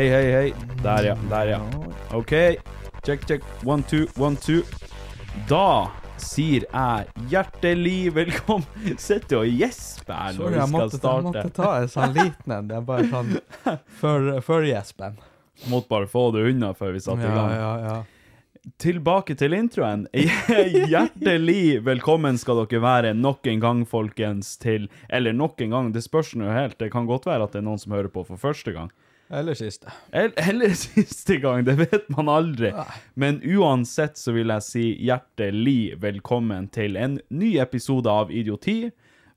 Hei, hei, hei. Der, ja. Der, ja. OK. Check, check. One, two, one, two. Da sier jeg hjertelig velkommen Sitter og gjesper her når vi skal måtte, jeg måtte ta en sånn liten en. Det er bare sånn før, før gjespen. Måtte bare få det unna før vi satte i gang. ja, ja. Tilbake til introen. Hjertelig velkommen skal dere være nok en gang, folkens, til Eller nok en gang, det spørs nå helt. Det kan godt være at det er noen som hører på for første gang. Eller siste. El- Eller siste gang, det vet man aldri. Men uansett så vil jeg si hjertelig velkommen til en ny episode av Idioti.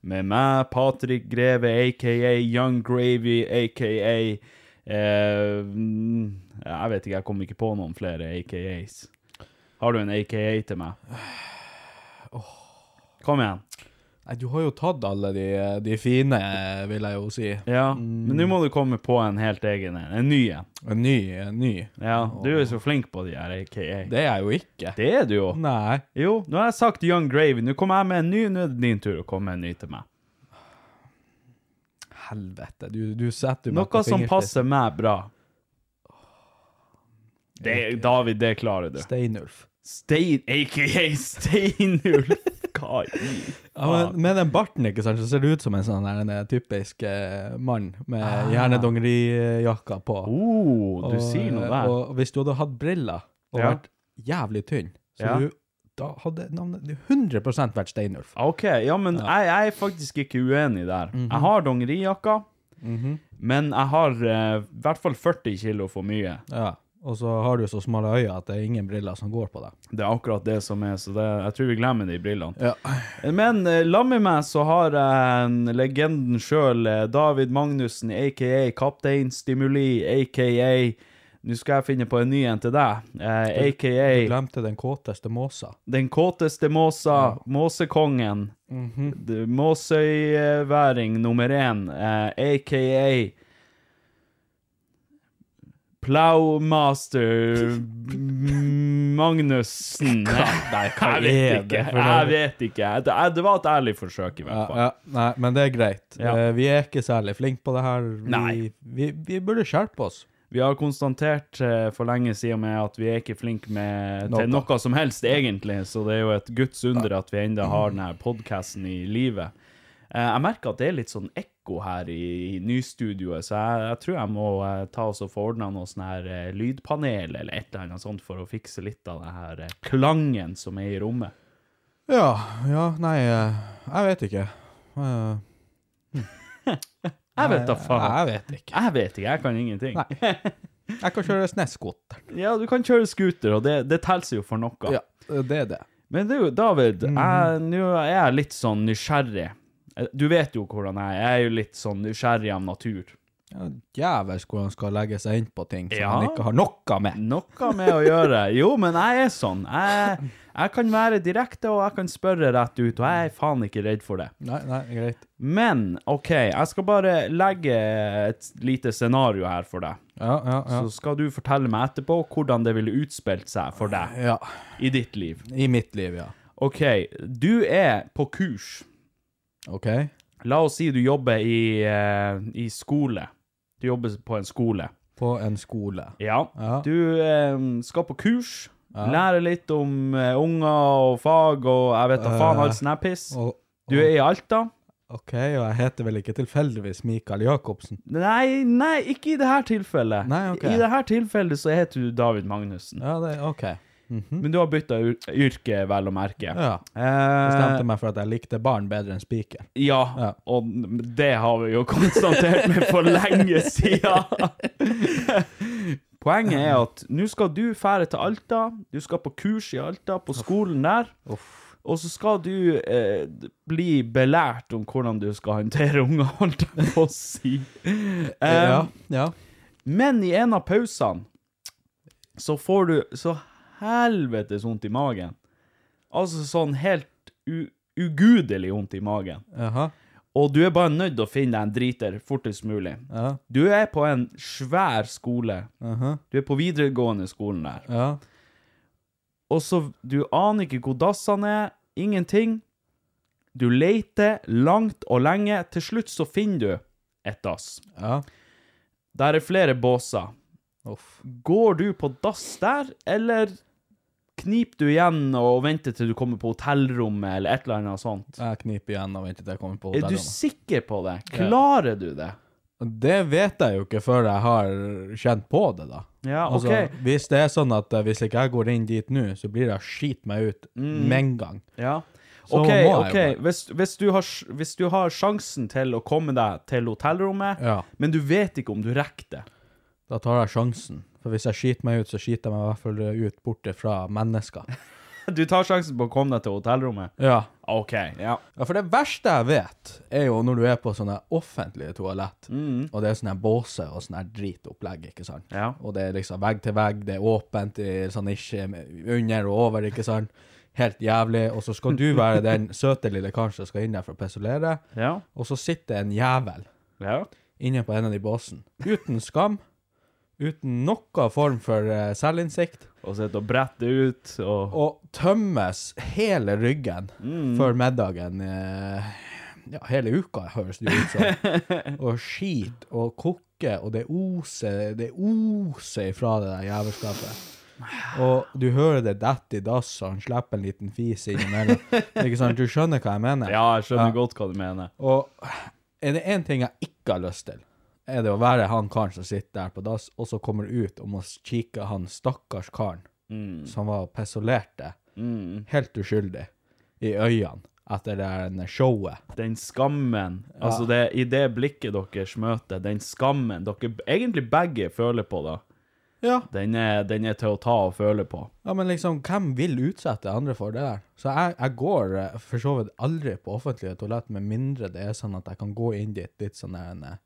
Med meg, Patrick Greve, aka Young Gravy, aka eh, Jeg vet ikke, jeg kom ikke på noen flere AKAs. Har du en AKA til meg? Kom igjen. Nei, du har jo tatt alle de, de fine, vil jeg jo si. Ja, men nå må du komme på en helt egen en. En ny en. En ny, en ny. Ja, du er så flink på de her AKA. Det er jeg jo ikke. Det er du jo. Nei. Jo, nå har jeg sagt Young Gravy. Nå kommer jeg med en ny. Nå er det din tur å komme med en ny til meg. Helvete. Du, du setter meg Noe på som passer meg bra. Det, David, det klarer du. Steinulf. Stein, aka Steinulf. Hva i Ja, men med den barten, ikke sant, så ser det ut som en sånn der, en typisk eh, mann med gjerne dongerijakka på. Oh, du sier noe der. Og, hvis du hadde hatt briller og Ja. vært jævlig tynn, så Ja. du, da hadde navnet du 100% vært Steinulf. OK, ja, men Jeg, jeg er faktisk ikke uenig der. Mhm. Jeg har dongerijakka, men jeg har eh, i hvert fall 40 kilo for mye. Ja. Og så har du så smale øyne at det er ingen briller som går på deg. Det er akkurat det som er, så det, jeg tror vi glemmer de brillene. Ja. Men sammen la med meg så har jeg en legenden sjøl, David Magnussen, aka Kaptein Stimuli, aka Nå skal jeg finne på en ny en til deg. eh, Du glemte den kåteste måsa. Den kåteste måsa, måsekongen. D- Måsøyværing nummer én, eh, aka Plowmaster Magnussen. Nei, hva Jeg vet er ikke. det? Jeg vet ikke. Det, var et ærlig forsøk, i hvert fall. ja, nei, men det er greit. Ja. Eh, Vi er ikke særlig flinke på det her. Vi. Vi, vi burde skjerpe oss. Vi har konstatert eh, for lenge siden med at vi er ikke flinke med, til Noe. som helst, egentlig. Så det er jo et guds under at vi enda har denne podkasten i live. Eh, jeg merker at det er litt sånn ekko her i, i nystudioet, så jeg, jeg tror jeg må eh, ta oss og få ordna noe sånn her eh, lydpanel eller et eller annet sånt for å fikse litt av den her klangen som er i rommet. Ja, ja, nei, jeg vet ikke. Eh, Jeg vet da faen. Jeg vet ikke. Jeg vet ikke, jeg kan ingenting. Nei. Jeg kan kjøre SNES-skoter. Ja, du kan kjøre scooter, og det, det teller jo for noe. Ja, det er det. Men du, David, Mhm. nå er jeg litt sånn nysgjerrig. Eh, Du vet jo hvordan jeg er. Jeg er jo litt sånn nysgjerrig av natur. Ja, Djevelsk hvor han skal legge seg inn på ting som Ja. han ikke har noe med. Noe med å gjøre. Jo, men jeg er sånn. Jeg, jeg kan være direkte, og jeg kan spørre rett ut, og jeg er faen ikke redd for det. Nei, nei, greit. Men OK, jeg skal bare legge et lite scenario her for deg. Ja, ja, ja. Så skal du fortelle meg etterpå hvordan det ville utspilt seg for deg ja. i ditt liv. I mitt liv, ja. OK, du er på kurs. OK? La oss si du jobber i, eh, i skole. Du jobber på en skole. På en skole. Ja. Ja. Du eh, skal på kurs, Ja. lære litt om eh, unger og fag og jeg vet da faen, Eh, all sånn her piss. Og, Du er i Alta. OK, og jeg heter vel ikke tilfeldigvis Mikael Jacobsen? Nei, nei, ikke i det her tilfellet. Nei, ok. I det her tilfellet så heter du David Magnussen. Ja, det OK. Men du har bytta yrke, vel å merke. Ja. Eh, Bestemte meg for at jeg likte barn bedre enn spiker. Ja, Ja. og det har vi jo konstatert med for lenge siden. Poenget er at nå skal du fære til Alta, du skal på kurs i Alta, på skolen der, og så skal du eh, bli belært om hvordan du skal håndtere unger, holdt jeg på å si. Um, Ja, ja. Men i en av pausene så får du så helvetes vondt i magen. Altså sånn helt ugudelig vondt i magen. Aha. Og du er bare nødt til å finne deg en driter fortest mulig. Ja. Du er på en svær skole. Aha. Du er på videregående skolen der. Ja. Og så, du aner ikke hvor dassene er, ingenting. Du leter langt og lenge. Til slutt så finner du et dass. Ja. Der er flere båser. Uff. Går du på dass der, eller kniper du igjen og venter til du kommer på hotellrommet, eller et eller annet sånt? Jeg kniper igjen og venter til jeg kommer på hotellrommet. Er du sikker på det? Klarer du det? Det vet jeg jo ikke før jeg har kjent på det, da. Ja, OK. Altså, hvis det er sånn at eh, hvis ikke jeg går inn dit nå, så blir det skit meg ut med en gang. Ja. Så OK, ok. Hvis, hvis, du har, hvis du har sjansen til å komme deg til hotellrommet, Ja. men du vet ikke om du rekker det Da tar jeg sjansen. For hvis jeg skiter meg ut, så skiter jeg meg i hvert fall ut borte fra mennesker. Du tar sjansen på å komme deg til hotellrommet? Ja. OK, ja. Ja, for det verste jeg vet, er jo når du er på sånne offentlige toalett, og det er sånne båser og sånne dritopplegg, ikke sant? Ja. Og det er liksom vegg til vegg, det er åpent, i sånn ikke under og over, ikke sant? Helt jævlig. Og så skal du være den søte lille karen som skal inn der for å pesolere, Ja. og så sitter en jævel ja. inne på en av de båsene. Uten skam, uten noen form for uh, selvinnsikt, Og sitter og brette ut og og tømmes hele ryggen før middagen. Uh, ja, hele uka høres det ut som. Og skit og kokke, og det oser, det oser ifra det der jævelskapet. Og du hører det dette i dass, og han slipper en liten fis innimellom. Ikke sant? Du skjønner hva jeg mener? Ja, jeg skjønner Ja. godt hva du mener. Og er det én ting jeg ikke har lyst til, er det å være han karen som sitter der på dass, og så kommer ut og må kikke han stakkars karen som var pesolerte, helt uskyldig, i øynene etter det der showet. Den skammen, altså det, i det blikket deres møter, den skammen dere egentlig begge føler på da, Ja. den er, den er til å ta og føle på. ja, men liksom, hvem vil utsette andre for det der? Så jeg, jeg går eh, for så vidt aldri på offentlige toalett, med mindre det er sånn at jeg kan gå inn dit litt sånn der,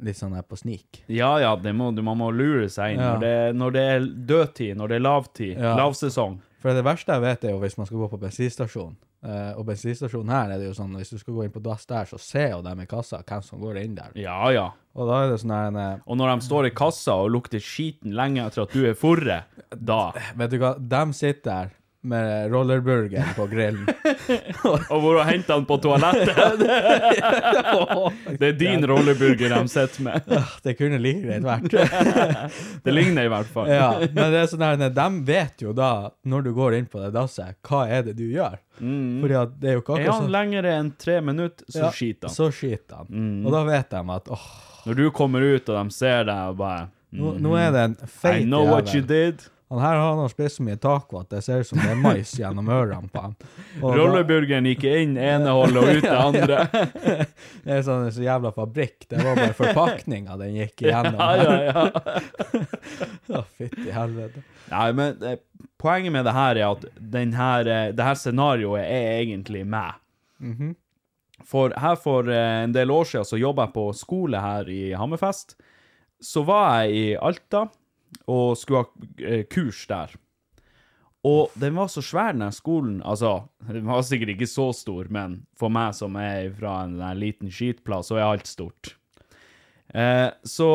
litt sånn her på snik. Ja, ja, det må, du- man må lure seg inn Ja. når, det, når det er dødtid, når det er lavtid, Ja. lavsesong. For det verste jeg vet er jo hvis man skal gå på bensinstasjon. Uh, og bensinstasjonen her er det jo sånn, hvis du skal gå inn på dass der, så ser jo dem i kassa hvem som går inn der. Ja, ja. Og da er det sånn her en, eh, Og når de står i kassa og lukter skiten lenge etter at du er forre, da. Vet du hva, dem sitter der med rollerburger på grillen. Og hvor du hentet den på toalettet. Det er din rollerburger de sitter med. det kunne like greit vært. Det ligner i hvert fall. ja, men det er sånn her, de vet jo da, når du går inn på det dasset, hva er det du gjør? Fordi at det er jo ikke Er han sånn. lengre enn tre minutter, så Ja, skiter han. Så skiter han. Og da vet de at åh, Når du kommer ut og de ser deg og bare nå, nå er det en feit. I feit know what you did. Han her har han spist så mye taco at det ser ut som det er mais gjennom ørene på. Og Rolleburgeren gikk inn ene hullet og ut det andre. Det er sånn så jævla fabrikk. Det var bare forpakninga den gikk igjennom. Ja, ja, ja. Å, Fytti helvete. Nei, men eh, poenget med det her er at den her, eh, det her scenarioet er egentlig meg. For her for eh, en del år siden så jobbet jeg på skole her i Hammerfest. Så var jeg i Alta og skulle ha eh, kurs der. Og den var så svær, den skolen. Altså, den var sikkert ikke så stor, men for meg som er fra en liten skitplass, så er alt stort. Eh, så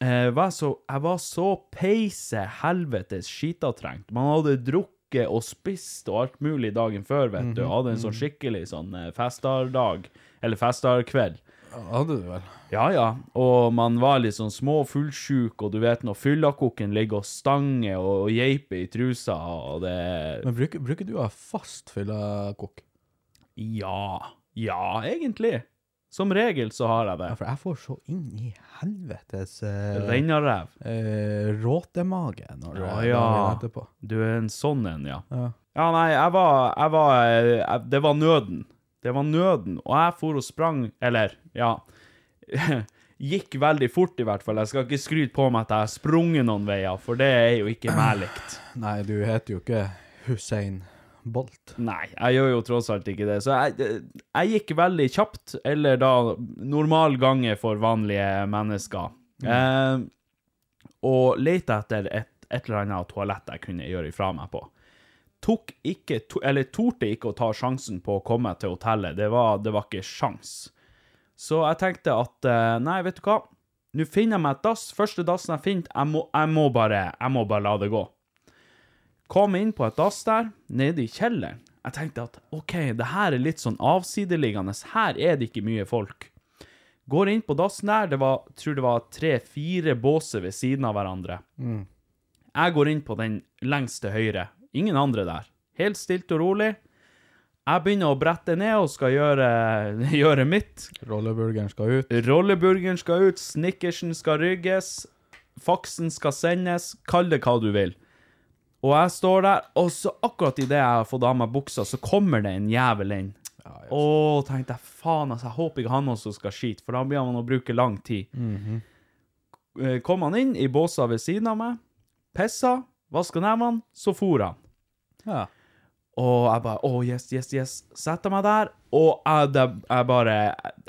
eh, var så, jeg var så peise helvetes skitavtrengt. Man hadde drukket og spist og alt mulig dagen før, vet du. Hadde en sånn skikkelig sånn eh, festardag, eller festarkveld. Hadde du vel? Ja, ja. Og man var litt sånn små fullsjuk, og du vet når fyllakokken ligger og stanger og, og geiper i trusa, og det Men bruker, bruker du å ha fast fyllakokk? Ja. Ja, egentlig. Som regel så har jeg det. Ja, for jeg får så inn i helvetes uh, Rennarev. Uh, råtemage når Ja, ja. etterpå. Du er en sånn en, ja. Ja. Ja, nei, jeg var, jeg var eh, jeg, Det var nøden. Det var nøden. Og jeg for og sprang Eller, ja. gikk veldig fort, i hvert fall. Jeg skal ikke skryte på meg at jeg har sprunget noen veier, for det er jo ikke meg likt. Nei, du heter jo ikke Hussein Bolt. Nei, jeg gjør jo tross alt ikke det. Så jeg, jeg gikk veldig kjapt, eller da normal gange for vanlige mennesker. Eh, og lette etter et, et eller annet toalett jeg kunne gjøre ifra meg på. Tok ikke, to, eller torde ikke å ta sjansen på å komme til hotellet. Det var, det var ikke sjans. Så jeg tenkte at eh, nei, vet du hva? Nå finner jeg meg et dass. Første dassen jeg finner, jeg må, jeg må, bare, jeg må bare la det gå. Kom inn på et dass der, nede i kjelleren. Jeg tenkte at OK, det her er litt sånn avsideliggende. Her er det ikke mye folk. Går inn på dassen der, det var, tror det var tre-fire båser ved siden av hverandre. Jeg går inn på den lengst til høyre. Ingen andre der. Helt stilt og rolig. Jeg begynner å brette ned og skal gjøre, gjøre mitt. Rolleburgeren skal ut. Rolleburgeren skal ut, snickersen skal rygges, faksen skal sendes, kall det hva du vil. Og jeg står der, og så akkurat idet jeg har fått av meg buksa, så kommer det en jævel inn. Å, tenkte jeg, faen, altså, jeg håper ikke han også skal skite, for da blir han å bruke lang tid. Eh, Kom han inn i båsa ved siden av meg, pissa, vaska nevene, så for han. Ja. Og jeg bare, å, yes, yes, yes. Setter meg der, og jeg, det, jeg bare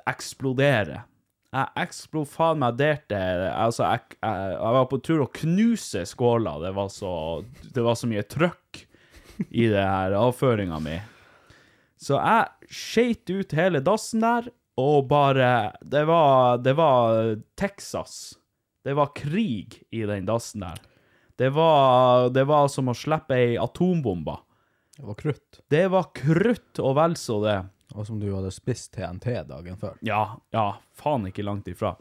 eksploderer. Jeg eksploderte, altså, jeg, jeg, jeg var på tur å knuse skåla. Det var så, det var så mye trøkk i det her avføringa mi. Så jeg skeit ut hele dassen der, og bare Det var, det var Texas. Det var krig i den dassen der. Det var, det var som å slippe ei atombombe. Det var krutt. Det var krutt og vel så det. Og som du hadde spist TNT dagen før. Ja, ja, faen ikke langt ifra.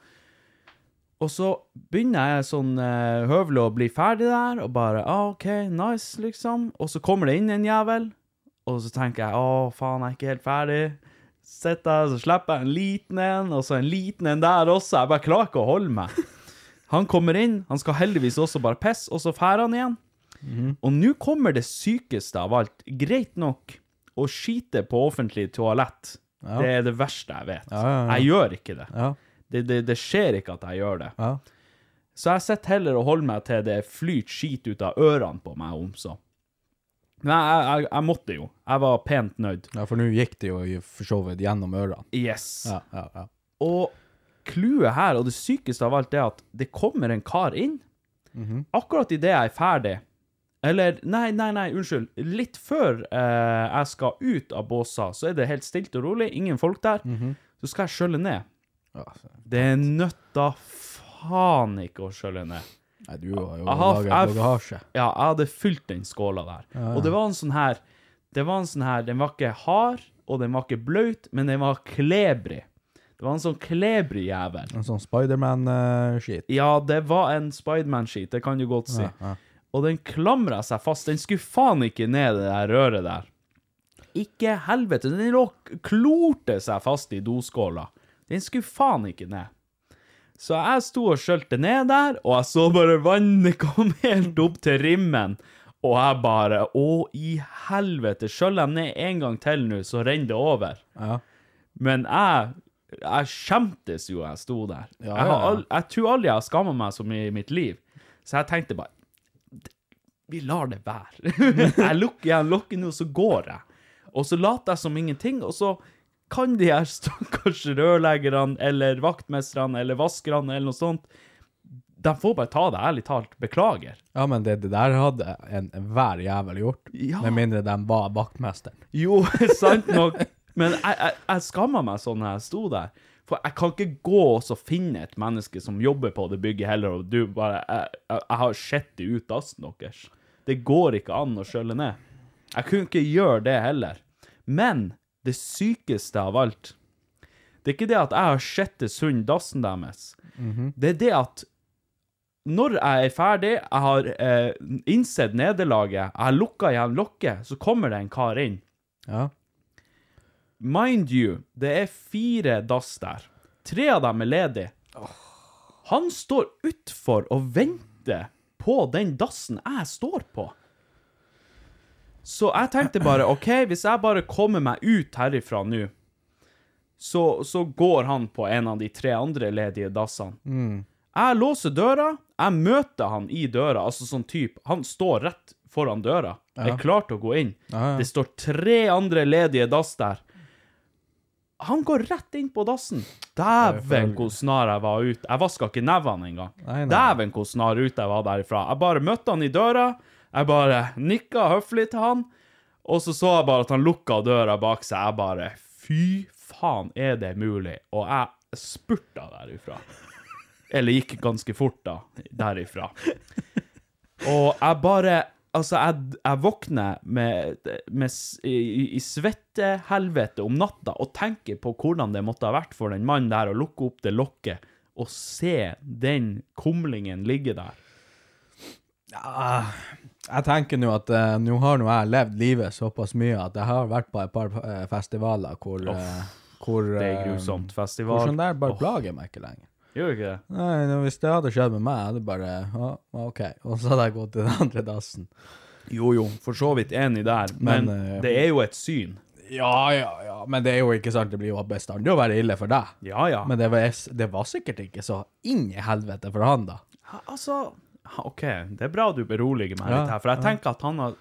Og så begynner jeg sånn uh, høvelig å bli ferdig der, og bare ah, OK, nice, liksom. Og så kommer det inn en jævel, og så tenker jeg å, faen, jeg er ikke helt ferdig. Sitter der, så slipper jeg en liten en, og så en liten en der også. Jeg bare klarer ikke å holde meg. Han kommer inn, han skal heldigvis også bare pisse, og så drar han igjen. Og nå kommer det sykeste av alt. Greit nok å skite på offentlig toalett. Det er det verste jeg vet. Ja, ja, ja. Jeg gjør ikke det. Ja. Det, det. det skjer ikke at jeg gjør det. Ja. Så jeg sitter heller og holder meg til det flyter skit ut av ørene på meg om så. Men jeg, jeg, jeg måtte jo. Jeg var pent nøyd. ja, for nå gikk det jo for så vidt gjennom ørene. Yes. Ja, ja, ja. Og clouet her, og det sykeste av alt, er at det kommer en kar inn. Akkurat idet jeg er ferdig Eller, nei, nei, nei, unnskyld. Litt før eh, jeg skal ut av båsa, så er det helt stilt og rolig, ingen folk der. Så skal jeg skjølle ned. Ja, Det er nøtta faen ikke å skjølle ned. Nei, du har jo laga bagasje. Ja, jeg hadde fylt den skåla der. Og det var en sånn her Det var en sånn her Den var ikke hard, og den var ikke bløt, men den var klebrig. Det var en sånn klebrig jævel. En sånn Spiderman-skit. Ja, det var en Spiderman-skit, det kan du godt si. Ja, ja. Og den klamra seg fast. Den skulle faen ikke ned det der røret der. Ikke helvete. Den lå klorte seg fast i doskåla. Den skulle faen ikke ned. Så jeg sto og skjølte ned der, og jeg så bare vannet kom helt opp til rimmen. Og jeg bare Å, i helvete. Skjøller jeg ned en gang til nå, så renner det over. Ja. Men jeg jeg skjemtes jo jeg sto der. Ja, jeg, ja. jeg tror aldri jeg har skamma meg så mye i mitt liv. Så jeg tenkte bare Vi lar det være. jeg lukker igjen lokket nå, så går jeg. Og så later jeg som ingenting, og så kan de her stakkars rørleggerne eller vaktmesterne eller vaskerne eller noe sånt De får bare ta det, ærlig talt. Beklager. ja, men det, det der hadde en, enhver jævel gjort. Ja. Med mindre de var vaktmesteren. Jo, sant nok. Men jeg, jeg, jeg skamma meg sånn når jeg sto der. For jeg kan ikke gå og så finne et menneske som jobber på det bygget heller, og du bare Jeg, jeg, jeg har sett det ut dassen deres. Det går ikke an å skjølle ned. Jeg kunne ikke gjøre det heller. Men det sykeste av alt Det er ikke det at jeg har sett det sund dassen deres. Det er det at når jeg er ferdig, jeg har eh, innsett nederlaget, jeg har lukka igjen lokket, så kommer det en kar inn. Ja. Mind you, det er fire dass der. Tre av dem er ledige. Han står utfor og venter på den dassen jeg står på. Så jeg tenkte bare, OK, hvis jeg bare kommer meg ut herifra nå, så, så går han på en av de tre andre ledige dassene. Jeg låser døra, jeg møter han i døra, altså sånn type, han står rett foran døra, er klar til å gå inn. Ja, ja. Det står tre andre ledige dass der. Han går rett inn på dassen. Dæven, hvor snar jeg var ut. Jeg vaska ikke nevene engang. Dæven, hvor snar ut jeg var derifra. Jeg bare møtte han i døra, jeg bare nikka høflig til han, og så så jeg bare at han lukka døra bak seg. Jeg bare Fy faen, er det mulig? Og jeg spurta derifra. Eller gikk ganske fort, da, derifra. Og jeg bare Altså, jeg, jeg våkner med, med, i, i svettehelvete om natta og tenker på hvordan det måtte ha vært for den mannen der å lukke opp det lokket og se den kumlingen ligge der. Jeg tenker nå at uh, nå har nå jeg levd livet såpass mye at jeg har vært på et par eh, festivaler hvor, eh, hvor Det er grusomt. Festival. sånn der bare Åh, plager meg ikke lenger. Gjør ikke det? Nei, hvis det hadde skjedd med meg, hadde jeg bare ja, OK. Og så hadde jeg gått til den andre dassen. Jo, jo, for så vidt enig der, men, Men, uh, det er jo et syn. Ja, ja, ja, men det er jo ikke sant, det blir jo bestandig å være ille for deg. Ja, ja. Men det var, det var sikkert ikke så inn i helvete for han, da. Altså, OK, det er bra du beroliger meg Ja, litt her, for jeg tenker at han har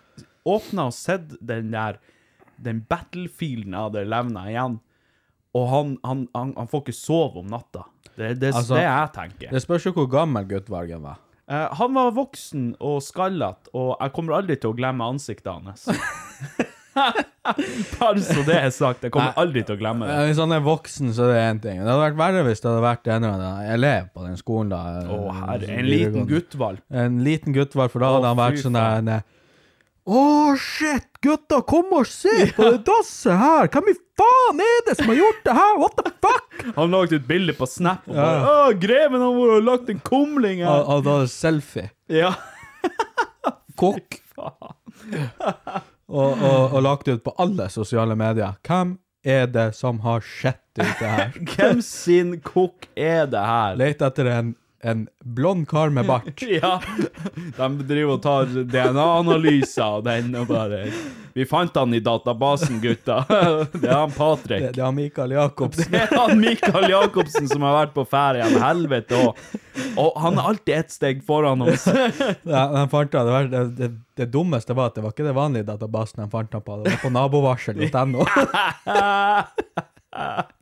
åpna og sett den der den battlefielden jeg hadde levna igjen, og han, han, han, han får ikke sove om natta. Det er det, Altså, det jeg tenker. Det spørs jo hvor gammel guttvargen var. Eh, han var voksen og skallete, og jeg kommer aldri til å glemme ansiktet hans. Bare så det er sagt, jeg kommer aldri til å glemme det. Eh, Hvis han er voksen, så er det én ting. Det hadde vært verre hvis det hadde vært en eller annen elev på den skolen. da. eh, Å, herre, som en liten guttvalp. En liten guttvalg, for da Å, hadde han vært sånn der eh, Å, shit, gutta, kom og se på det dasset her! Hvem i faen er det som har gjort det her? What the fuck? Han lagde et bilde på Snap og bare Å, greven har vært og lagt en kumling her. er det selfie. Ja. Kokk. og, og, og lagt ut på alle sosiale medier. Hvem er det som har sett ut det her? Hvem sin kokk er det her? Let etter en, en blond kar med bart. Ja, de driver og tar DNA-analyser av den og bare Vi fant han i databasen, gutta. Det er han Det, Patrick. det er han Mikael Jacobsen. Det er han Mikael Jacobsen som har vært på ferie med helvete òg. Og han er alltid ett steg foran oss. Ja, fant han, det, var, det, det, det dummeste var at det var ikke det vanlige databasen de fant han på, det var på nabovarsel.no.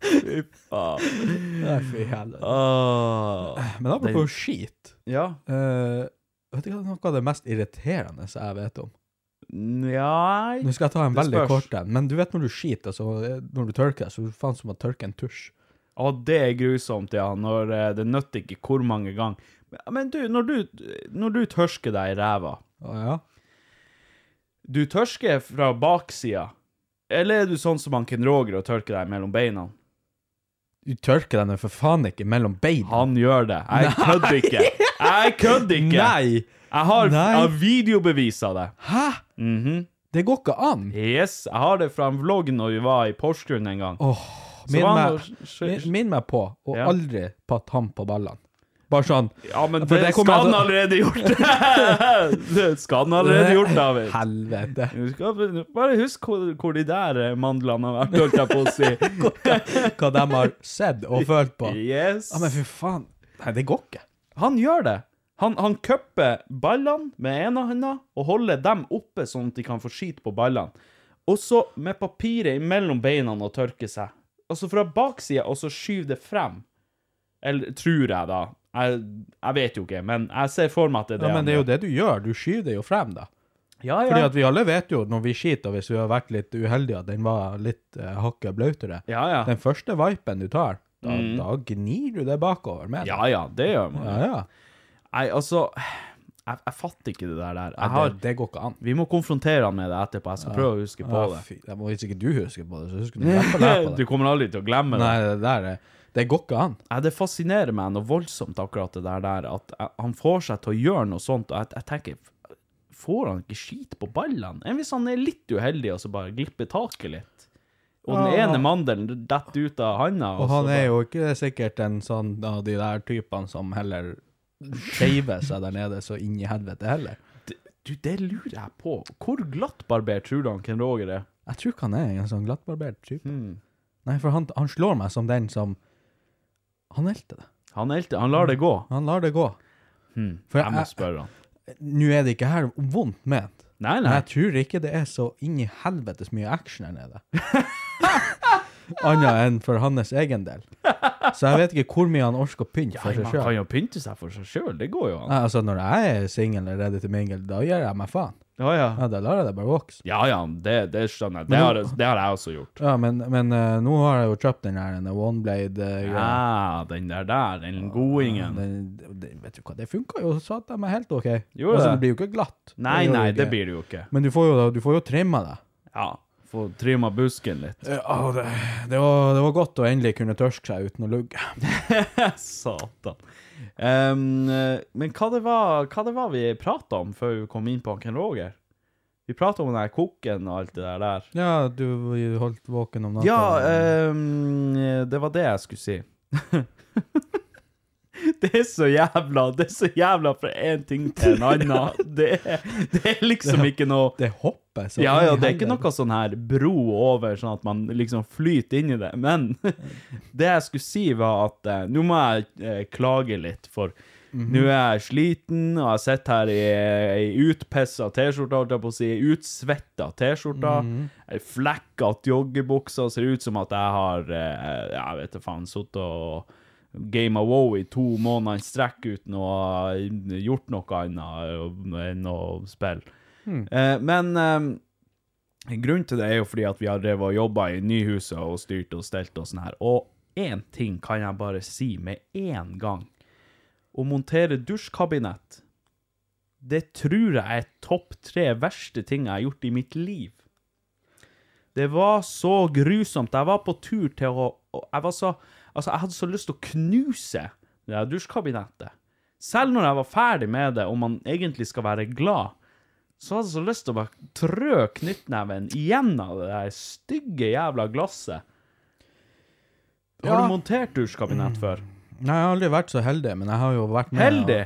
Fy faen. Nei, fy helvete. Oh, Men apropos skit, Ja. uh, vet du hva noe av det mest irriterende som jeg vet om? Nei Nå skal jeg ta en veldig kort en, men du vet når du skiter, altså, når du tørker så det faen som å tørke en tusj. Å, det er grusomt, ja. Når uh, det nytter ikke hvor mange ganger. Men- Men du, når du, når du tørsker deg i ræva Å ja? Du tørsker fra baksida, eller er du sånn som han Ken Roger og tørker deg mellom beina? Du tørker deg nå for faen ikke mellom beina. Han gjør det. Jeg kødder ikke. Jeg kødder ikke. Nei! Jeg har, Nei. jeg har videobevis av det. Hæ? Mhm. Det går ikke an. Yes, jeg har det fra en vlogg når vi var i Porsgrunn en gang. Oh, minn meg, og- min, minn meg på å Ja. aldri patte ham på ballene. Bare sånn. Ja, men det, det skal han altså- allerede gjort. det skal han allerede gjort, David. Helvete. Skal bare husk hvor, hvor de der eh, mandlene har vært, holdt jeg på å si. Hva de har sett og følt på. Yes. Ja, men fy faen. Nei, det går ikke. Han gjør det. Han, han cupper ballene med ene hånda og holder dem oppe sånn at de kan få skyte på ballene. Og så med papiret mellom beina og tørke seg. Altså fra baksida, og så skyver det frem. Eller tror jeg, da. Jeg, jeg vet jo ikke, men jeg ser for meg at det er det Ja, men det er jo det du gjør. Du skyver det jo frem, da. Ja, ja. Fordi at vi alle vet jo, når vi skiter, og hvis vi har vært litt uheldige, at den var litt uh, hakket blautere. ja, ja. Den første vipen du tar, da, Mm. da gnir du det bakover med Ja, ja, det gjør man. Ja, ja. Nei, altså jeg, jeg fatter ikke det der. der. Nei, har, det, det går ikke an. vi må konfrontere han med det etterpå. Jeg skal prøve å huske på Ja, det. fy, jeg må Hvis ikke du husker på det, så husker du å glemme på Du kommer aldri til å glemme det. Nei, det der er Det går ikke an. Ja, det fascinerer meg noe voldsomt, akkurat det der, der at han får seg til å gjøre noe sånt, og jeg, jeg tenker Får han ikke skit på ballene? Enn hvis han er litt uheldig og så bare glipper taket litt? Og den Ja. ene mandelen detter ut av handa? Og og han er jo ikke sikkert en sånn av de der typene som heller skeiver seg der nede så inn i helvete heller. Du, det lurer jeg på. Hvor glattbarbert tror du han Ken Roger er? Jeg tror ikke han er en sånn glattbarbert type. Hmm. Nei, for han, han slår meg som den som Han elter det. Han, elter, han lar det gå. Han lar det gå. Hmm. For jeg må spørre han. Nå er det ikke her vondt ment. Nei, nei. Men jeg tror ikke det er så inn i helvetes mye action her nede. Annet enn for hans egen del. Så jeg vet ikke hvor mye han orker å pynte for Ja, seg man kan sjøl. jo pynte seg for seg sjøl, det går jo an. Altså, når jeg er singel eller ready til mingle, da gir jeg meg faen. Ja, ja. Ja, Da lar jeg det bare vokse. Ja, ja, det, det skjønner jeg. Det har, det har jeg også gjort. Ja, men, men eh, nå har jeg jo kjøpt den her den One Blade-greia. Ja, den der der, den godingen. Den- den, vet du hva, det funka jo satan meg helt OK. Gjorde altså, det? det blir jo ikke glatt. Nei, gjør nei, det blir det jo ikke. Men du får jo, du får jo trimma det. Ja, få trimma busken litt. Ja, det, det, var, det var godt å endelig kunne tørske seg uten å lugge. Satan. Eh, men hva det var, hva det var vi prata om før vi kom inn på Ken Roger? Vi prata om den der kokken og alt det der. der. Ja, du holdt våken om natta. Ja, um, det var det jeg skulle si. det er så jævla Det er så jævla fra én ting til en annen. Det, det er liksom ikke noe det hopper så Ja, ja, det er ikke noe sånn her bro over, sånn at man liksom flyter inn i det. Men det jeg skulle si, var at eh, nå må jeg eh, klage litt, for nå er jeg sliten, og jeg sitter her i ei utpissa T-skjorte, holdt jeg på å si, utsvetta T-skjorte, ei flekkete joggebukse, og ser ut som at jeg har, eh, jeg vet da faen, sittet og Game of WoW i to måneder i strekk uten å ha gjort noe annet enn å spille. Eh, men eh, grunnen til det er jo fordi at vi har drevet og jobba i nyhuset og styrt og stelt og sånn her. Og én ting kan jeg bare si med én gang. Å montere dusjkabinett, det tror jeg er topp tre verste ting jeg har gjort i mitt liv. Det var så grusomt. Jeg var på tur til å Jeg var så Altså, jeg hadde så lyst til å knuse det der dusjkabinettet. Selv når jeg var ferdig med det, og man egentlig skal være glad, så hadde jeg så lyst til å bare trø knyttneven igjennom det der stygge jævla glasset. Har Ja. du montert dusjkabinett før? Nei, jeg har aldri vært så heldig, men jeg har jo vært med Heldig?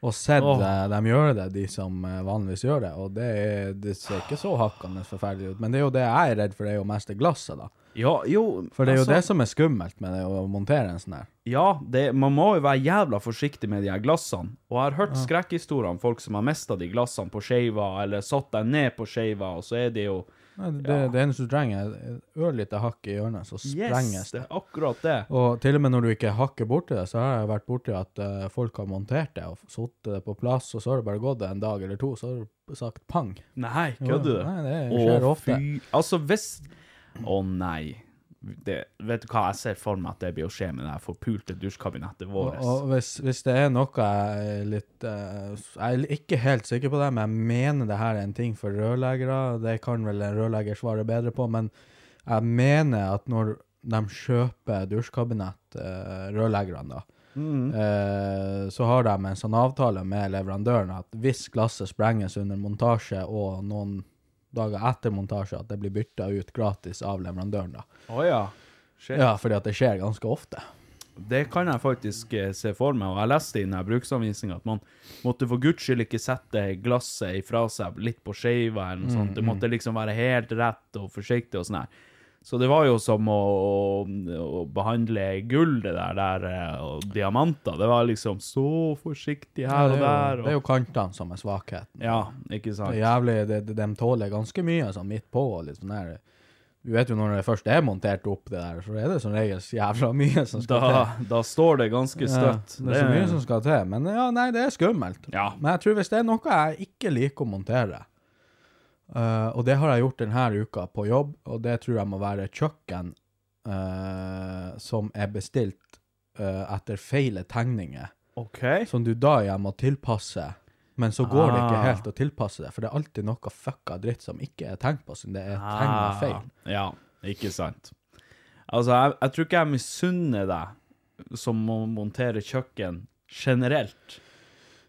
og, og sett Åh. eh, dem gjøre det, de som eh, vanligvis gjør det. Og det, er, det ser ikke så hakkende forferdelig ut. Men det er jo det jeg er redd for, det er jo mest det glasset, da. Ja, jo For det er jo altså, det som er skummelt med det, å montere en sånn her. Ja, det, man må jo være jævla forsiktig med de her glassene. Og jeg har hørt skrekkhistorier om folk som har mista de glassene på skeiva, eller satt dem ned på skeiva, og så er de jo Nei, Det, det eneste du trenger, er et ørlite hakk i hjørnet, så Yes, sprenges det det. er akkurat det. Og til og med når du ikke hakker borti det, så har jeg vært borti at uh, folk har montert det og satt det på plass, og så har det bare gått en dag eller to, så har du sagt pang. Nei, kødder du? Nei, det skjer Å, ofte. fy Altså, hvis Å, nei. Det, vet du hva, jeg ser for meg at det blir å skje med det forpulte dusjkabinettet Og, vårt. og hvis, hvis det er noe jeg er litt uh, Jeg er ikke helt sikker på det, men jeg mener det her er en ting for rørleggere. Det kan vel en rørlegger svare bedre på, men jeg mener at når de kjøper dusjkabinett, uh, rørleggerne, da, Mm. Uh, så har de en sånn avtale med leverandøren at hvis glasset sprenges under montasje og noen dager etter montasje, at det blir bytta ut gratis av leverandøren. da. Oh, ja. Shit. Ja, fordi at det skjer ganske ofte. Det kan jeg faktisk eh, se for meg, og jeg leste i denne bruksanvisninga at man måtte for guds skyld ikke sette glasset ifra seg litt på skeiva eller noe sånt. Det måtte liksom være helt rett og forsiktig og sånn her. Så det var jo som å, å, å behandle gull, det der, der eh, og diamanter. Det var liksom så forsiktig her og er der. Og... det er jo kantene som er svakheten. ja, ikke Det sant? er jævlig, det, det, de tåler ganske mye sånn midt på. litt sånn der. Du vet jo når det først er montert opp det der, så er det som regel jævla mye som skal Da, til. da står det ganske støtt. Ja, det er så mye som skal til. Men ja, nei, det er skummelt. Ja. Men jeg tror hvis det er noe jeg ikke liker å montere, eh, og det har jeg gjort denne uka på jobb, og det tror jeg må være kjøkken uh, som er bestilt uh, etter feile tegninger, OK. som du da igjen må tilpasse. Men så går det ikke Ah. helt å tilpasse det, for det er alltid noe fucka dritt som ikke er tenkt på, siden det er tegna feil. Ah, Ja, ikke sant. Altså, jeg, jeg tror ikke jeg misunner deg som må montere kjøkken generelt.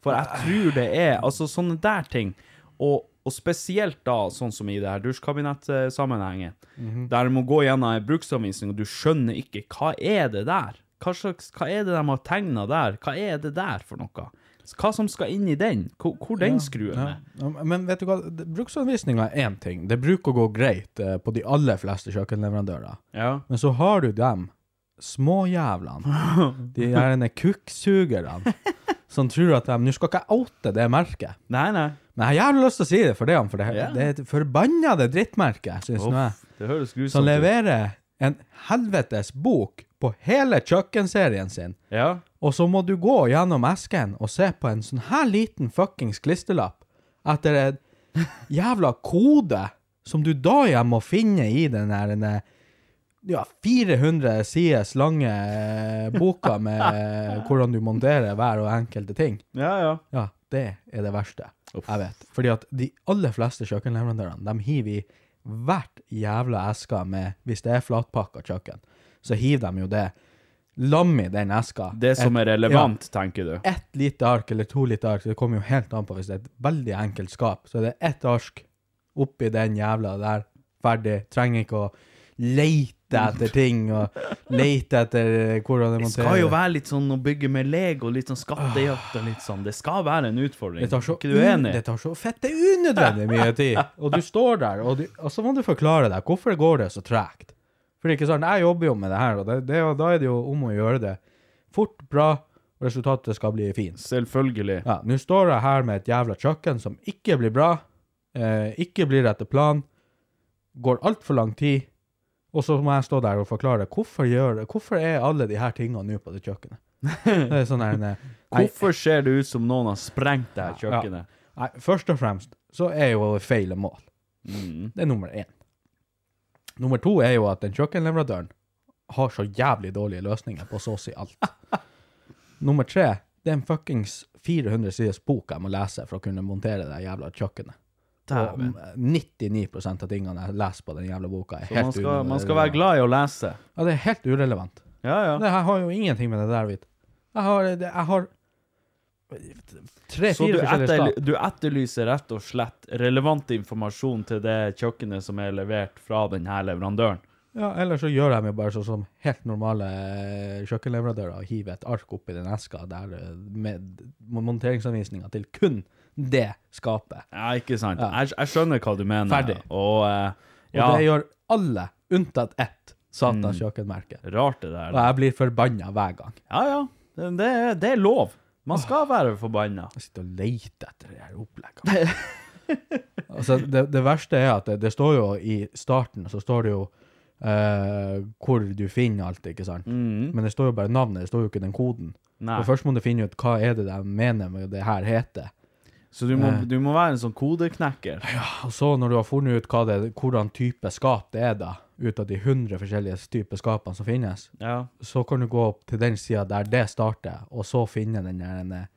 For jeg tror det er Altså, sånne der ting, og, og spesielt da, sånn som i det her dusjkabinettsammenhengen, der du må gå gjennom en bruksanvisning, og du skjønner ikke hva er det der? Hva, slags, hva er det de har tegna der? Hva er det der for noe? Hva som skal inn i den? Hvor, hvor den skruen Ja. er? Ja, Men vet du hva, bruksanvisninga er én ting. Det bruker å gå greit eh, på de aller fleste kjøkkenleverandører. Ja. Men så har du dem småjævlene, de gjerne kukksugerne, som tror at de Nå skal ikke jeg oute det merket, Nei, nei. Men jeg har jævlig lyst til å si det for det, for det, yeah. det er et forbannede drittmerke, syns nå jeg. Det høres grusomt ut. Som leverer en helvetes bok på hele kjøkkenserien sin. Ja. Og så må du gå gjennom esken og se på en sånn her liten fuckings klisterlapp etter en jævla kode som du da igjen må finne i den der denne, ja, 400 siders lange eh, boka med hvordan du monterer hver og enkelte ting. Ja, ja. Ja, det er det verste jeg vet. Fordi at de aller fleste kjøkkenleverandørene, de hiver i hvert jævla eske med, hvis det er flatpakka kjøkken, så hiver de jo det lam i den eska. Det som er relevant, tenker du. Ja, ett lite ark eller to lite ark, så det kommer jo helt an på hvis det er et veldig enkelt skap, så er det ett ark oppi den jævla der, ferdig, trenger ikke å leite etter ting, og lete etter hvordan det Det skal jo være litt sånn å bygge med Lego, litt sånn skattejakt og litt sånn. Det skal være en utfordring. Det tar så, ikke du enig? det tar så fette unødvendig mye tid. Og du står der, og, du, og så må du forklare deg hvorfor går det så tregt. For det er ikke sant, jeg jobber jo med det her, og det, det, og da er det jo om å gjøre det fort, bra, og resultatet skal bli fint. Selvfølgelig. Ja, nå står jeg her med et jævla kjøkken som ikke blir bra, eh, ikke blir etter plan, går altfor lang tid, og så må jeg stå der og forklare hvorfor, gjør, hvorfor er alle de her tingene nå på det kjøkkenet. Det er sånn her, nei, Hvorfor ser det ut som noen har sprengt det her kjøkkenet? Nei, først og fremst så er jo feil mål. Mm. Det er nummer én. Nummer to er jo at den kjøkkenleverandøren har så jævlig dårlige løsninger på så å si alt. nummer tre, det er en fuckings 400 siders bok jeg må lese for å kunne montere det jævla kjøkkenet. Og mm, 99% av tingene jeg leser på den jævla boka, er Så man helt skal, man skal være glad i å lese. Ja, det er helt urelevant. Ja, ja. Det her har jo ingenting med det der å vite. Jeg har, det, jeg har Så tre-fire du, forskjellige etter, skap. du etterlyser rett og slett relevant informasjon til det kjøkkenet som er levert fra denne leverandøren? Ja, eller så gjør de jo bare sånn som helt normale eh, kjøkkenleverandører og hiver et ark oppi den eska der eh, med monteringsanvisninger til kun det skapet. Ja, ikke sant? Ja. Jeg, jeg skjønner hva du mener. Ferdig. Og eh, Og det gjør alle, unntatt ett, satans Mm. kjøkkenmerke. rart det der. Og jeg blir forbanna hver gang. Ja, ja. Det, det, er- lov. Man skal være forbanna. Jeg sitter og leter etter de her oppleggene. altså, det, det verste er at det, det står jo i starten, så står det jo eh, hvor du finner alt, ikke sant? Men det står jo bare navnet, det står jo ikke den koden. Mm. Nei. Og først må du finne ut hva er det de mener med det her heter. Så du må, Eh. du må være en sånn kodeknekker. Ja, Og så når du har funnet ut hva det, hvordan type skap det er da, ut av de 100 forskjellige typer skapene som finnes, Ja. så kan du gå opp til den sida der det starter, og så finne den der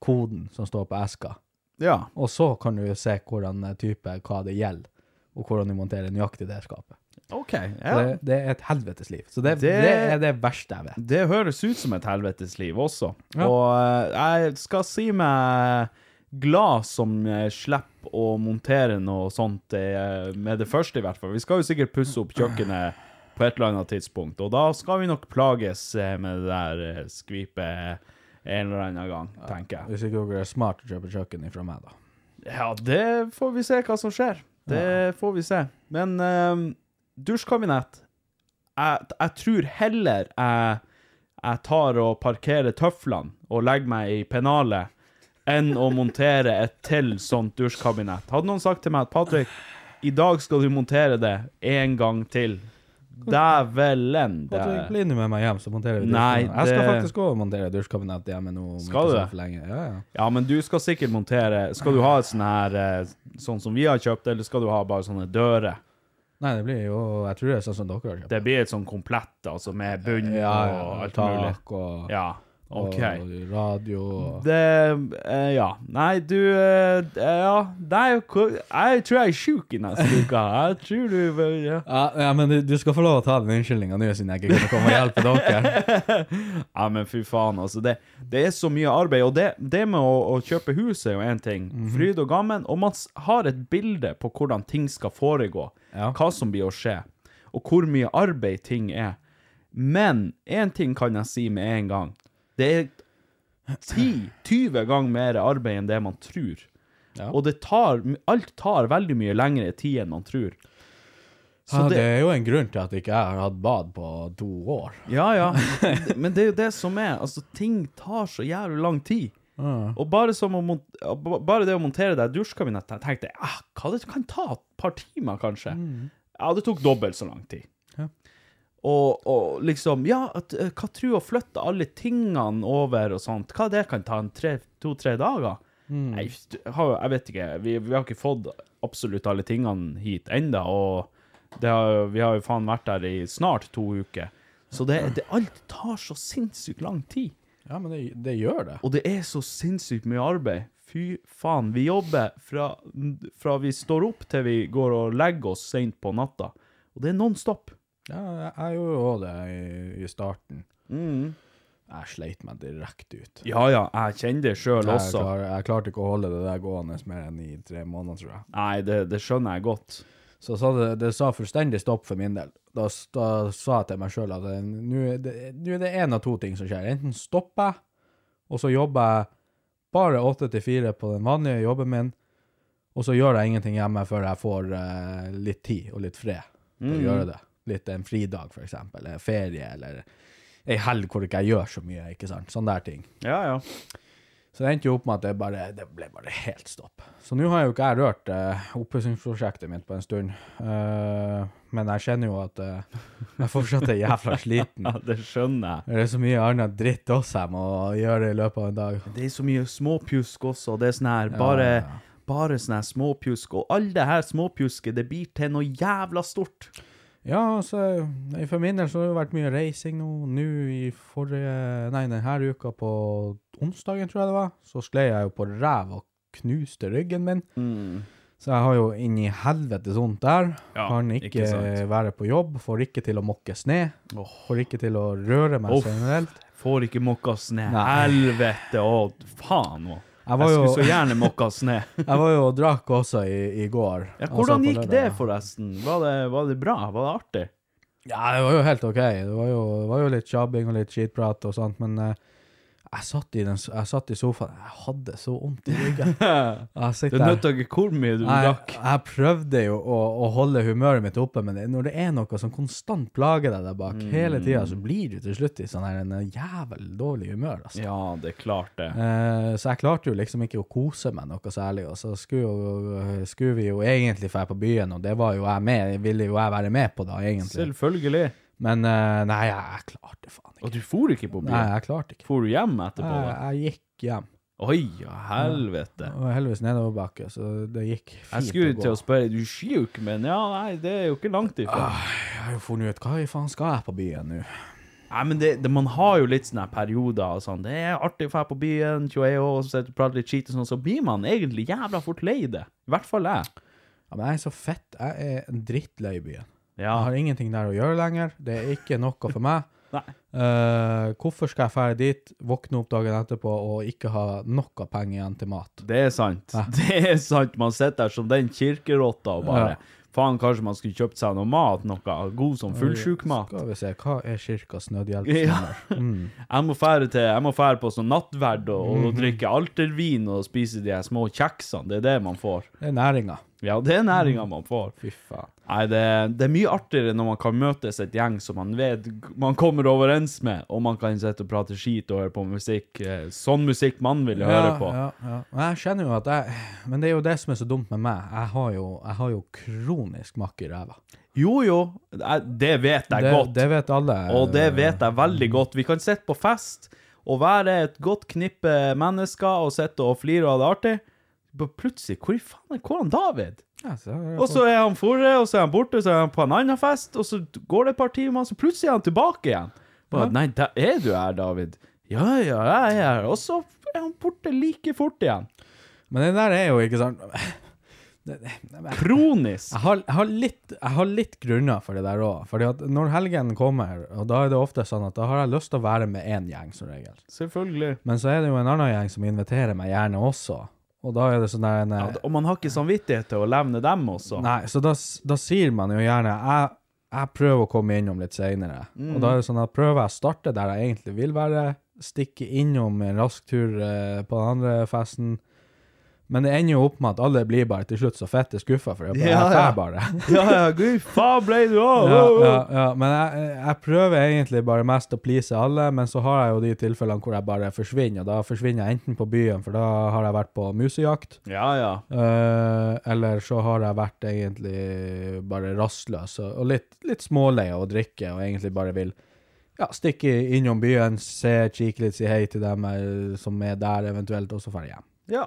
koden som står på eska. ja. Og så kan du se hvordan eh, type, hva det gjelder, og hvordan du monterer nøyaktig det skapet. OK. Ja. Det, det er et helvetes liv. Så det, det... Det- er det verste jeg vet. Det høres ut som et helvetes liv også. Ja. Og eh, jeg skal si meg glad som slipper å montere noe sånt eh, med det første, i hvert fall. Vi skal jo sikkert pusse opp kjøkkenet på et eller annet tidspunkt, og da skal vi nok plages eh, med det der eh, skvipet en eller annen gang, tenker jeg. Hvis ikke dere er smart å kjøpe kjøkken ifra meg, da. Ja, det får vi se hva som skjer. Det får vi se. Men um, dusjkabinett jeg, jeg tror heller jeg, jeg tar og parkerer tøflene og legger meg i pennalet enn å montere et til sånt dusjkabinett. Hadde noen sagt til meg at Patrick, i dag skal du montere det en gang til. Dævelen. det- Patrick, bli nå med meg hjem, så monterer vi Nei, det... Jeg skal faktisk også montere dusjkabinett hjemme nå. Skal du så det? Ja, ja. Ja, men du skal sikkert montere Skal du ha et sånn her eh, Sånn som vi har kjøpt, eller skal du ha bare sånne dører? Nei, det blir jo Jeg tror det er sånn som dere har kjøpt. Det blir et sånn komplett, altså med bunn ja, og alt mulig. tak og, Ja, Og radio og Det eh, Ja. Nei, du eh, Ja. Nei, jeg tror jeg er sjuk i neste uke. Jeg tror du ja. ja, ja, men du, du skal få lov å ta den unnskyldninga nå, siden jeg ikke kunne komme og hjelpe dere. ja, men fy faen, altså. Det, det er så mye arbeid. Og det, det med å, å kjøpe hus er jo én ting. Mhm. Fryd og gammen. Og man har et bilde på hvordan ting skal foregå. Ja. Hva som blir å skje. Og hvor mye arbeid ting er. Men én ting kan jeg si med en gang. Det er 10-20 ganger mer arbeid enn det man tror. Ja. Og det tar, alt tar veldig mye lengre tid enn man tror. Så ja, det- det er jo en grunn til at ikke jeg har hatt bad på to år. Ja, ja. Men det er jo det som er. Altså, ting tar så jævlig lang tid. Og bare, bare det å montere det dusjkabinettet, jeg tenkte ah, hva det kan ta et par timer, kanskje. Ja, det tok dobbelt så lang tid. Og, og liksom, ja, at, eh, hva du å flytte alle tingene over og sånt, hva det kan ta to-tre dager? Nei, jeg, jeg vet ikke, vi, vi har ikke fått absolutt alle tingene hit enda, og det har, vi har jo faen vært der i snart to uker. Så det, det, alt tar så sinnssykt lang tid. Ja, men det, det gjør det. Og det er så sinnssykt mye arbeid. Fy faen. Vi jobber fra, fra vi står opp til vi går og legger oss sent på natta. Og det er non stop. Ja, jeg, gjorde òg det i, i starten. Jeg sleit meg direkte ut. Ja ja, jeg kjenner det sjøl også. klar, jeg klarte ikke å holde det der gående mer enn i tre måneder, tror jeg. Nei, det, det skjønner jeg godt. Så så det, det sa fullstendig stopp for min del. Da, da sa jeg til meg sjøl at nå er det én av to ting som skjer. Enten stopper jeg, og så jobber jeg bare åtte til fire på den vanlige jobben min, og så gjør jeg ingenting hjemme før jeg får uh, litt tid og litt fred til å gjøre det. Litt en fridag, eksempel, eller ferie, eller ei helg hvor ikke jeg gjør så mye, ikke sant. Sånne der ting. Ja ja. Så det endte jo opp med at det, bare, det ble bare helt stopp. Så nå har jo ikke jeg rørt uh, oppussingsprosjektet mitt på en stund. Uh, men jeg kjenner jo at uh, jeg fortsatt er jævla sliten. ja, det skjønner jeg. Det er så mye annet dritt også jeg må gjøre i løpet av en dag. Det er så mye småpjusk også. Det er sånn her, bare, ja. bare sånn her småpjusk. Og alt det her småpjusket, det blir til noe jævla stort. Ja, altså, for min del så har det vært mye reising nå. Nå i forrige Nei, denne uka på onsdagen, tror jeg det var, så skled jeg jo på ræv og knuste ryggen min. Så jeg har jo inn i helvetes vondt der. Ja, kan ikke, ikke være på jobb, får ikke til å mokke sne. Oh. Får ikke til å røre meg oh. generelt. Får ikke mokka sne. Nei. Helvete og faen òg. Jeg Jeg skulle så gjerne mokkas ned. jeg var jo og drakk også i, i går. Ja, Altså hvordan på gikk det, forresten? Var det, var det bra? Var det artig? Ja, det var jo helt ok. Det var jo, det var jo litt sjabbing og litt skitprat og sånt, men eh, jeg, satt i den, jeg satt i sofaen. Jeg hadde så vondt i ryggen. Du å ikke hvor mye du drakk. jeg prøvde jo å, å holde humøret mitt oppe, men når det er noe som konstant plager deg der bak Mm. hele tida, så blir du til slutt i sånn her en jævel dårlig humør, altså. Ja, det er klart det. Eh, så jeg klarte jo liksom ikke å kose meg noe særlig, og så skulle, jo, skulle vi jo egentlig dra på byen, og det var jo jeg med, ville jo jeg være med på da, egentlig. Selvfølgelig. Men eh, nei, jeg, klarte faen ikke. Og du for ikke på byen? Nei, jeg klarte ikke. For du hjem etterpå? Jeg, da? jeg gikk hjem. Oi, ja, helvete. Var heldigvis nedoverbakke, så det gikk fint å gå. Jeg skulle til å spørre, du skier jo ikke, men ja, nei, det er jo ikke langt ifra. Jeg har jo funnet ut, hva i faen skal jeg på byen nå? Nei, men det, det, man har jo litt sånne her perioder og sånn. Det er artig å dra på byen, 21 år, så sitter du og prater litt skit og sånn, så blir man egentlig jævla fort lei det. I hvert fall jeg. Ja, men jeg er så fett. Jeg er en drittlei byen. Ja. Jeg har ingenting der å gjøre lenger. Det er ikke noe for meg. Eh, hvorfor skal jeg fære dit, våkne opp dagen etterpå og ikke ha noe penger igjen til mat? Det er sant. Det er sant. Man sitter der som den kirkerotta og bare Ja. Faen, kanskje man skulle kjøpt seg noe mat, noe god som fullsjukmat. Skal vi se, hva er kirkas Ja. Mm. Jeg må fære til Jeg må fære på sånn nattverd og, og drikke altervin og spise de små kjeksene. Det er det man får. Det er næringa. Ja, det er næringa man får. Fy faen. Nei, det, det er mye artigere når man kan møtes et gjeng som man vet man kommer overens med, og man kan sitte og prate skit og høre på musikk. eh, Sånn musikk man vil høre på. Ja, ja. Jeg kjenner jo at jeg Men det er jo det som er så dumt med meg. Jeg har jo, jeg har jo kronisk makk i ræva. Jo, jo, det vet jeg Det, godt. det vet alle. Og det vet jeg veldig godt. Vi kan sitte på fest og være et godt knippe mennesker og sitte og flire og ha det artig. Plutselig, hvor i faen er han David? Ja, så Og så er han forre, og så er han borte, så er han på en annen fest, og så går det et par timer, så plutselig er han tilbake igjen. Bare, Nei, der er du her, David. Ja, ja, jeg er her. Og så er han borte like fort igjen. Men det der er jo ikke det, Kronisk. jeg, har, jeg, har litt, jeg har litt grunner for det der òg. Fordi at når helgen kommer, og da er det ofte sånn at da har jeg lyst til å være med én gjeng, som regel. Selvfølgelig. Men så er det jo en annen gjeng som inviterer meg gjerne også. Og da er det sånn der Ja, og man har ikke samvittighet til å levne dem også. Nei, så da, da sier man jo gjerne jeg, jeg prøver å komme innom litt seinere. Og da er det sånn at prøver jeg å starte der jeg egentlig vil være stikke innom en rask tur eh, på den andre festen. Men det ender jo opp med at alle blir bare til slutt så fette skuffa, for jeg, Ja, jeg ja. drar bare. Ja, ja, gud, faen ble du av? Ja, ja, ja. Men jeg, jeg prøver egentlig bare mest å please alle, men så har jeg jo de tilfellene hvor jeg bare forsvinner. og Da forsvinner jeg enten på byen, for da har jeg vært på musejakt, Ja, ja. Uh, eller så har jeg vært egentlig bare rastløs og, og litt, litt smålei av å drikke, og egentlig bare vil ja, stikke innom byen, se, kikke litt, si hei til dem eh, som er der eventuelt, og så dra hjem. Ja,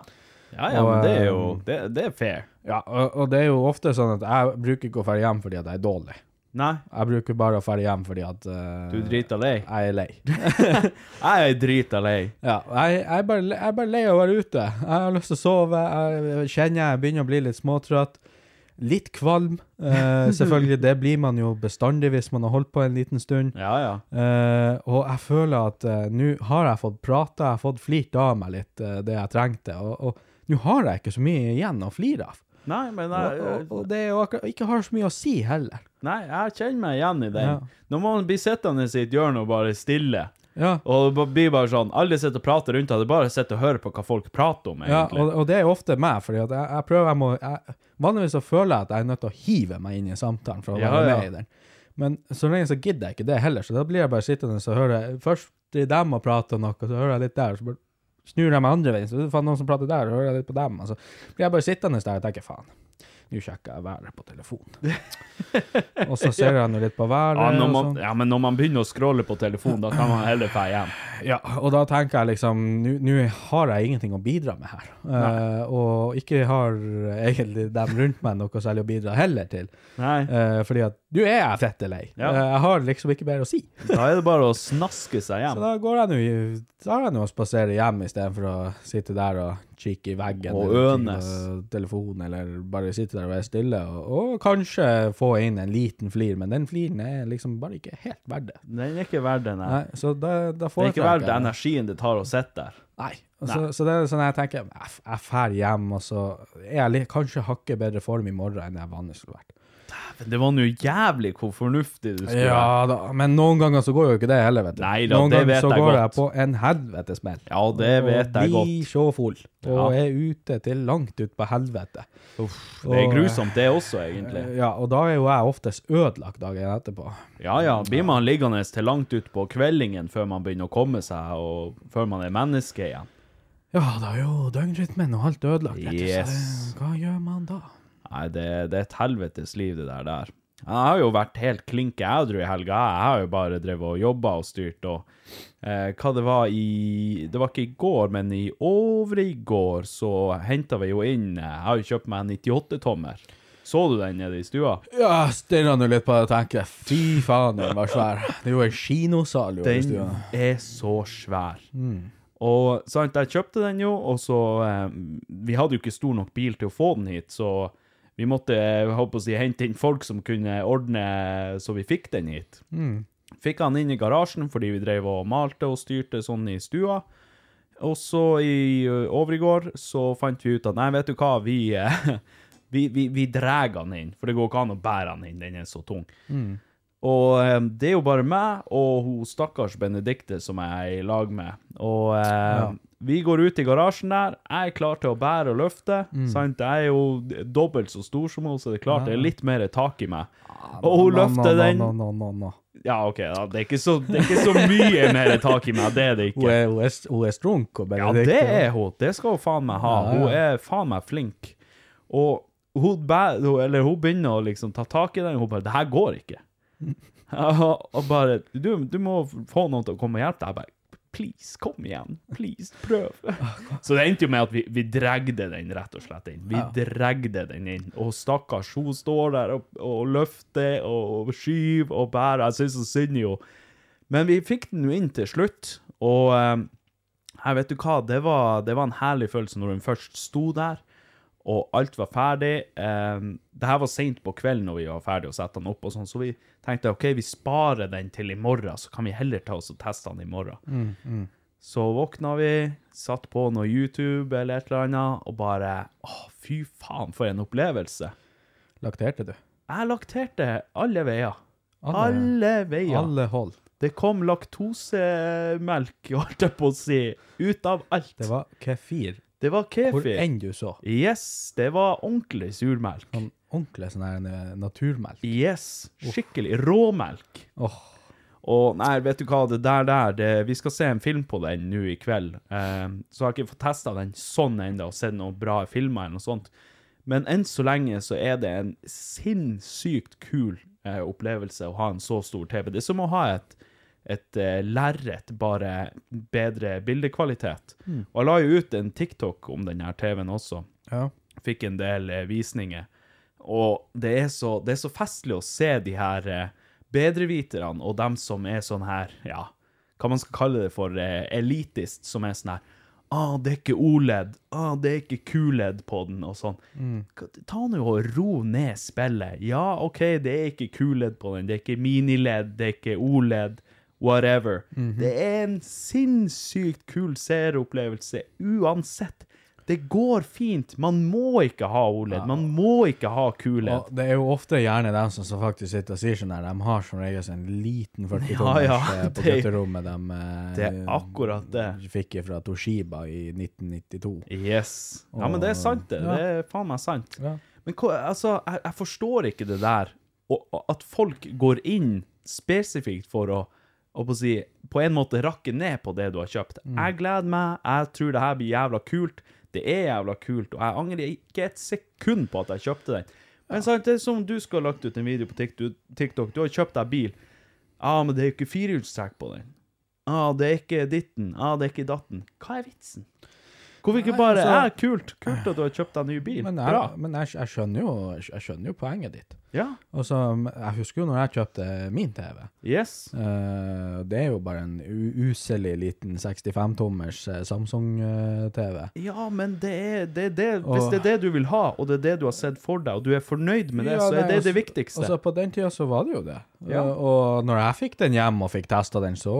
ja, ja Og, men det er jo eh, det, det er fair. Ja, og, og det er jo ofte sånn at jeg bruker ikke å dra hjem fordi at jeg er dårlig. Nei, Jeg bruker bare å dra hjem fordi at uh, du er drita lei. jeg er lei. Jeg er drita lei. Ja, jeg, jeg, er bare, jeg er bare lei av å være ute. Jeg har lyst til å sove. Jeg kjenner jeg begynner å bli litt småtrøtt. Litt kvalm. Uh, selvfølgelig, det blir man jo bestandig hvis man har holdt på en liten stund. Ja, ja. Uh, og jeg føler at nå har jeg fått prata, jeg har fått flirt av meg litt det jeg trengte. Og, og nå har jeg ikke så mye igjen å flire av. Nei, men jeg, og, og det er jo akkurat ikke har så mye å si heller. nei, jeg kjenner meg igjen i den. Ja. Når man blir sittende i et hjørne og bare stille, Ja, og det blir bare sånn Alle sitter og prater rundt deg, det er bare å sitte og høre på hva folk prater om, Ja, egentlig. og, og det er jo ofte meg, fordi at jeg, jeg prøver jeg må, jeg, Vanligvis så føler jeg at jeg er nødt til å hive meg inn i samtalen for å Ja, være ja. med i den. Men så lenge så gidder jeg ikke det heller, så da blir jeg bare sittende og høre Først til dem og prate om noe, så hører jeg litt der, så bare snur jeg meg andre veien, så er det faen noen som prater der, og hører jeg litt på dem, og så blir jeg bare sittende der og tenker faen. Nå sjekker jeg været på telefonen. og så ser jeg nå litt på været. Ja, når man, sånn. ja, men når man begynner å scrolle på telefonen, da kan man heller dra hjem. Ja, og da tenker jeg liksom Nå har jeg ingenting å bidra med her. Uh, og ikke har egentlig dem rundt meg noe særlig å bidra heller til. Nei, Uh, fordi at nå er jeg fette lei. Ja. Uh, jeg har liksom ikke mer å si. da er det bare å snaske seg hjem. Så da går jeg nå og spaserer hjem istedenfor å sitte der og kikke i veggen. Og ønes. Telefon, eller bare sitte der og være stille. Og, og kanskje få inn en liten flir, men den fliren er liksom bare ikke helt verdt det. Den er ikke verdt det, nei. Nei, så da, da Det er ikke verdt energien det tar å sitte der. Nei. Så, så det er sånn jeg tenker, jeg, fær hjem, og så er jeg litt, kanskje hakket bedre form i morgen enn jeg vanligvis skulle vært. Men det var nå jævlig hvor fornuftig du skulle. Ja da, men noen ganger så går jo ikke det heller, vet du. Nei da, noen det ganger vet så jeg går godt. jeg på en helvetes smell. Ja, det vet jeg Og blir så full, og er ute til langt ut på helvete. Det er Og, grusomt, det også, egentlig. Ja, og da er jo jeg oftest ødelagt dagen etterpå. Ja ja, blir man liggende til langt ut på kveldingen før man begynner å komme seg, og før man er menneske igjen? Ja, da er jo døgnrytmen og alt ødelagt. Yes. Så hva gjør man da? Nei, det, det er et helvetes liv, det der der. Jeg har jo vært helt klinke ædru i helga. Jeg har jo bare drevet og jobba og styrt, og eh, hva det var i Det var ikke i går, men i overiggår så henta vi jo inn Jeg har jo kjøpt meg en 98-tommer. Så du den nede i stua? Ja, stirra nå litt på det og tenker, fy faen, den var svær. Det er jo en kinosal, jo. i stua. Den er så svær. Og sant, jeg kjøpte den jo, og så eh, Vi hadde jo ikke stor nok bil til å få den hit, så vi måtte si, hente inn folk som kunne ordne så vi fikk den hit. Fikk han inn i garasjen fordi vi drev og malte og styrte sånn i stua. Og så i overgård overigår så fant vi ut at nei, vet du hva, vi, eh, vi, vi, vi drar han inn, for det går ikke an å bære han inn, den er så tung. Og eh, det er jo bare meg og hun stakkars Benedikte som jeg er i lag med. Og eh, vi går ut i garasjen der. Jeg er klar til å bære og løfte. Sant? Jeg er jo dobbelt så stor som hun, så det er klart det er litt mer tak i meg. Og hun løfter den No, no, no, no. Ja, OK, da. Det, er ikke så, det er ikke så mye mer tak i meg. Det er det Hun ikke. er, hun er, hun er strunk og Ja, det er hun. Det skal hun faen meg ha. Ja, ja. Hun er faen meg flink. Og hun, bæ, hun- eller hun begynner å liksom ta tak i den, og hun bare 'Det her går ikke'. Og bare du, 'Du må få noen til å komme og hjelpe deg'. Jeg bare 'Please, kom igjen. Please, prøv'. Så det endte jo med at vi, vi dregde den rett og slett inn. Vi dregde den inn. Og stakkars, hun står der og, og løfter og, og skyver og bærer. Jeg syns så synd i henne. Men vi fikk den jo inn til slutt, og eh, jeg vet du hva, det var, det var en herlig følelse når hun først sto der, og alt var ferdig. Um, det her var sent på kvelden når vi var ferdig å sette den opp, og sånn, så vi tenkte ok, vi sparer den til i morgen, så kan vi heller ta oss og teste den i morgen. Så våkna vi, satt på noe YouTube eller et eller annet, og bare Å, fy faen, for en opplevelse. Lakterte du? Jeg lakterte alle veier. Alle- Alle veier. Alle hold. Det kom laktosemelk, holdt jeg på å si, ut av alt. Det var kefir. Det var kefir. Hvor enn du så. Yes, det var ordentlig surmelk. Sånn ordentlig sånn her eh, naturmelk. Yes, skikkelig råmelk. Åh, Og nei, vet du hva, det der der, det, vi skal se en film på den nå i kveld. Eh, så har jeg ikke fått testa den sånn ennå, og sett noen bra filmer eller noe sånt. Men enn så lenge så er det en sinnssykt kul eh, opplevelse å ha en så stor TV. Det er som å ha et, et uh, lerret, bare bedre bildekvalitet. Og jeg la jo ut en TikTok om denne TV-en også ja. fikk en del uh, visninger. Og det er, så, det er så festlig å se de her uh, bedreviterne og dem som er sånn her, ja, hva man skal kalle det for, uh, elitist, som er sånn her, ah, det er ikke OLED, ah, det er ikke QLED på den, og sånn. Mm. Ta nå og ro ned spillet. Ja, ok, det er ikke QLED på den, det er ikke miniled, det er ikke OLED, whatever. Det er en sinnssykt kul seeropplevelse uansett. Det går fint. Man må ikke ha OLED. Man må ikke ha QLED. Og det er jo ofte gjerne dem som, faktisk sitter og sier sånn her, de har som regel en liten 40 Ja, ja, ja, på det- gutterommet de eh, Det er akkurat det. fikk fra Toshiba i 1992. Yes. Ja, men det er sant, det. Ja. Det er faen meg sant. Ja. Men altså, jeg, jeg forstår ikke det der, og at folk går inn spesifikt for å, å på, å si, på en måte rakke ned på det du har kjøpt. Jeg gleder meg, jeg tror det her blir jævla kult. Det er jævla kult, og jeg angrer ikke et sekund på at jeg kjøpte den. Men sant, det er som du skal ha lagt ut en video på TikTok, du har kjøpt deg bil. Ja, men det er jo ikke firehjulstrekk på den. Ja, det er ikke ditten. Ja, det er ikke datten. Hva er vitsen? Hvorfor ikke bare altså- Ja, kult. Kult at du har kjøpt deg ny bil. Men, jeg, men jeg, jeg, skjønner jo, jeg skjønner jo poenget ditt. Ja. så, jeg husker jo når jeg kjøpte min TV. Yes. Uh, det er jo bare en uselig liten 65-tommers Samsung-TV. Ja, men det er det, er det Hvis Og- det er det du vil ha, og det er det du har sett for deg, og du er fornøyd med det, så er det det viktigste. Og så på den tida så var det jo det. Ja. Eh, og når jeg fikk den hjem og fikk testa den, så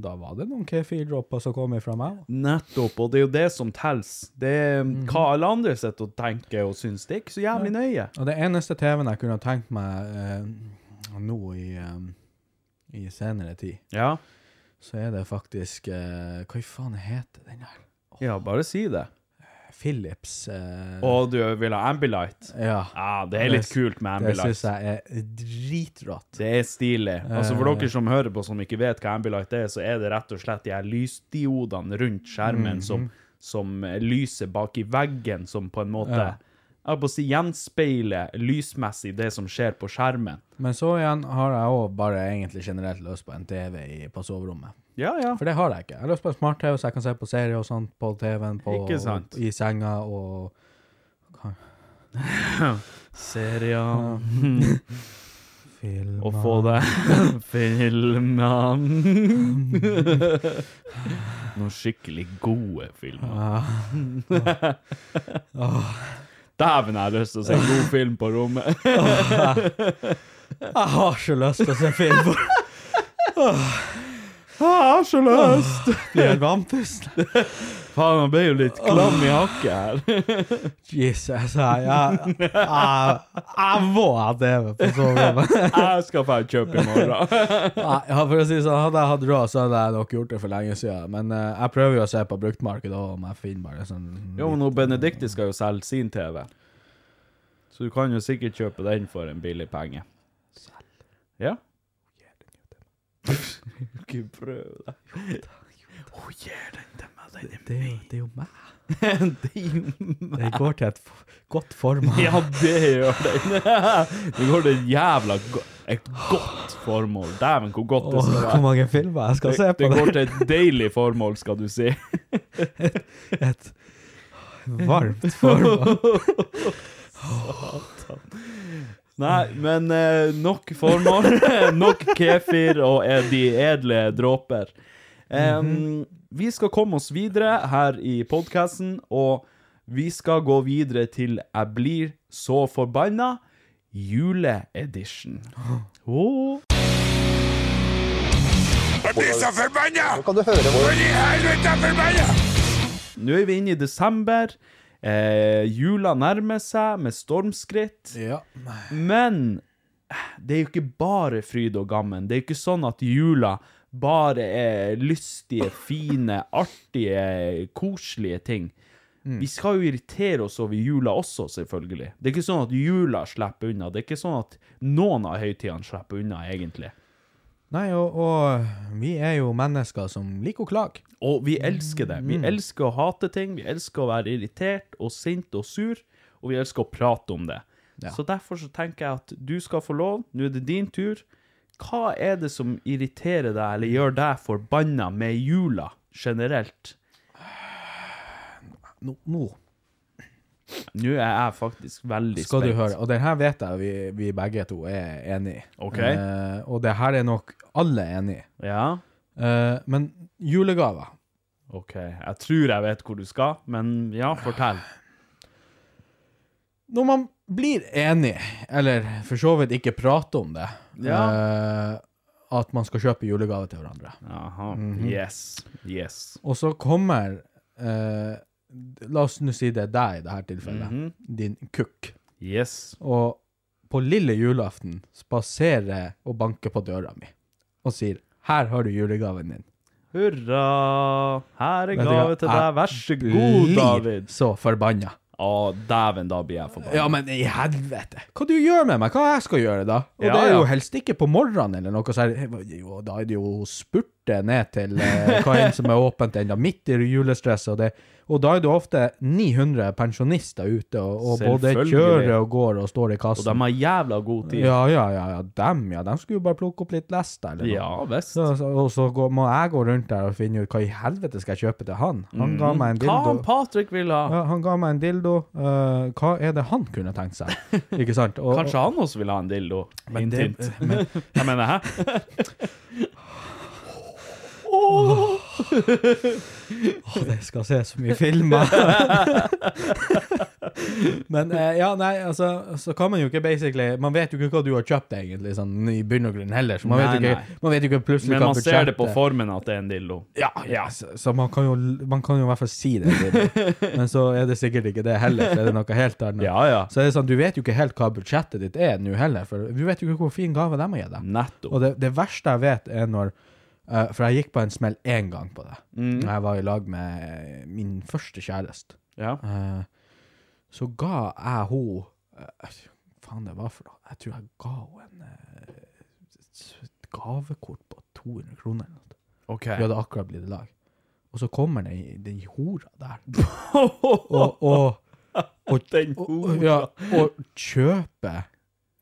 da var det noen kefirdropper som kom ifra meg. Nettopp, og det er jo det som teller. Det er Mhm. hva alle andre sitter og tenker og syns. Det er ikke så jævlig nøye. Og det eneste TV-en jeg kunne tenkt meg eh, nå i, eh, i senere tid, Ja. så er det faktisk eh, Hva i faen heter den der? ja, bare si det. Philips eh, Og du vil ha Ambilight? Ja. Ja, det er litt Det- kult med Ambilight. Det syns jeg er dritrått. Det er stilig. Altså For Eh. dere som hører på som ikke vet hva Ambilight er, så er det rett og slett de her lysdiodene rundt skjermen Mhm. som, som lyser bak i veggen, som på en måte Ja. Jeg på å si gjenspeiler lysmessig det som skjer på skjermen. Men så igjen har jeg òg bare egentlig generelt lyst på en TV i, på soverommet. Ja, ja. For det har jeg ikke. Jeg har lyst på en smart-TV, så jeg kan se på serier og sånt på TV-en, i senga og Serier Filmer. Og få det Filmer. Noen skikkelig gode filmer. Dæven, jeg har lyst til å se en god film på rommet. Jeg har så lyst til å se film! Jeg har så lyst! Blir helt vannpust. Faen, han ble jo litt klam i hakket her. Jesus, jeg, jeg, jeg, jeg må ha TV på soverommet. Jeg skal få kjøpe i morgen. Nei, Ja, for å si sånn, Hadde jeg hatt råd, så hadde jeg nok gjort det for lenge siden. Men uh, jeg prøver jo å se på bruktmarkedet òg, om jeg finner bare sånn Jo, men Benedicte skal jo selge sin TV. Så du kan jo sikkert kjøpe den for en billig penge. Ja. Ikke prøv det. Hun gir den til meg, den er det, jo, det er jo meg. Det er jo meg. Det går til et godt formål. Ja, det gjør den. Det går til et jævla go et godt formål. Dæven, hvor godt det skal være. hvor mange filmer jeg skal se på det går til et deilig formål, skal du si. Et varmt formål. Nei, men eh, nok formål. nok kefir og eh, de edle dråper. Em, Vi skal komme oss videre her i podkasten, og vi skal gå videre til Jeg blir så forbanna juleedition. Oh. Jeg blir så forbanna! Hvor i helvete er forbanna? Nå er vi inne i desember. Eh, jula nærmer seg med stormskritt. Ja. Men det er jo ikke bare fryd og gammen. Det er jo ikke sånn at jula bare er lystige, fine, artige, koselige ting. Vi skal jo irritere oss over jula også, selvfølgelig. Det er ikke sånn at jula slipper unna. Det er ikke sånn at noen av høytidene slipper unna, egentlig. Nei, og, og vi er jo mennesker som liker å klage. Og vi elsker det. Vi elsker å hate ting, vi elsker å være irritert og sint og sur, og vi elsker å prate om det. Ja. Så derfor så tenker jeg at du skal få lov, nå er det din tur. Hva er det som irriterer deg, eller gjør deg forbanna med jula generelt? Nå, nå Nå er jeg faktisk veldig skal du høre. Og den her vet jeg vi, vi begge to er enig i. Ok. Uh, og det her er nok alle enig i. Ja, Uh, men julegaver ok. Jeg tror jeg vet hvor du skal, men ja, fortell. Når man blir enig, eller for så vidt ikke prater om det, Ja. Uh, at man skal kjøpe julegave til hverandre. Aha. Mm -hmm. Yes. Yes. Og så kommer eh, La oss nå si det er deg i dette tilfellet. Mhm. Din kukk. Yes. Og på lille julaften spaserer og banker på døra mi og sier 'Her har du julegaven din'. Hurra! Her er gave til deg. Vær så god, David. så forbanna. Å, dæven, da blir jeg forbanna. Ja, men i helvete. Hva du gjør med meg? Hva jeg skal gjøre da? Og Ja, det er jo ja. helst ikke på morgenen eller noe sånt. Jo, da er det jo å spurte ned til eh, hva enn som er åpent ennå, midt i julestresset. Og, det, og da er det ofte 900 pensjonister ute, og, og både kjører og går og står i kassen. Og de har jævla god tid. Ja, ja, ja, ja. Dem, ja. De skulle jo bare plukke opp litt lest eller noe. Ja, best. Så, så, og så går, må jeg gå rundt der og finne ut hva i helvete skal jeg kjøpe til han. Han ga meg en dildo. Hva han. Patrick vil ha? Ja, han ga meg en dildo. Uh, hva er det han kunne tenkt seg? Ikke sant? Og, Kanskje han også vil ha en dildo? Men Hint, hint. Jeg mener, hæ? Åh, det skal se så mye filmer. Men eh, ja, nei, altså, så kan man jo ikke basically Man vet jo ikke hva du har kjøpt egentlig, sånn i bunn og grunn heller. Så man, Nei, vet jo ikke, man vet jo ikke plutselig Men hva man ser det på formen at det er en dildo. Ja, ja. Så, så man, kan jo, man kan jo i hvert fall si det. Men så er det sikkert ikke det heller, for det er noe helt annet. Ja, ja. Så er det sånn, du vet jo ikke helt hva budsjettet ditt er nå heller, for du vet jo ikke hvor fin gave de har gitt deg. Og det, det verste jeg vet er når eh, For jeg gikk på en smell én gang på det. Mm. Når jeg var i lag med min første kjæreste. Ja. Uh, så ga jeg henne uh, Faen, det var for noe? Jeg tror jeg ga henne en eh, et gavekort på 200 kroner. eller noe. OK. Vi hadde akkurat blitt i lag. Og så kommer den, den hora der. Og, og, og, Den og, ja, og kjøper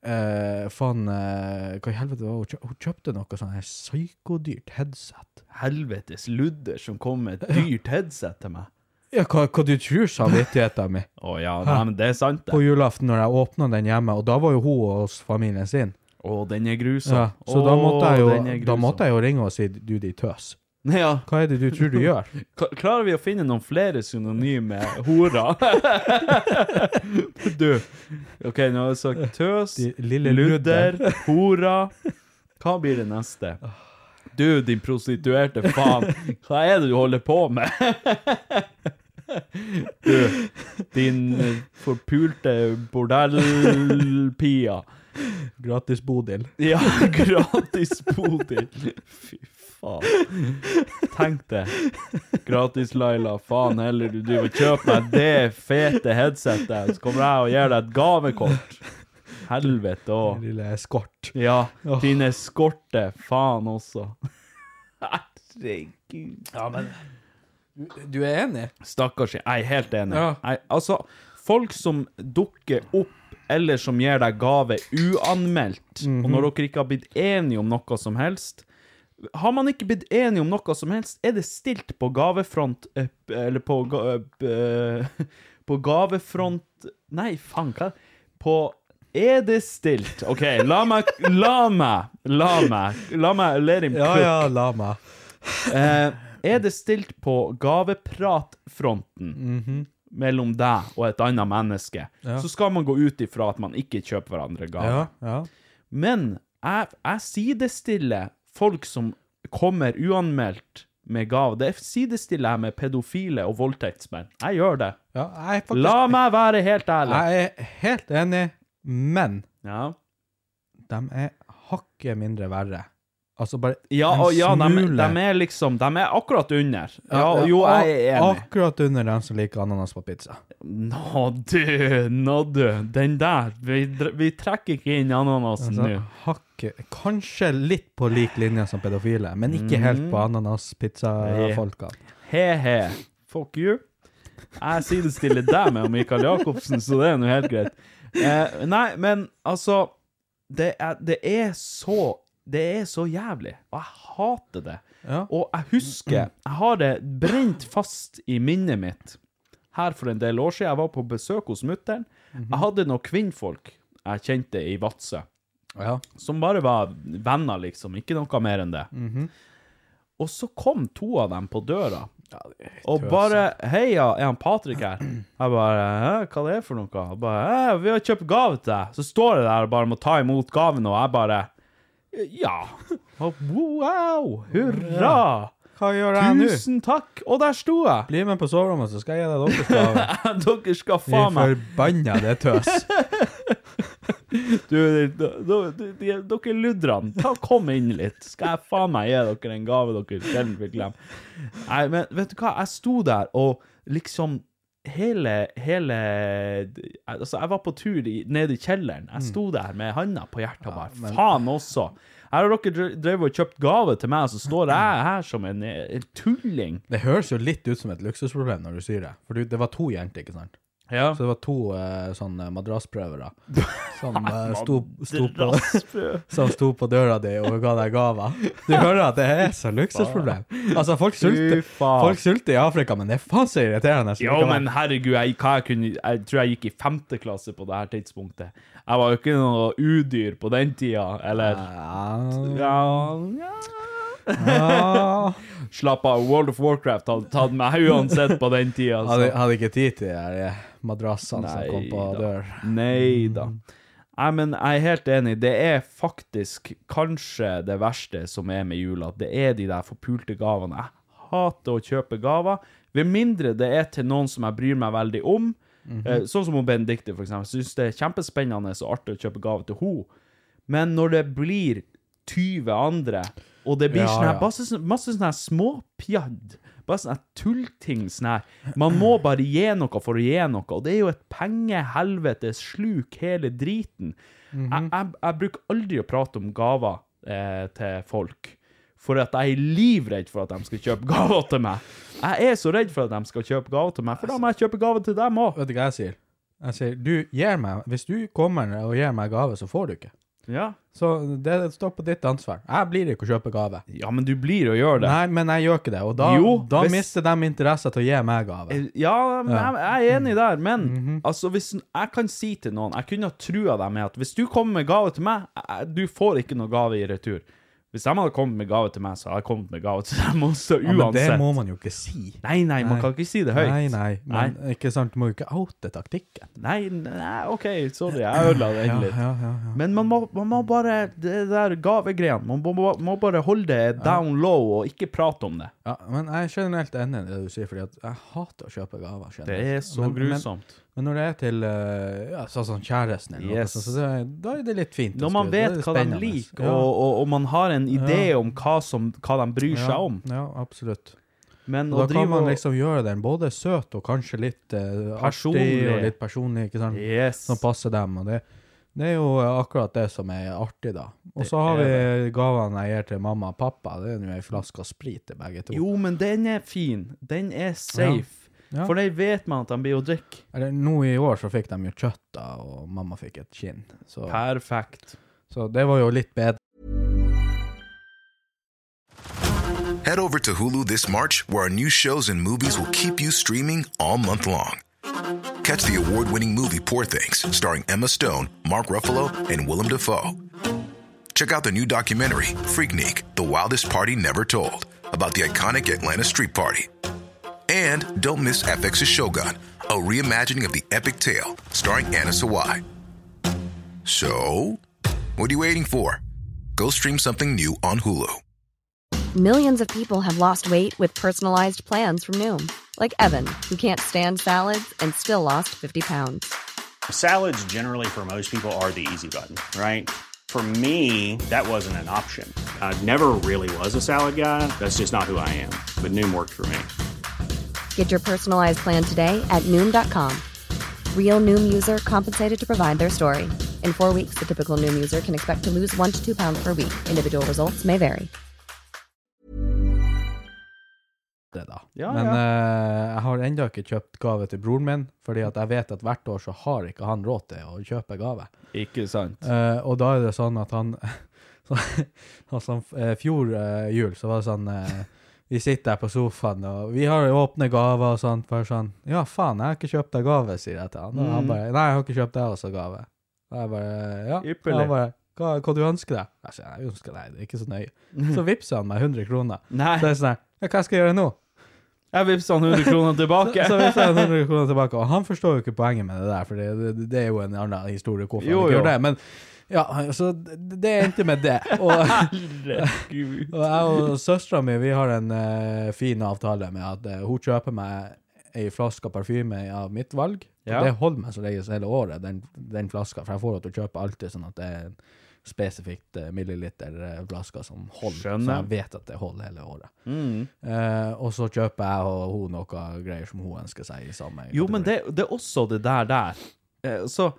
eh, Faen, uh, hva i helvete var det? Hun kjøpte noe sånn her psykodyrt headset. Helvetes ludder som kom med et dyrt headset til meg. Ja, hva, hva du tror samvittigheten min? Å ja, nei, men det er sant, På julaften når jeg åpna den hjemme, og da var jo hun hos familien sin. Å, den er grusom. Ja, så da, måtte jo, da måtte jeg jo ringe og si du, de tøs. Ja. Hva er det du tror du gjør? Klarer vi å finne noen flere synonyme hora? du, ok, nå har jeg sagt tøs, lille ludder, hora. Hva blir det neste? Du, din prostituerte faen, hva er det du holder på med? Du, din eh, forpulte bordellpia. Gratis Bodil. Ja, gratis Bodil. Fy faen. Tenk det. Gratis Laila. Faen heller du driver og kjøper meg det fete headsetet, så kommer jeg og gir deg et gavekort. Helvete òg. Lille eskort. Ja, din eskorte. Faen også. Herregud. Ja, men Du er enig? Stakkars. Jeg er helt enig. Ja. Jeg, altså, folk som dukker opp eller som gir deg gave uanmeldt, og når dere ikke har blitt enige om noe som helst Har man ikke blitt enige om noe som helst, er det stilt på gavefront eh, Eller på eh, På gavefront Nei, faen, hva På Er det stilt? OK, la meg La meg La meg La meg let him Ja, cook. ja, la meg. Eh, er det stilt på gavepratfronten mellom deg og et annet menneske, Ja. så skal man gå ut ifra at man ikke kjøper hverandre gaver. Ja, ja. Men jeg, jeg sidestiller folk som kommer uanmeldt med gave. Det sidestiller jeg med pedofile og voldtektsmenn. Jeg gjør det. ja jeg faktisk La meg være helt ærlig. Jeg er helt enig, men Ja. de er hakket mindre verre. Altså bare Ja, en ja de, smule de er liksom De er akkurat under. Ja, Ja, jo, jeg er enig. Akkurat under dem som liker ananas på pizza. Nå du, nå du. Den der. Vi, vi trekker ikke inn ananasen Altså, nå. hakket Kanskje litt på lik linje som pedofile, men ikke helt Mm. på ananas-pizza-folkene. He-he. Fuck you. Jeg sidestiller deg med Mikael Jacobsen, så det er nå helt greit. Eh, nei, men altså det er, det er så Det er så jævlig, og jeg hater det. Ja. Og jeg husker Jeg har det brent fast i minnet mitt her for en del år siden. Jeg var på besøk hos mutter'n. Jeg hadde noen kvinnfolk jeg kjente i Vadsø, Ja. som bare var venner, liksom. Ikke noe mer enn det. Og så kom to av dem på døra. Og bare 'Heia, er han Patrick her?' Jeg bare hva det er for noe?' Jeg bare 'Vi har kjøpt gave til deg.' Så står jeg der og bare må ta imot gaven, og jeg bare 'Ja'. Wow! Hurra! Hva gjør jeg nå? Tusen takk! Og der sto jeg! Bli med på soverommet, så skal jeg gi deg deres gave. Dere skal faen meg forbanna det tøs. Du, du, du, du, de- dere ludderne, ta kom inn litt. Skal jeg faen meg gi dere en gave dere sjelden vil glemme. Nei, men vet du hva, jeg sto der og liksom Hele, hele Altså, jeg var på tur i, ned i kjelleren. Jeg sto der med handa på hjertet og bare Faen også! Her har dere dre- drevet og kjøpt gave til meg, og så står jeg her som en, en tulling. Det høres jo litt ut som et luksusproblem når du sier det. For det var to jenter, ikke sant? Ja. Så det var to eh, sånne madrassprøvere som, eh, sto, sto på, som sto på døra di og ga deg gaver. Du hører at det er så luksusproblem. Altså, folk sulter, folk sulter i Afrika, men det er faen så irriterende. Jo, men herregud, jeg, jeg, kunne, jeg tror jeg gikk i femte klasse på det her tidspunktet. Jeg var jo ikke noe udyr på den tida, eller Ja, Ja, ja. Slapp av, World of Warcraft hadde tatt meg uansett på den tida. så- Hadde, hadde ikke tid til det. Madrassene som kom på dør. Nei da. Nei, men jeg er helt enig. Det er faktisk kanskje det verste som er med jula. Det er de der forpulte gavene. Jeg hater å kjøpe gaver. Ved mindre det er til noen som jeg bryr meg veldig om. eh, sånn som hun Benedicte, for eksempel. Syns det er kjempespennende og artig å kjøpe gave til henne. Men når det blir 20 andre, og det blir Ja, sånne, ja. masse, sånn- masse sånne småpjadd, bare sånn her tullting sånn her, man må bare gi noe for å gi noe, og det er jo et pengehelvetes sluk hele driten. Mhm. jeg, jeg, jeg bruker aldri å prate om gaver eh, til folk, for at jeg er livredd for at de skal kjøpe gaver til meg. Jeg er så redd for at de skal kjøpe gaver til meg, for da må jeg kjøpe gaver til dem òg. Vet du hva jeg sier? Jeg sier, du gir meg, hvis du kommer og gir meg gave, så får du ikke. Ja. Så det står på ditt ansvar. Jeg blir ikke å kjøpe gave. ja, men du blir å gjøre det. Nei, men jeg gjør ikke det, og da, Jo, da hvis- mister de interesse til å gi meg gave. Eh, Ja, men jeg, jeg er enig der, men Mhm. altså hvis jeg kan si til noen Jeg kunne ha trua deg med at hvis du kommer med gave til meg, jeg, du får ikke noe gave i retur. Hvis de hadde kommet med gave til meg, så hadde jeg kommet med gave til dem også, Ja, men det må man jo ikke si. Nei, nei, man kan ikke si det høyt. Nei, nei, men ikke sant, du må jo ikke oute taktikken. Nei, nei, OK, sorry, jeg ødela Ja, litt. ja, ja, ja. Men man må, man må bare Det der gavegreiene Man må, må, bare holde det down low og ikke prate om det. ja, men jeg er generelt enig i det du sier, fordi jeg hater å kjøpe gaver. Det er så men- grusomt. Men når det er til uh, ja, sånn kjæresten eller noe, Yes. så, så da er det litt fint. Når man vet hva de liker, Ja. og, og, og man har en idé Ja. om hva, som, hva de bryr seg om. Ja, absolutt. Men da kan man liksom gjøre den både søt og kanskje litt eh, Personlig. artig og litt personlig, ikke sant? Yes. Som passer dem. Og det, det er jo akkurat det som er artig, da. Og så har vi gavene jeg gir til mamma og pappa. Det er jo ei flaske sprit til begge to. Jo, men den er fin. Den er safe. Ja. For den vet man at de blir å drikke. Eller, nå i år så fikk de jo kjøtt, da, og mamma fikk et kinn. Så, Perfekt. så det var jo litt bedre. Head over to Hulu this March, where our new shows and movies will keep you streaming all month long. Catch the award winning movie Poor Things, starring Emma Stone, Mark Ruffalo, and Willem Dafoe. Check out the new documentary, Freaknik The Wildest Party Never Told, about the iconic Atlanta Street Party. And don't miss FX's Shogun, a reimagining of the epic tale, starring Anna Sawai. So, what are you waiting for? Go stream something new on Hulu. Millions of people have lost weight with personalized plans from Noom, like Evan, who can't stand salads and still lost 50 pounds. Salads, generally, for most people, are the easy button, right? For me, that wasn't an option. I never really was a salad guy. That's just not who I am. But Noom worked for me. Get your personalized plan today at Noom.com. Real Noom user compensated to provide their story. In four weeks, the typical Noom user can expect to lose one to two pounds per week. Individual results may vary. det, da. Ja, Men ja. Uh, jeg har ennå ikke kjøpt gave til broren min, fordi at jeg vet at hvert år så har ikke han råd til å kjøpe gave. Ikke sant? Uh, og da er det sånn at han så, altså, eh, Fjor uh, jul så var det sånn eh, Vi sitter her på sofaen, og vi har åpne gaver og sånt. Bare sånn Ja, faen, jeg har ikke kjøpt deg gave, sier jeg til han. Og han Mm. bare Nei, jeg har ikke kjøpt deg også gave. Og jeg bare Ja. Ypperlig. Han bare hva, hva du ønsker deg? Jeg sier, jeg ønsker deg, det er ikke så nøye. Så vippser han meg 100 kroner. Nei. Så det er sånn her, ja, hva skal jeg gjøre nå? Jeg vippsa han 100 kroner tilbake. Så vippser han 100 kroner tilbake, og han forstår jo ikke poenget med det der, for det, det, det er jo en annen historie hvorfor Jo, han ikke jo. gjør det. Men ja, så det endte med det. Og, Herregud. og jeg og søstera mi, vi har en uh, fin avtale med at uh, hun kjøper meg ei flaske parfyme av mitt valg. Og Ja. Det holder meg som regel hele året, den, den flaska, for jeg får henne til å kjøpe alltid sånn at det er en spesifikt uh, milliliter eh, som holder, så jeg vet at det holder hele året. Mm. Uh, og så kjøper jeg og hun noe greier som hun ønsker seg i samme Jo, men det, det er også det der der. Uh, Så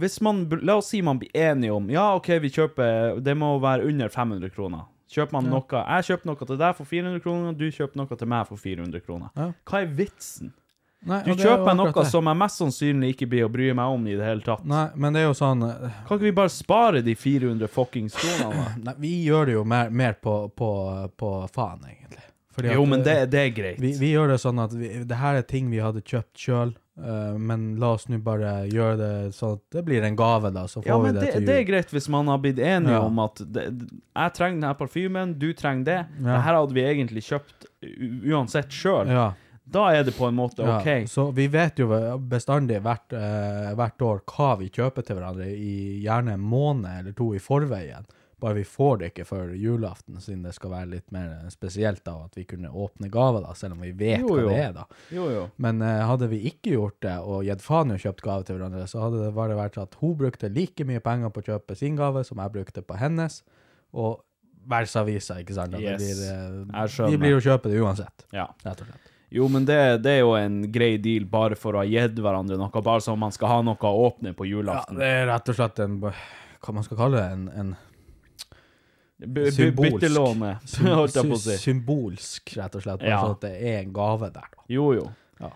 hvis man, la oss si man blir enige om, ja, ok, vi kjøper, det må være under 500 kroner. Kjøper man noe, jeg kjøper noe til deg for 400 kroner, du kjøper noe til meg for 400 kroner. Ja. Hva er vitsen? Nei, Du det er kjøper noe det. som jeg mest sannsynlig ikke blir å bry meg om i det hele tatt. Nei, men det er jo sånn eh, Kan ikke vi bare spare de 400 fuckings kronene? Nei, vi gjør det jo mer, mer på, på, på faen, egentlig. Fordi Jo, at, men det, eh, det er greit. vi, vi gjør det sånn at vi, det her er ting vi hadde kjøpt sjøl, men la oss nå bare gjøre det sånn at det blir en gave, da, så får Ja, vi det, det, til det er greit hvis man har blitt enige Ja. om at det, jeg trenger denne parfymen, du trenger det. Ja. Det her hadde vi egentlig kjøpt uansett sjøl. Ja, Da er det på en måte. OK. Så vi vet jo bestandig hvert, eh, hvert år hva vi kjøper til hverandre, i gjerne en måned eller to i forveien. Bare vi får det ikke før julaften, siden det skal være litt mer spesielt da, at vi kunne åpne gaver, da, selv om vi vet Jo, hva jo. det er, da. Jo, jo. Men uh, hadde vi ikke gjort det, og gitt faen i å kjøpt gave til hverandre, så hadde det bare vært at hun brukte like mye penger på å kjøpe sin gave som jeg brukte på hennes, og versa visa, ikke sant? Yes. det blir, uh, vi blir jo kjøpe det uansett, Ja. rett og slett. Jo, men det, det er jo en grei deal bare for å ha gitt hverandre noe, bare så man skal ha noe å åpne på Ja, det er rett og slett en, hva man skal kalle det, en, en B- symbolsk. Byttelåne, holdt jeg på å si. symbolsk, rett og slett, bare Ja. sånn at det er en gave der, da. Jo, jo. Ja.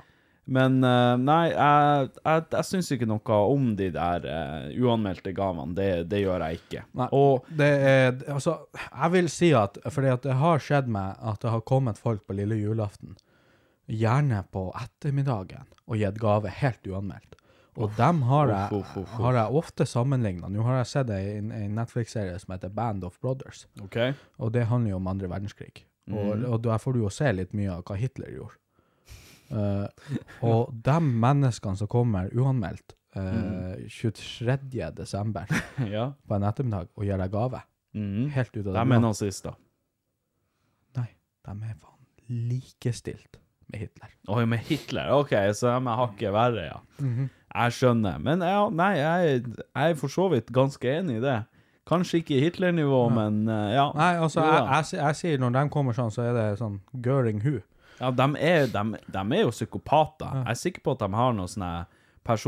Men eh, nei, jeg, jeg, jeg syns ikke noe om de der uh, uanmeldte gavene. Det, det gjør jeg ikke. Nei, Og det er, altså, jeg vil si at, fordi at det har skjedd meg at det har kommet folk på lille julaften, gjerne på ettermiddagen, og gitt gave helt uanmeldt. Og dem har jeg, uff, uff, uff. har jeg ofte sammenlignet. Nå har jeg sett en, en Netflix-serie som heter Band of Brothers, Okay. og det handler jo om andre verdenskrig. Og, Mhm. og der får du jo se litt mye av hva Hitler gjorde. Uh, og de menneskene som kommer uanmeldt uh, eh, 23. desember ja. på en ettermiddag og gir deg gave, mm. helt ut av det De er nazister. Nei, de er faen likestilt med Hitler. Oi, med Hitler? OK, så de er hakket verre, ja. Mhm. Jeg skjønner. Men ja, nei, jeg, jeg er for så vidt ganske enig i det. Kanskje ikke Hitler-nivå, men eh, ja. Nei, altså, jeg, jeg, jeg sier når de kommer sånn, så er det sånn Göring hu. Ja, de er, de, de er jo psykopater. Jeg er sikker på at de har noe sånn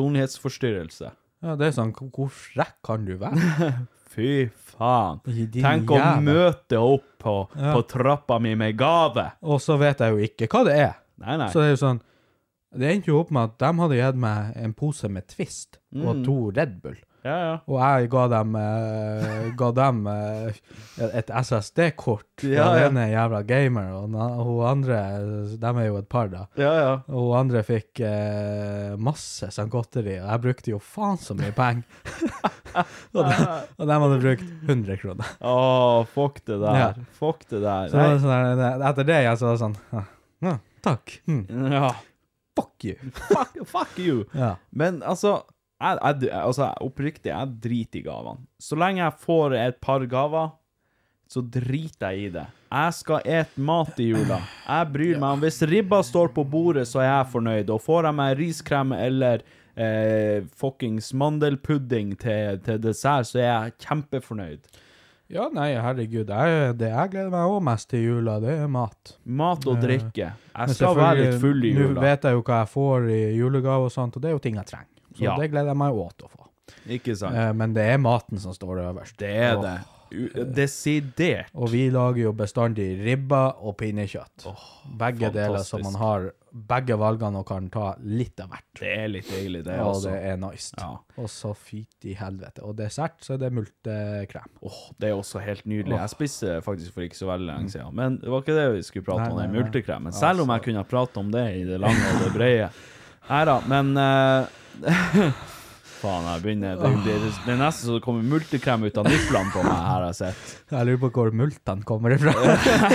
personlighetsforstyrrelse. Ja, det er sånn, hvor- frekk kan du være? Fy faen. Tenk å møte opp på, Ja. på trappa mi med gave. Og så vet jeg jo ikke hva det er. Nei, nei. Så det er jo sånn, det endte jo opp med at de hadde gitt meg en pose med Twist Mm. og to Red Bull. Ja, ja. Og jeg ga dem, eh, ga dem eh, et SSD-kort. Ja, Ja, ene Den er jævla gamer, og na- hun andre, de er jo et par da. Ja, ja. Og hun andre fikk eh, masse sånn godteri, og jeg brukte jo faen så mye penger. og, de, og de hadde brukt 100 kroner. Å, fuck det der. Ja. Fuck det der. Så det var Nei. sånn der, etter det jeg så var det sånn, ja, ja, takk. Hm, Ja. Fuck you. Fuck, fuck you. Ja. Men altså, jeg, jeg, altså oppriktig, jeg driter i gavene. Så lenge jeg får et par gaver, så driter jeg i det. Jeg skal et mat i jula. Jeg bryr meg om Hvis ribba står på bordet, så er jeg fornøyd. Og får jeg meg riskrem eller eh, fuckings mandelpudding til, til dessert, så er jeg kjempefornøyd. Ja, nei, herregud. Jeg, det jeg gleder meg òg mest til jula, det er mat. Mat og drikke. Jeg skal være litt full i jula. Nå vet jeg jo hva jeg får i julegave og sånt, og det er jo ting jeg trenger. Så Ja. det gleder jeg meg òg til å få. Ikke sant? Eh, men det er maten som står øverst. Det er det. U- Desidert. Og vi lager jo bestandig ribba og pinnekjøtt. begge deler, så man har begge valgene og kan ta litt av hvert. Det er litt deilig, det og også. det er nice. Ja. Og så fyt i helvete. Og dessert, så er det multekrem. Åh, det er også helt nydelig. Jeg spiste faktisk for ikke så veldig lenge siden. Men det var ikke det vi skulle prate Nei, om, den multekremen. Selv om jeg kunne ha pratet om det i det lange og det brede. Nei da, men eh, Faen, jeg begynner Det, det, det er nesten så det kommer multekrem ut av niflene på meg, her har jeg sett. Jeg lurer på hvor multene kommer ifra.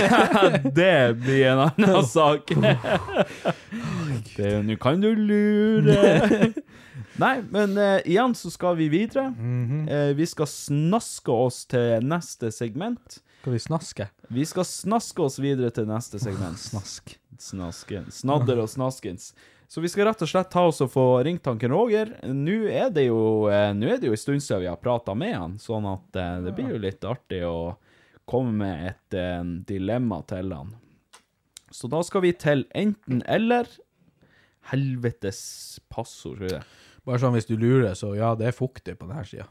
Det blir en annen sak. Det Nå kan du lure. Nei, men uh, igjen så skal vi videre. Uh, vi skal snaske oss til neste segment. Skal vi snaske? Vi skal snaske oss videre til neste segment. Snask. Snasken. Snadder og snaskens. Så vi skal rett og slett ta oss og få ringt tanken Roger. Nå er det jo eh, er det jo en stund siden vi har prata med han, sånn at eh, det blir jo litt artig å komme med et eh, dilemma til han. Så da skal vi til enten-eller. Helvetes passord, tror jeg. Bare sånn hvis du lurer, så ja, det er fuktig på denne sida.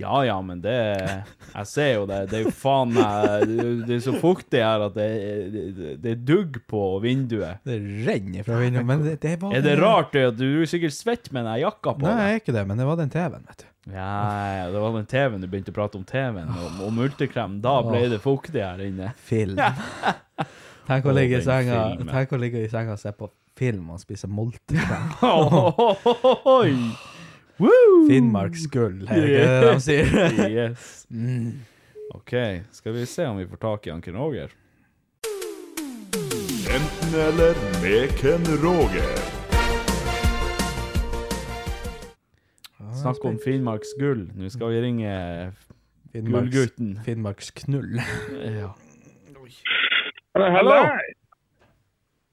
Ja ja, men det Jeg ser jo det. Det er jo faen meg Det er så fuktig her at det, det, det er dugg på vinduet. Det renner fra vinduet, men det, det var Er det rart at du er sikkert svett med den jakka på Nei, jeg er ikke det, men det var den TV-en, vet du. Ja, ja, det var den TV-en du begynte å prate om TV-en og, og multekrem. Da ble det fuktig her inne. Film. Tenk å ligge i senga. Tenk å ligge i senga og se på film og spise multekrem. Woo! Finnmarks gull, er det ikke det de sier? Yes. OK, skal vi se om vi får tak i Anken Roger? Enten eller med Ken Roger. Snakk om Finnmarks gull. Nå skal vi ringe Finnmarks, Gullgutten. Finnmarks knull. Ja. Hallo.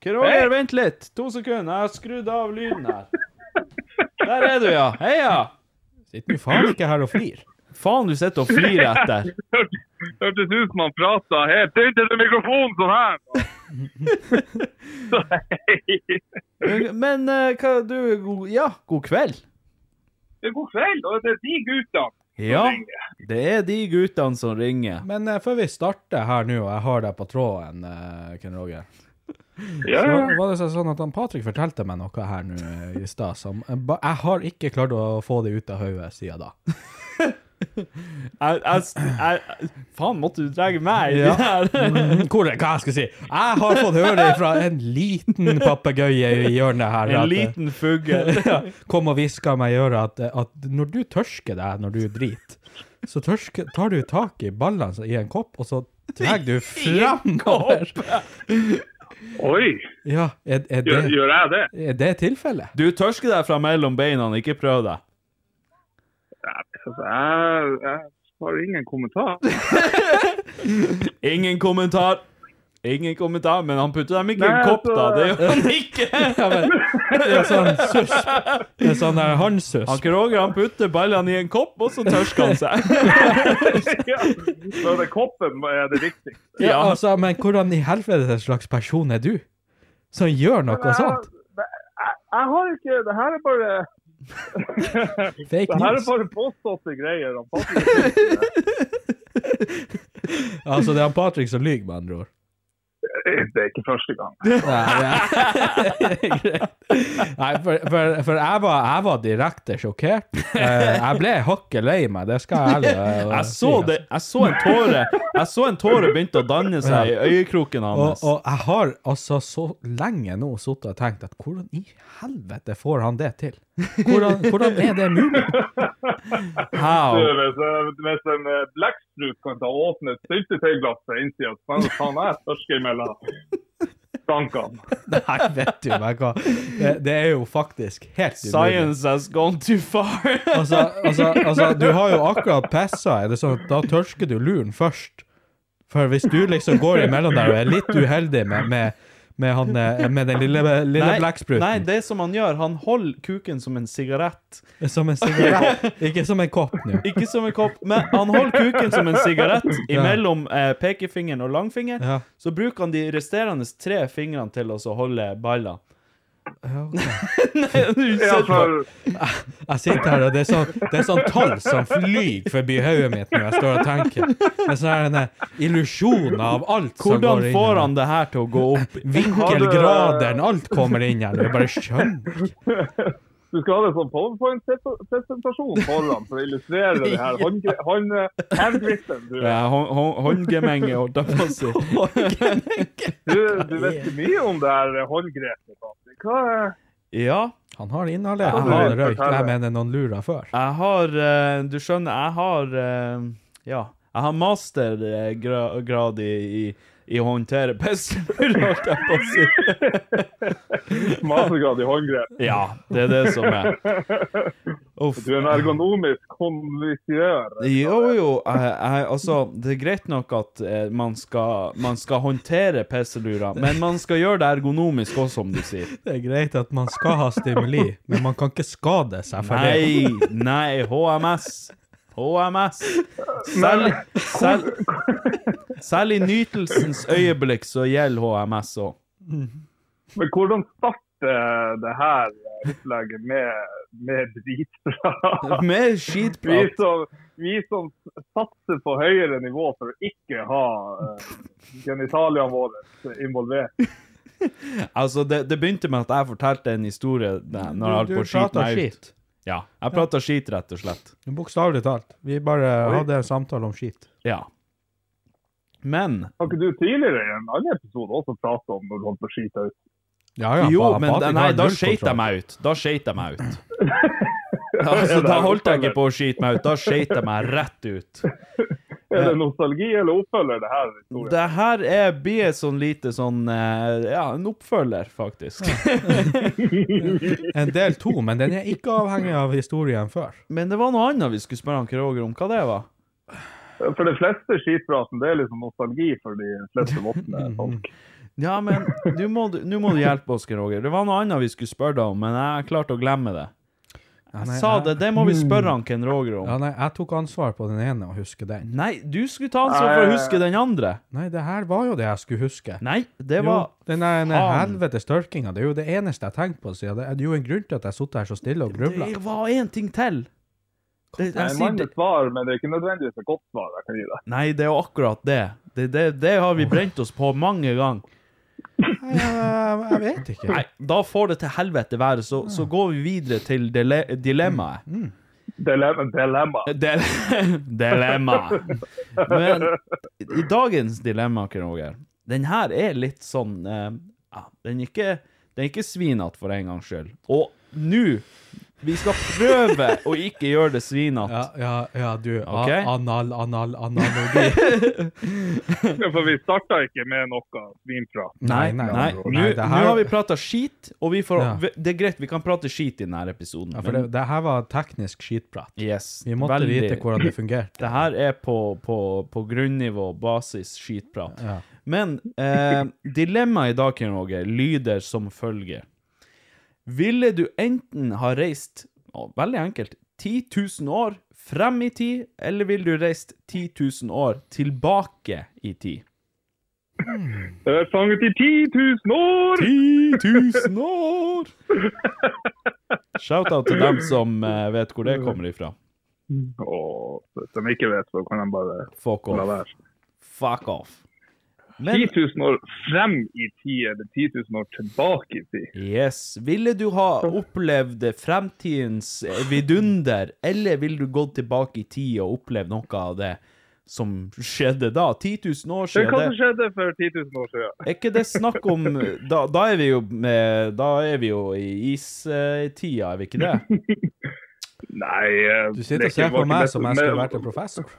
Ken Roger, vent litt. To sekunder. Jeg har skrudd av lyden her. Der er du, ja. Heia! Sitter du faen ikke her og flir? Faen, du sitter og flyr etter. Hørtes ut som han prata helt inntil mikrofonen sånn her. Så hei. Men, eh, hva du god, Ja, god kveld. Det er god kveld, og det er de guttene. Ja, det er de guttene som ringer. Men uh, før vi starter her nå, og jeg har deg på tråden, uh, Ken Roger Ja, Så var det sånn at han Patrick fortalte meg noe her nå eh, i stad som eh, Jeg har ikke klart å få det ut av hodet siden da. Jeg, jeg, jeg, faen, måtte du dra meg i Ja. det her? Mm, Hvor, hva jeg skal si? Jeg har fått høre fra en liten papegøye i hjørnet her. En at, eh, liten fugl. ja, kom og hviska meg i øret at, at når du tørsker deg når du driter, så tørsker, tar du tak i ballene i en kopp, og så drar du framover. Oi, Ja, er, er, gjør, det, gjør jeg det? er det tilfellet? Du tørsker deg fra mellom beina, ikke prøv deg. Altså, jeg, jeg har ingen kommentar. Ingen kommentar. Ingen kommentar, men han putter dem ikke i en kopp, kopp, da. altså- Det gjør han ikke. Ja, men, det er sånn susp. Det er sånn der Han Kroger han putter ballene i en kopp, og så tørsker han seg. ja. Så det koppen er det viktigste. Ja, altså, men hvordan i helvete slags person er du? Som gjør noe sånt? Jeg, jeg, jeg har ikke Det her er bare Fake news. Det her er bare påståtte greier. Han. Altså, det er han Patrick som lyver, med andre ord. Det er ikke første gang. Nei, ja. Nei for, for, for jeg, var, jeg var direkte sjokkert. Eh, Jeg ble hakket lei meg, det skal jeg ærlig eh, Jeg så, det, jeg så en tåre Jeg så en tåre begynte å danne seg i øyekroken Og, hans. og jeg har altså så lenge nå sittet og tenkt at hvordan i helvete får han det til? Hvordan, hvordan er det mulig? How? Du, Hvis, hvis en eh, blekksprut kan ta åpne et syltetøyglass fra innsida, så kan ta meg tørske imellom skankene. Nei, vet du meg hva. Det, det er jo faktisk helt umulig. Science has gone too far. Altså, altså, altså, du har jo akkurat pissa. Er det sånn da tørsker du luren først? For hvis du liksom går imellom der og er litt uheldig med, med, med, han, eh, med den lille, lille Nei, blekkspruten. nei, det som han gjør, han holder kuken som en sigarett. Som en sigarett. Ikke som en kopp nå. Ikke som en kopp, men han holder kuken som en sigarett imellom eh, pekefingeren og langfingeren. Ja. Så bruker han de resterende tre fingrene til å holde baller. Ja, ok. Nei, for Jeg sitter her, og det er sånn, det er sånn tall som flyr forbi hodet mitt når jeg står og tenker. Det er sånn en illusjon av alt som går inn Hvordan får han det her til å gå opp? Vinkelgraderen, alt kommer inn her. Jeg bare skjønner ikke. du skal ha det som powerpoint-presentasjon foran for å illustrere det her håndgri- hånd- handgripen. Ja, hå- hå- Håndgemenge, holdt jeg på å si. du, du vet ikke mye om det her håndgrepet. Hva er Ja, Han har inhalert innholdet. Jeg har røyk. Jeg mener noen lurer før. jeg har eh, Du skjønner, jeg har eh, Ja. Jeg har mastergrad i, i, i å håndtere pestlurer, holdt jeg på å si. mastergrad i håndgrep? Ja, det er det som er. Uff. Du er en ergonomisk konvisør. Jo, jo. Jeg, jeg, altså, det er greit nok at eh, man, skal, man skal håndtere pisselurer, men man skal gjøre det ergonomisk også, som du sier. Det er greit at man skal ha stimuli, men man kan ikke skade seg for det. Nei, nei, HMS. HMS. Selv, selv, selv i nytelsens øyeblikk så gjelder HMS òg. Men hvordan starter det her opplegget med, med dritprat? Med Vi skitprat. som, vi som satser på høyere nivå for å ikke ha uh, genitaliene våre involvert. Altså, det, det begynte med at jeg fortalte en historie der, når jeg holdt på å skite meg ut. Ja, jeg prata skit, rett og slett. Bokstavelig talt. Vi bare hadde en samtale om skit. Ja. Men Har ikke du tidligere i en annen episode også pratet om når du holdt på å skite ut? Ja, ja, Jo, men nei, da skeit jeg meg ut. Da skeit jeg meg ut. Altså, da holdt jeg ikke på å skite meg ut. Da skøyt jeg meg rett ut. Er det nostalgi eller oppfølger det her? historien? Det her er blir et sånn lite sånn eh, Ja, en oppfølger, faktisk. En del to, men den er ikke avhengig av historien før. Men det var noe annet vi skulle spørre han Roger om. Hva det var? For de fleste skitpraten, det er liksom nostalgi for de fleste voksne folk. Ja, men nå må, du- må du hjelpe oss, Roger. Det var noe annet vi skulle spørre deg om, men jeg klarte å glemme det. Ja, Jeg sa det, det må vi spørre han Ken Roger om. Ja, nei, jeg tok ansvar på den ene og husker den. Nei, du skulle ta ansvar for å huske den andre. Nei, det her var jo det jeg skulle huske. Nei, det Jo, var den der helvetes tørkinga, det er jo det eneste jeg tenkte på siden. Det er jo en grunn til at jeg satt her så stille og grubla. Det var én ting til. Det, jeg, jeg er sier det. svar, men det er ikke nødvendigvis et godt svar jeg kan gi deg. Nei, det er jo akkurat det. Det, det. det har vi brent oss på mange ganger. Nei, jeg, jeg vet ikke. Nei, da får det til helvete være, så, så går vi videre til dile dilemmaet. Dilemma. dilemma. Del dilemma. Men i dagens dilemma, Ken Roger, den her er litt sånn eh, ja, Den er ikke, den er ikke svinete for en gangs skyld. Og nå Vi skal prøve å ikke gjøre det svinete. Ja, ja, ja, du. Okay? Anal, anal, analogi. For vi starta ikke med noe svinprat. Nei, Nei, nei. nei, Nå nei, det nå her- har vi prata skit, og vi får Ja. Det er greit, vi kan prate skit i denne episoden. Ja, for men- det, det her var teknisk skitprat. yes, Vi måtte veldig. vite hvordan det fungerte. Det her er på, på, på grunnivå, basis, skitprat. Ja. Men eh, dilemmaet i dag, Ken Roger, lyder som følger. Ville du enten ha reist, å, veldig enkelt, 10 000 år frem i tid, eller ville du reist 10 000 år tilbake i tid? Jeg er fanget i 10 000 år! 10 000 år! Shout-out til dem som eh, vet hvor det kommer ifra. Og hvis de ikke vet, så kan de bare Fuck off. Fuck off. Men 10 000 år frem i tid, eller 10 000 år tilbake i tid? Yes. Ville du ha opplevd fremtidens vidunder, eller ville du gått tilbake i tid og opplevd noe av det som skjedde da? 10 000 år siden. Det kan skjedde for 10 000 år siden. er ikke det snakk om Da, da er vi jo med, Da er vi jo i istida, er vi ikke det? Nei eh, Du sitter er og ser på meg som jeg skulle vært en professor.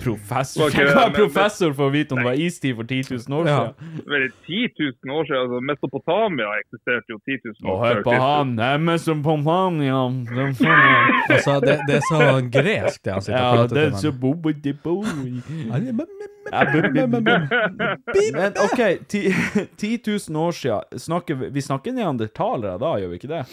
Professor? Var Hva er professor for å vite om det var istid for 10 000 år Ja. siden? Vel, 10 000 år siden, altså Mesopotamia eksisterte jo 10 000 år siden. hør før på han, det er Mesopotamia. Altså, det, det er så gresk, det han sitter Ja, og prater det er til Men OK, 10 000 år siden snakker vi, vi snakker neandertalere da, gjør vi ikke det?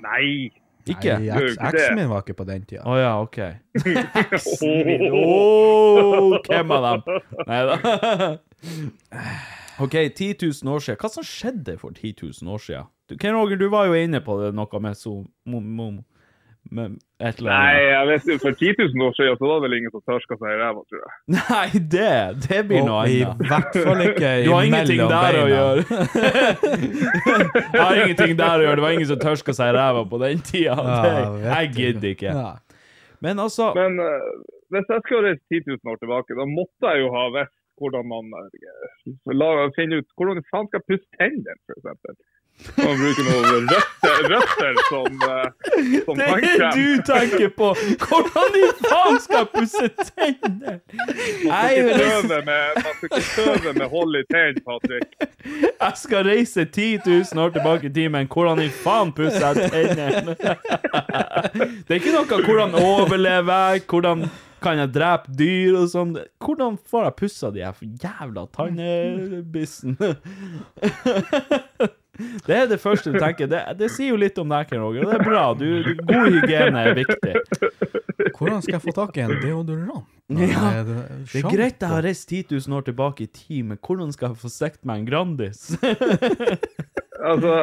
Nei! Ikke? Nei. Eksen min var ikke på den tida. Å ja, OK. Åh, hvem av dem? Nei da. OK, 10 000 år siden. Hva som skjedde for 10 000 år siden? Ken Roger, du var jo inne på det noe med Zoom. Mo, mo, med et eller Nei, jeg vet ikke, for 10 000 år siden så var det vel ingen som tørska seg i ræva, tror jeg. Nei, det, det blir noe annet. i hvert fall ikke Du har ingenting der der å gjøre. Jeg har ingenting der å gjøre. Det var ingen som tørska seg i ræva på den tida. Ja, jeg gidder ikke. Ja. Men altså Men uh, hvis jeg skulle reist 10 000 år tilbake, da måtte jeg jo ha visst hvordan man eh, la, finne ut hvordan faen skal jeg pusse tennene, f.eks. Man bruker noen røtter, røtter som, eh, som Det er det du tenker på! Hvordan i faen skal jeg pusse tenner? Man skal ikke støve tøve med, hold i tennene, Patrick. jeg skal reise 10 000 år tilbake i tid, men hvordan i faen pusser jeg tennene? Det er ikke noe hvordan overlever jeg, hvordan kan jeg drepe dyr og sånn. Hvordan får jeg pussa de her jævla tannebissen? Det er det første du tenker. Det, det sier jo litt om deg, Ken Roger. og Det er bra. Du, du, god hygiene er viktig. Hvordan skal jeg få tak i en deodorant? Ja, Er Det er shampoo? greit jeg har reist 10 000 år tilbake i tid, men hvordan skal jeg få stekt meg en Grandis? Altså,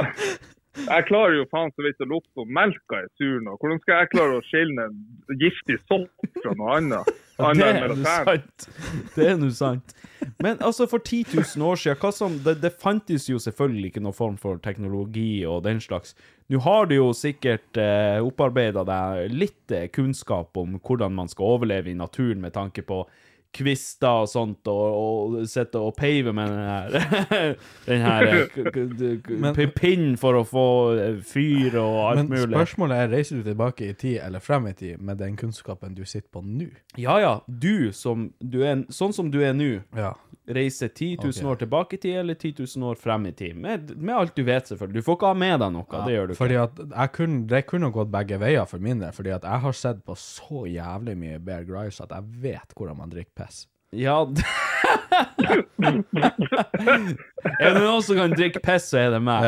jeg klarer jo faen så vidt å lukte om melka er sur nå. Hvordan skal jeg klare å skille en giftig sopp fra noe annet? Det er nå sant. Det er nå sant. Men altså, for 10 000 år siden, som, det, det fantes jo selvfølgelig ikke noen form for teknologi og den slags. Nå har du jo sikkert eh, opparbeida deg litt eh, kunnskap om hvordan man skal overleve i naturen med tanke på kvister og sånt, og, og sitte og pave med den her, den her eh, Men- pinnen for å få eh, fyr og alt Men mulig. spørsmålet er, reiser du tilbake i tid eller frem i tid med den kunnskapen du sitter på nå? Ja, ja, du som du er, sånn som du er nå, Ja. reiser 10 000 okay. år tilbake i tid eller 10 000 år frem i tid. Med, med alt du vet, selvfølgelig. Du får ikke ha med deg noe, det gjør du ikke. Fordi at kunne, Det kunne gått begge veier for min del, fordi at jeg har sett på så jævlig mye Bear Gryce at jeg vet hvordan man drikker piss. Ja d- Er det noen som kan drikke piss, så er det meg.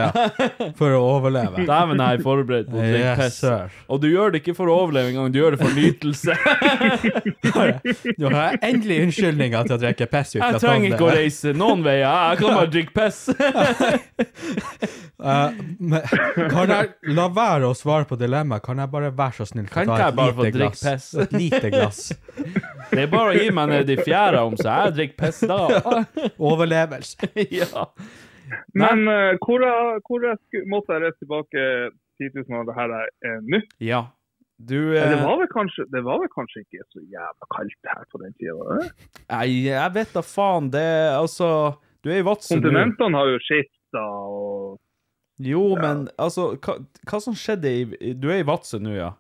For å overleve. Dæven, jeg er forberedt på å drikke Yes, piss. sir. Og du gjør det ikke for å overleve engang, du gjør det for nytelse. Nå har jeg endelig unnskyldninga til å drikke piss Jeg trenger ikke å reise noen veier, jeg kan bare drikke piss. uh, kan jeg la være å svare på dilemmaet? Kan jeg bare være så snill Kan ta et bare få lite glass? Et lite glass. Det er bare å gi meg ned i fjæra om, så jeg drikker piss da. Overlevelse. ja. Men uh, hvor, jeg- hvor jeg måtte jeg reise tilbake 10 000 av det her er eh, nå? ja. Du eh... Det, var vel kanskje, det var vel kanskje ikke så jævla kaldt her på den tida? Nei, jeg vet da faen. Det altså Du er i Vadsø nå. Kontinentene har jo skifta og Jo, men altså hva, hva som skjedde i Du er i Vadsø nå, ja?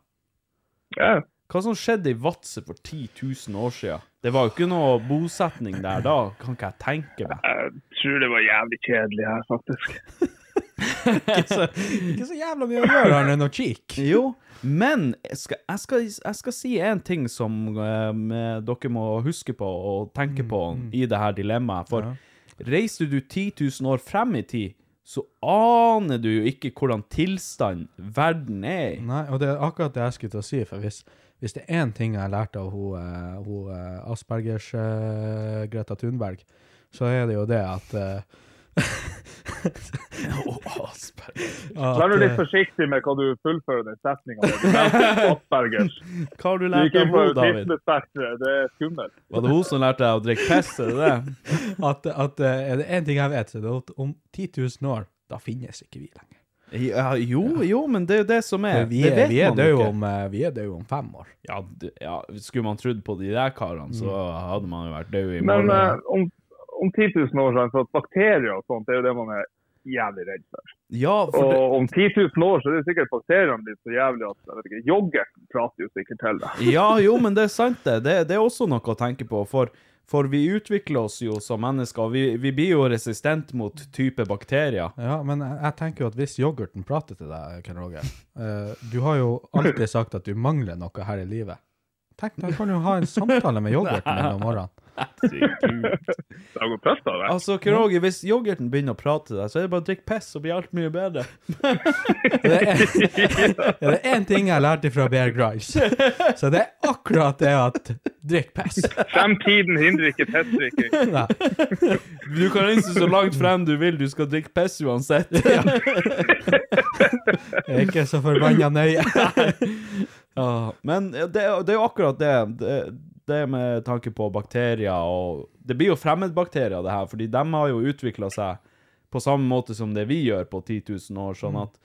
ja. Hva som skjedde i Vadsø for 10 000 år siden? Det var jo ikke noe bosetning der da, kan ikke jeg tenke meg. Jeg tror det var jævlig kjedelig her, faktisk. Ikke så, ikke så jævla mye å gjøre annet enn å kikke. Jo, men jeg skal, jeg skal, jeg skal si en ting som eh, dere må huske på og tenke på i det her dilemmaet. For reiser du 10 000 år frem i tid, så aner du jo ikke hvordan tilstand verden er i. Nei, og det er akkurat det jeg skulle til å si, for hvis, hvis det er én ting jeg har lært av hun, eh, hun eh, Aspergers uh, Greta Thunberg, så er det jo det at oh, Asperger. Vær litt forsiktig med hva du fullfører den setninga med. Aspergers. Hva har du Du lært av henne, David? Det er skummelt. Var det hun som lærte deg å drikke piss, er det det? at, at er det én ting jeg vet, så er det at om 10 000 år, da finnes ikke vi lenger. Ja, jo, jo, men det er jo det som er. Vi vi det er, vet vi er man døde ikke. om, eh, vi er døde om fem år. Ja, d- ja, skulle man trodd på de der karene, så hadde man jo vært død i Men morgen. eh, om, om 10 000 år siden, for at bakterier og sånt, det er jo det man er jævlig redd for. Ja, for det, Og om 10 000 år så er det sikkert bakteriene blitt så jævlig at jeg vet ikke, yoghurten prater jo sikkert til deg. ja, jo, men det er sant, det. Det, det er også noe å tenke på. For, for vi utvikler oss jo som mennesker, og vi, vi blir jo resistent mot type bakterier. Ja, men jeg, jeg tenker jo at hvis yoghurten prater til deg, Ken Roger uh, Du har jo alltid sagt at du mangler noe her i livet. Tenk, da kan du ha en samtale med yoghurten din om morgenen. Herregud. Det har gått pest av det. Altså, Krogi, hvis yoghurten begynner å prate til deg, så er det bare å drikke piss, så blir alt mye bedre. Det er, det er én ting jeg lærte fra Bear Grice, så det er akkurat det at drikk piss. Fremtiden hindrer ikke pissdrikking. Du kan reise så langt frem du vil, du skal drikke piss uansett. Jeg er ikke så forbanna nøye. Ja, men det, det er jo akkurat det. det. Det med tanke på bakterier og Det blir jo fremmedbakterier, det her, fordi de har jo utvikla seg på samme måte som det vi gjør på 10 000 år, sånn at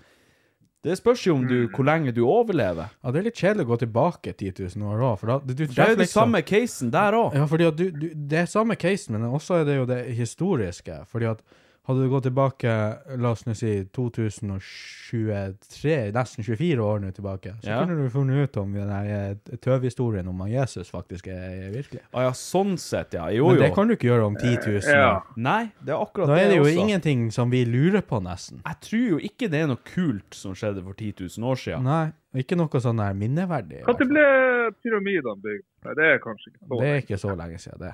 Det spørs jo om du, hvor lenge du overlever. Ja, det er litt kjedelig å gå tilbake 10 000 år òg, du Det er jo det liksom- samme casen der òg. Ja, fordi du, du, det er samme casen, men også er det jo det historiske. Fordi at hadde du gått tilbake, la oss nå si 2023, nesten 24 år nå tilbake, så Ja. kunne du funnet ut om den eh, tøvhistorien om Jesus faktisk er, virkelig. Å ja, sånn sett, ja. Jo, Men jo. det kan du ikke gjøre om 10 000 Ja. år. Nei, det er akkurat det også. Da er det jo også. ingenting som vi lurer på, nesten. Jeg tror jo ikke det er noe kult som skjedde for 10 000 år siden. Nei, ikke noe sånn der minneverdig. Når ble pyramidene bygd? Nei, det er kanskje ikke så. Det er ikke så lenge siden, det.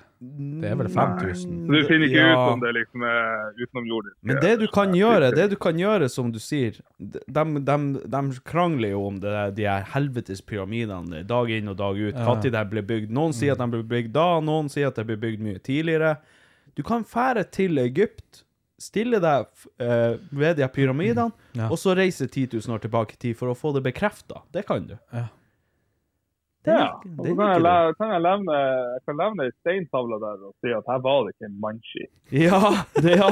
Det er vel 5000. Så du finner ikke Ja. ut om det liksom er utenomjordisk? Men det du kan gjøre, det du kan gjøre, som du sier De, de, de krangler jo om det, de her helvetes pyramidene dag inn og dag ut. Ja. Når de ble bygd. Noen sier at de ble bygd da, noen sier at de ble bygd mye tidligere. Du kan fære til Egypt, stille deg uh, ved de pyramidene, pyramidene, Ja. og så reise 10 000 år tilbake i tid for å få det bekrefta. Det kan du. Ja. Det er Ja, og det er kan jeg, kan levne, jeg kan levne ei steintavle der og si at her var det ikke en mannski. Ja, det, ja,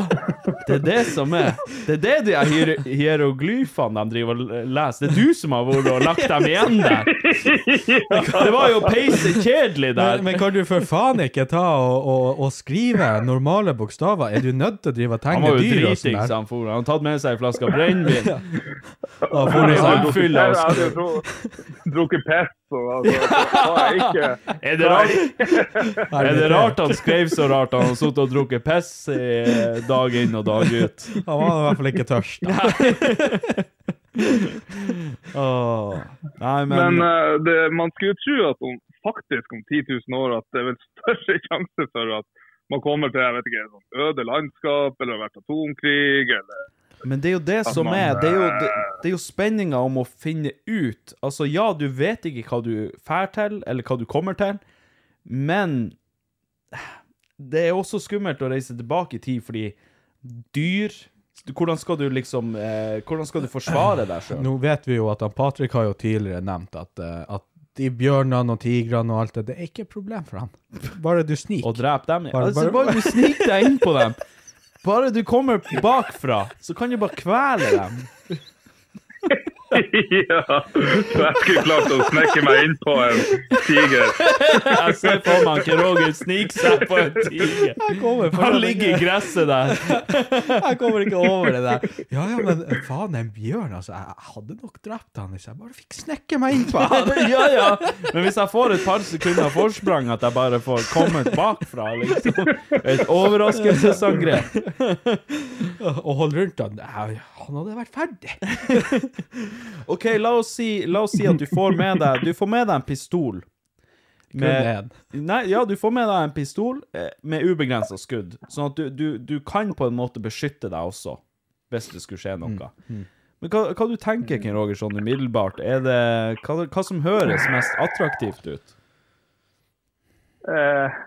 det er det som er. Det er det de hier- hieroglyfene de driver og leser. Det er du som har vært og lagt dem igjen der. Det var jo peise kjedelig der. Men, men kan du for faen ikke ta og, og, og skrive normale bokstaver? Er du nødt til å drive og Han tegne var jo dyr og dritings, sånn han for. Han har tatt med seg ei flaske brennevin. Han så full Jeg av hadde dro- drukket piss og altså, så var jeg ikke Er det rart, er det rart han skrev så rart? Han har sittet og drukket piss dag inn og dag ut. Han var i hvert fall ikke tørst. Da. oh. Nei, men, Men uh, det, man skulle jo tro at om, faktisk om 10 000 år at det er vel større sjanse for at man kommer til jeg vet ikke, sånn øde landskap, eller har vært atomkrig, eller Men det er jo det At som man, er. Det er jo, det, eh, det er jo spenninga om å finne ut. Altså, ja, du vet ikke hva du fær til, eller hva du kommer til, men det er også skummelt å reise tilbake i tid, fordi dyr Hvordan skal du liksom eh, Hvordan skal du forsvare deg sjøl? Nå vet vi jo at han Patrick har jo tidligere nevnt at, eh, at de bjørnene og tigrene og alt det, det er ikke et problem for han. Bare du sniker. Og dreper dem? Bare- altså, bare- bare du sniker deg inn på dem. Bare du kommer bakfra, så kan du bare kvele dem. ja, så jeg skulle klart å snekke meg inn på en tiger. Jeg ser for meg ikke Roger snike seg på en tiger. Han ligger i gresset der. Jeg kommer ikke over det der. Ja, ja, men eh, faen, en bjørn, altså. Jeg hadde nok drept han hvis jeg bare fikk snekke meg inn på han. Ja, ja. Men hvis jeg får et par sekunder forsprang, at jeg bare får kommet bakfra, liksom. Et overraskelsesangrep. Og holde rundt han. Han hadde vært ferdig. OK, la oss si, la oss si at du får med deg Du får med deg en pistol. Med. Nei, ja, du får med deg en pistol eh, med ubegrensa skudd. Sånn at du, du, du kan på en måte beskytte deg også, hvis det skulle skje noe. Men hva, hva du tenker Ken Roger, sånn umiddelbart? Er det, hva, hva som høres mest attraktivt ut? Eh,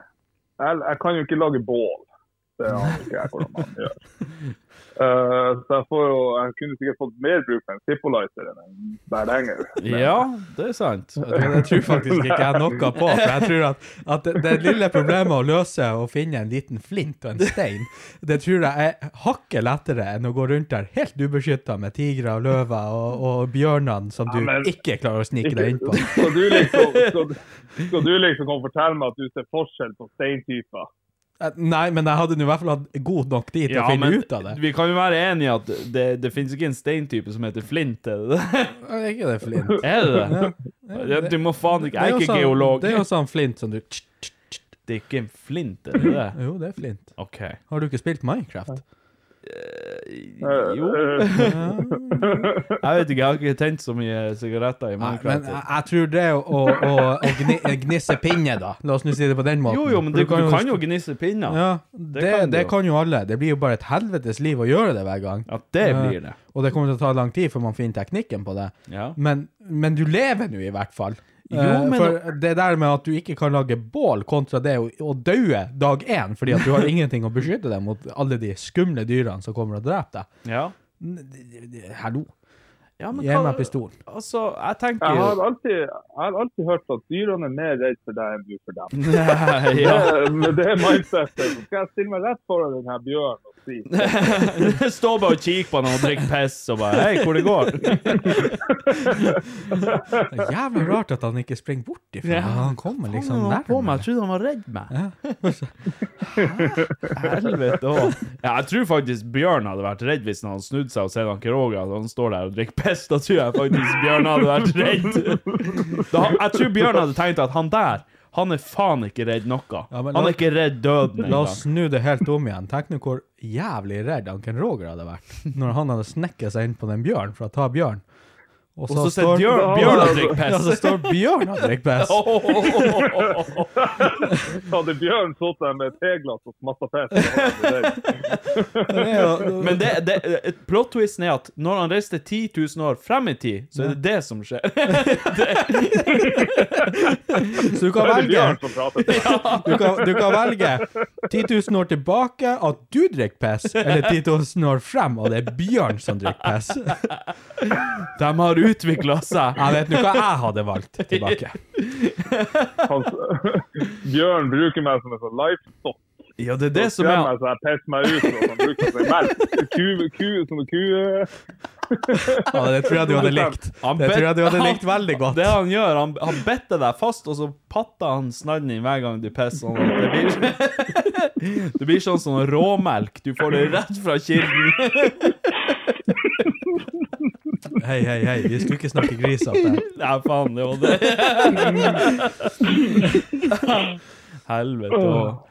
jeg, jeg kan jo ikke lage bål. Det aner ikke jeg hvordan man gjør. Eh, så jeg, får jo, jeg kunne sikkert fått mer bruk for en Zippolizer enn en Berlenger. Ja, det er sant. Det, det tror faktisk ikke jeg noe på. For jeg tror at, at det, det lille problemet å løse å finne en liten flint og en stein, det tror jeg er hakket lettere enn å gå rundt der helt ubeskytta med tigre og løver og, og bjørnene som du Ja, men- ikke klarer å snike deg inn på. Skal du liksom, skal, skal du liksom komme og fortelle meg at du ser forskjell på steintyper? Nei, men jeg hadde i hvert fall hatt god nok tid til å finne ut av det. vi kan jo være enige i at det, det finnes ikke en steintype som heter flint, er det det? Er ikke det flint? Er det det? Ja, Du må faen ikke Jeg er ikke sånn- geolog. Det er jo sånn flint som du Det er ikke en flint, er det det? Jo, det er flint. OK. Har du ikke spilt Minecraft? Jo. Jeg vet ikke, jeg har ikke tent så mye sigaretter i Nei, men jeg, tror det å, å, å, gni, gnisse pinne, da La oss nå si det på den måten. Jo, jo, men For det, du kan jo gnisse pinner. Ja, det, kan det kan jo alle. Det blir jo bare et helvetes liv å gjøre det hver gang. Ja, det blir det. Og det kommer til å ta lang tid før man finner teknikken på det. Ja. Men, men du lever nå i hvert fall. Jo, Eh, men- For det der med at du ikke kan lage bål kontra det å, å daue dag én fordi at du har ingenting å beskytte deg mot alle de skumle dyrene som kommer og dreper deg. Ja. Hallo. ja men Gi meg pistol. Altså, jeg Jeg har, alltid, jeg har alltid hørt at dyrene er mer redd for deg enn du for dem. ja. Det, det er mindsetet skal jeg stille meg rett foran denne bjørnen si bare og kikker på han og drikker piss og bare Hei, hvor det går? Det er jævlig rart at han ikke springer bort ifra. Ja. Han kommer liksom Faen, han var på meg. Jeg trodde han var redd meg. Ja. Helvete òg. Ja, jeg tror faktisk Bjørn hadde vært redd hvis han hadde snudd seg og sett han Keroga og han står der og drikker piss. Da tror jeg faktisk Bjørn hadde vært redd. Da, jeg tror Bjørn hadde tenkt at han der, han er faen ikke redd noe. Ja, la, Han er ikke redd døden La oss snu det helt om igjen. Tenk nå hvor jævlig redd Anken Roger hadde vært når han hadde snekket seg inn på den bjørnen for å ta bjørn. Og så står Bjørn, Bjørn og drikker Ja, så står Bjørn og drikker piss. Hadde bjørn sittet der med et teglass og smassa jo- Men det, det, plot-twisten er at når han reiste 10 000 år frem i tid, så er det det som skjer. Så du kan velge. Du kan, du kan velge 10 000 år tilbake at du drikker pess, eller 10 000 år frem og det er Bjørn som drikker pess. De har utvikla seg. Jeg vet nå hva jeg hadde valgt tilbake. Bjørn bruker meg som en sånn livestock. Ja, det er det som Skremmer er meg så jeg pisser meg ut, og han bruker melk. Ku, ku, som en ku. Ja, det tror jeg du hadde likt. Det tror jeg du hadde likt veldig godt. Det han gjør, han, han better deg fast, og så patter han snadden din hver gang du pisser. Sånn det, blir, det blir sånn som råmelk. Du får det rett fra kilden. Hei, hei, hei, vi skulle ikke snakke grisete. Nei, faen, det var det. Helvete òg.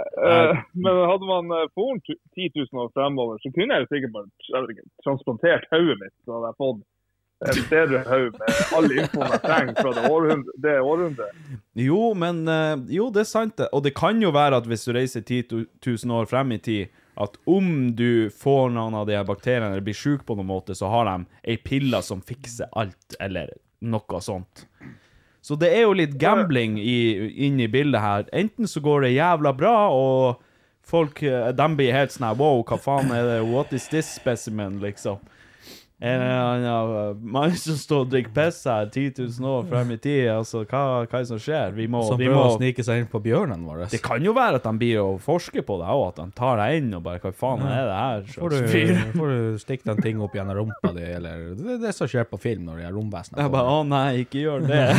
Uh, men hadde man uh, foren 10 000 år fremover, så kunne jeg jo sikkert bare jeg vet ikke, transplantert hodet mitt. Så hadde jeg fått en bedre hode med all infoen jeg trenger fra det århundret. Århundre. Jo, men eh, Jo, det er sant, det. Og det kan jo være at hvis du reiser 10 000 år frem i tid, at om du får noen av de her bakteriene eller blir sjuk på noen måte, så har de ei pille som fikser alt, eller noe sånt. Så det er jo litt gambling i, inn i bildet her. Enten så går det jævla bra, og folk eh, de blir helt sånn Wow, hva faen er det? What is this specimen, liksom? En eller annen mann som står og drikker piss her 10 000 år frem i tid. Altså, hva, hva er det som skjer? Vi må, Som vi prøver må å snike seg inn på bjørnen vår. Det kan jo være at de blir og forsker på det òg, at de tar deg inn og bare Hva faen er det her? Får du, får du stikke den ting opp gjennom rumpa di, eller Det er det som skjer på film når de er romvesener. Jeg bare Å nei, ikke gjør det.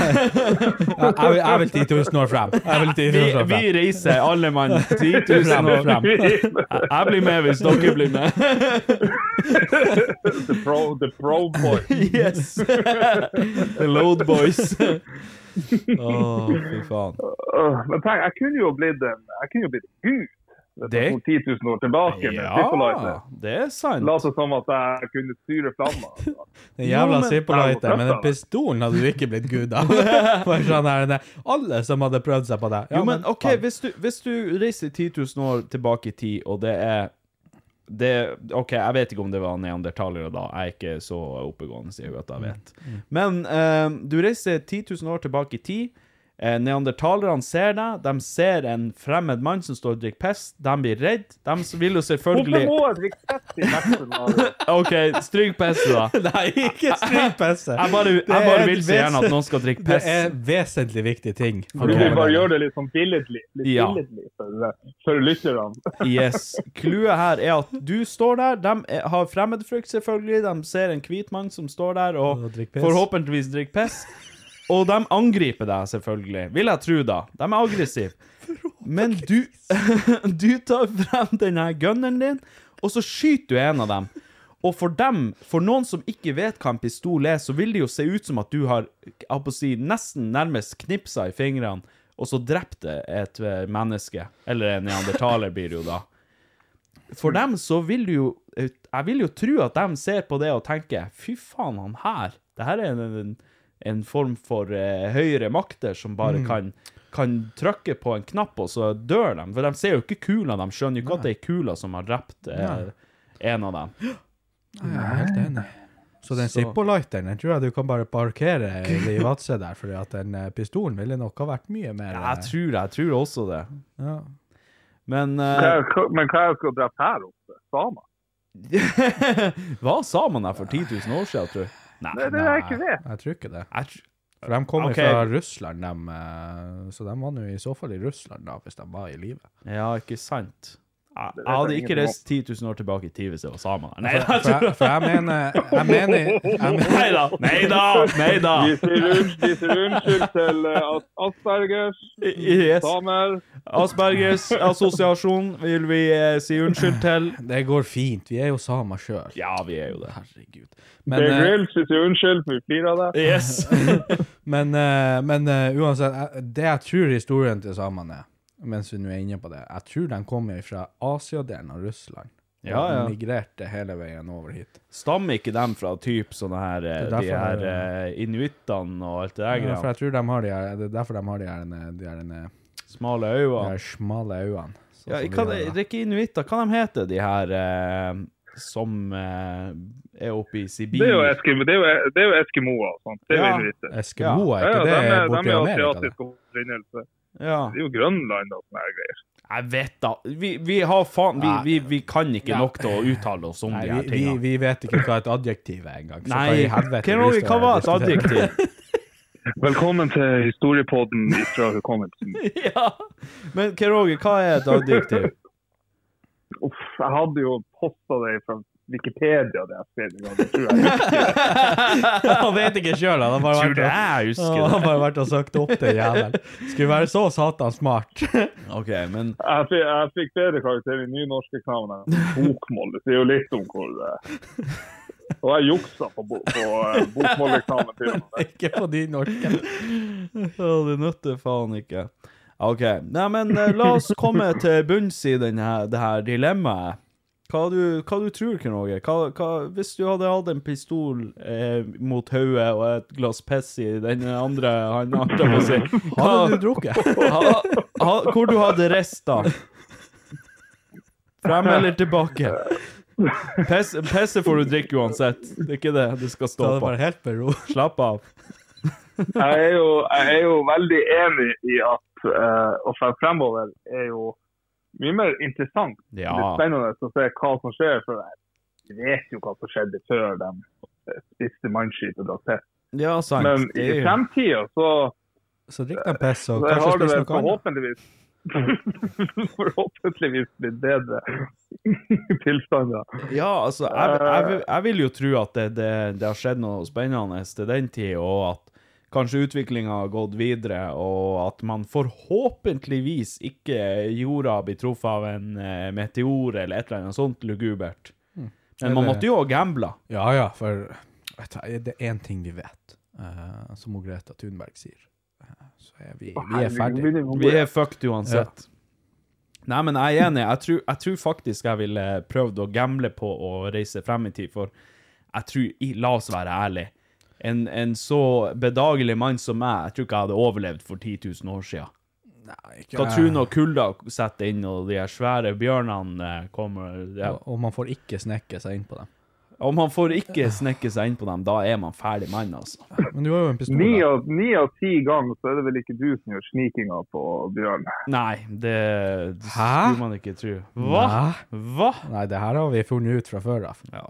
Jeg, jeg, vil- jeg vil 10 000 år frem. Vil 10 Vi, 000 år vi frem. reiser, alle mann, 10 000 år frem. Jeg jeg blir med hvis dere blir med. The pro, the pro boy. Yes! The Load Boys. Å, fy faen. Men tenk, jeg kunne jo blitt en jeg kunne jo blitt gud. Det- Det? 10 000 år tilbake med. Ja, det er sant. La seg som at jeg kunne styre flammer. Den jævla Jo, men- den pistolen hadde du ikke blitt gud av. For sånn her, alle som hadde prøvd seg på det. Ja, Jo, men OK, hvis du, hvis du reiser 10 000 år tilbake i tid, og det er det, OK, jeg vet ikke om det var neandertalere da. Jeg er ikke så oppegående i hun at jeg vet. Men uh, du reiser 10 000 år tilbake i tid. Eh, Neandertalerne ser deg. De ser en fremmed mann som står og drikker piss. De blir redd. De vil jo selvfølgelig Hvorfor må jeg drikke piss i verden? OK, stryk pisset, da. Nei, ikke stryk pisset. Jeg bare, jeg bare vil så gjerne at noen skal drikke Det piss. er vesentlig viktig ting. Du Ok. vil bare gjøre det litt sånn billedlig. Litt Ja. billedlig for, for lytterne. Yes. Clouet her er at du står der. De har fremmedfrykt, selvfølgelig. De ser en hvit mann som står der og Og drikker forhåpentligvis drikker piss. Og de angriper deg, selvfølgelig. Vil jeg tro, da. De er aggressive. Men du, du tar frem denne gunneren din, og så skyter du en av dem. Og for dem, for noen som ikke vet hva en pistol er, så vil det jo se ut som at du har si, nesten nærmest knipsa i fingrene, og så drept et eh, menneske. Eller en neandertaler blir det jo da. For dem så vil du jo Jeg vil jo tro at de ser på det og tenker Fy faen, han her. Det her er en, en, en form for eh, høyere makter som bare kan, kan trykke på en knapp, og så dør de. For de ser jo ikke kula, de skjønner jo ikke at det er kula som har drept eh, en av dem. Jeg er helt enig. Så den Zippo-lighteren den tror jeg du kan bare parkere i Vadsø der, fordi at den eh, pistolen ville nok ha vært mye mer Ja, jeg tror, det. jeg tror også det. ja. Men Hva eh, er- hva- Men hva er det skal drept her oppe? Samer? Var samene der for 10 000 år siden, tror jeg? Nei. Det er det jeg ikke det. Jeg tror ikke det. Tr- For de kommer okay. fra Russland, de, eh, så de var nå i så fall i Russland da, hvis de var i live. Ja, ikke sant. Jeg, jeg hadde ikke reist 10 000 år tilbake i tid hvis det var samer. Nei, For, for, jeg, for jeg mener Jeg mener, jeg mener nei da! Nei da! Nei da! Vi sier, unnskyld til eh, Aspergers, Yes. samer. Aspergers assosiasjon vil vi eh, si unnskyld til. Det går fint. Vi er jo samer sjøl. Ja, vi er jo det. Herregud. Men, det er grill, si unnskyld, for vi flirer av det. Yes. men, eh, men eh, uansett, det jeg tror historien til samene er, mens vi nå er inne på det, jeg tror de kommer fra Asia-delen av Russland. Ja, ja. Og migrerte hele veien over hit. Stammer ikke dem fra typ sånne her eh, De her eh, inuittene og alt det der Ja, for jeg tror de har de her, det er derfor de har de her, de her, de Smale her, øyne. smale øynene. sånn Ja, hva, det, er ikke inuitter. Hva de heter de her eh, som eh, er oppe i Sibir? Det er jo, Eskimo, det er jo, det er jo eskimoer. Det er jo Ja. inuitter. Eskimoer, Ja, er ja, ikke de det de er asiatiske asiatisk opprinnelse. Ja. Det er jo Grønland og sånne greier. Jeg vet da. Vi, vi har faen vi, vi, vi kan ikke Ja. nok til å uttale oss om Nei, de her vi, vi, tingene. vi vet ikke hva et adjektiv er engang. så hva Nei, helvete vi hva var et adjektiv? Velkommen til historiepodden fra hukommelsen. ja. Men Keroge, hva er et adjektiv? Uff, jeg hadde jo posta det fra Wikipedia, det jeg skrev en gang. Det tror jeg. Han vet ikke sjøl, han har bare vært og- jeg husker har det? bare vært og søkt opp det jævelen. Skulle være så satan smart. OK, men Jeg fikk, jeg fikk bedre karakter i nynorskeksamen enn bokmål. Det sier jo litt om hvor det Og jeg juksa på, bo, på eh, bokmåleksamen til og med. ikke på din norske. Det nytter faen ikke. OK. Nei, men eh, la oss komme til bunns i den det her dilemmaet. Hva du, hva du tror? Hva, hva, hvis du hadde hatt en pistol eh, mot hodet og et glass piss i den andre han holdt jeg på å si Hadde du drukket? ha, ha, Hvor du hadde rista? Frem eller tilbake? Piss- Pisset får du drikke uansett. Det er ikke det det skal stå på. vært helt med ro. Slapp av. Jeg er jo, jeg er jo veldig enig i at uh, å fremover er jo mye mer interessant. Ja. Det er spennende å se hva som skjer. For jeg vet jo hva som skjedde før de eh, spiste mannskipet og drakk. Ja, sant. Men i jo- fremtida så Så drikk deg piss og kanskje har det spis noe annet. forhåpentligvis forhåpentligvis blitt bedre tilstander. Ja, altså, jeg, jeg, vil- jeg vil jo tro at det, det, det har skjedd noe spennende til den tid, og at kanskje utviklinga har gått videre, og at man forhåpentligvis ikke jorda blir truffet av en eh, meteor eller et eller annet sånt lugubert. Men man måtte jo ha gambla. Ja, ja, for vet du, det er én ting vi vet, uh, som Greta Thunberg sier. Uh, så er vi, vi er ferdige. Vi er fucked uansett. Nei, men jeg er enig. Jeg tror, jeg tror faktisk jeg ville prøvd å gamble på å reise frem i tid, for jeg tror, la oss være ærlige, en, en så bedagelig mann som meg, jeg tror ikke jeg hadde overlevd for 10 000 år siden. Nei, Ikke- tror du kulda setter inn, og de her svære bjørnene eh, kommer? Ja. Og, og man får ikke snekke seg inn på dem. Om man får ikke snekke seg inn på dem, da er man ferdig mann, altså. Men du har jo en pistol. Ni av, ni av ti ganger så er det vel ikke du som gjør snikinga på Bjørn. Nei, det, det skulle man ikke tro. Hva? Nei. Hva? Nei, det her har vi funnet ut fra før av. Ja.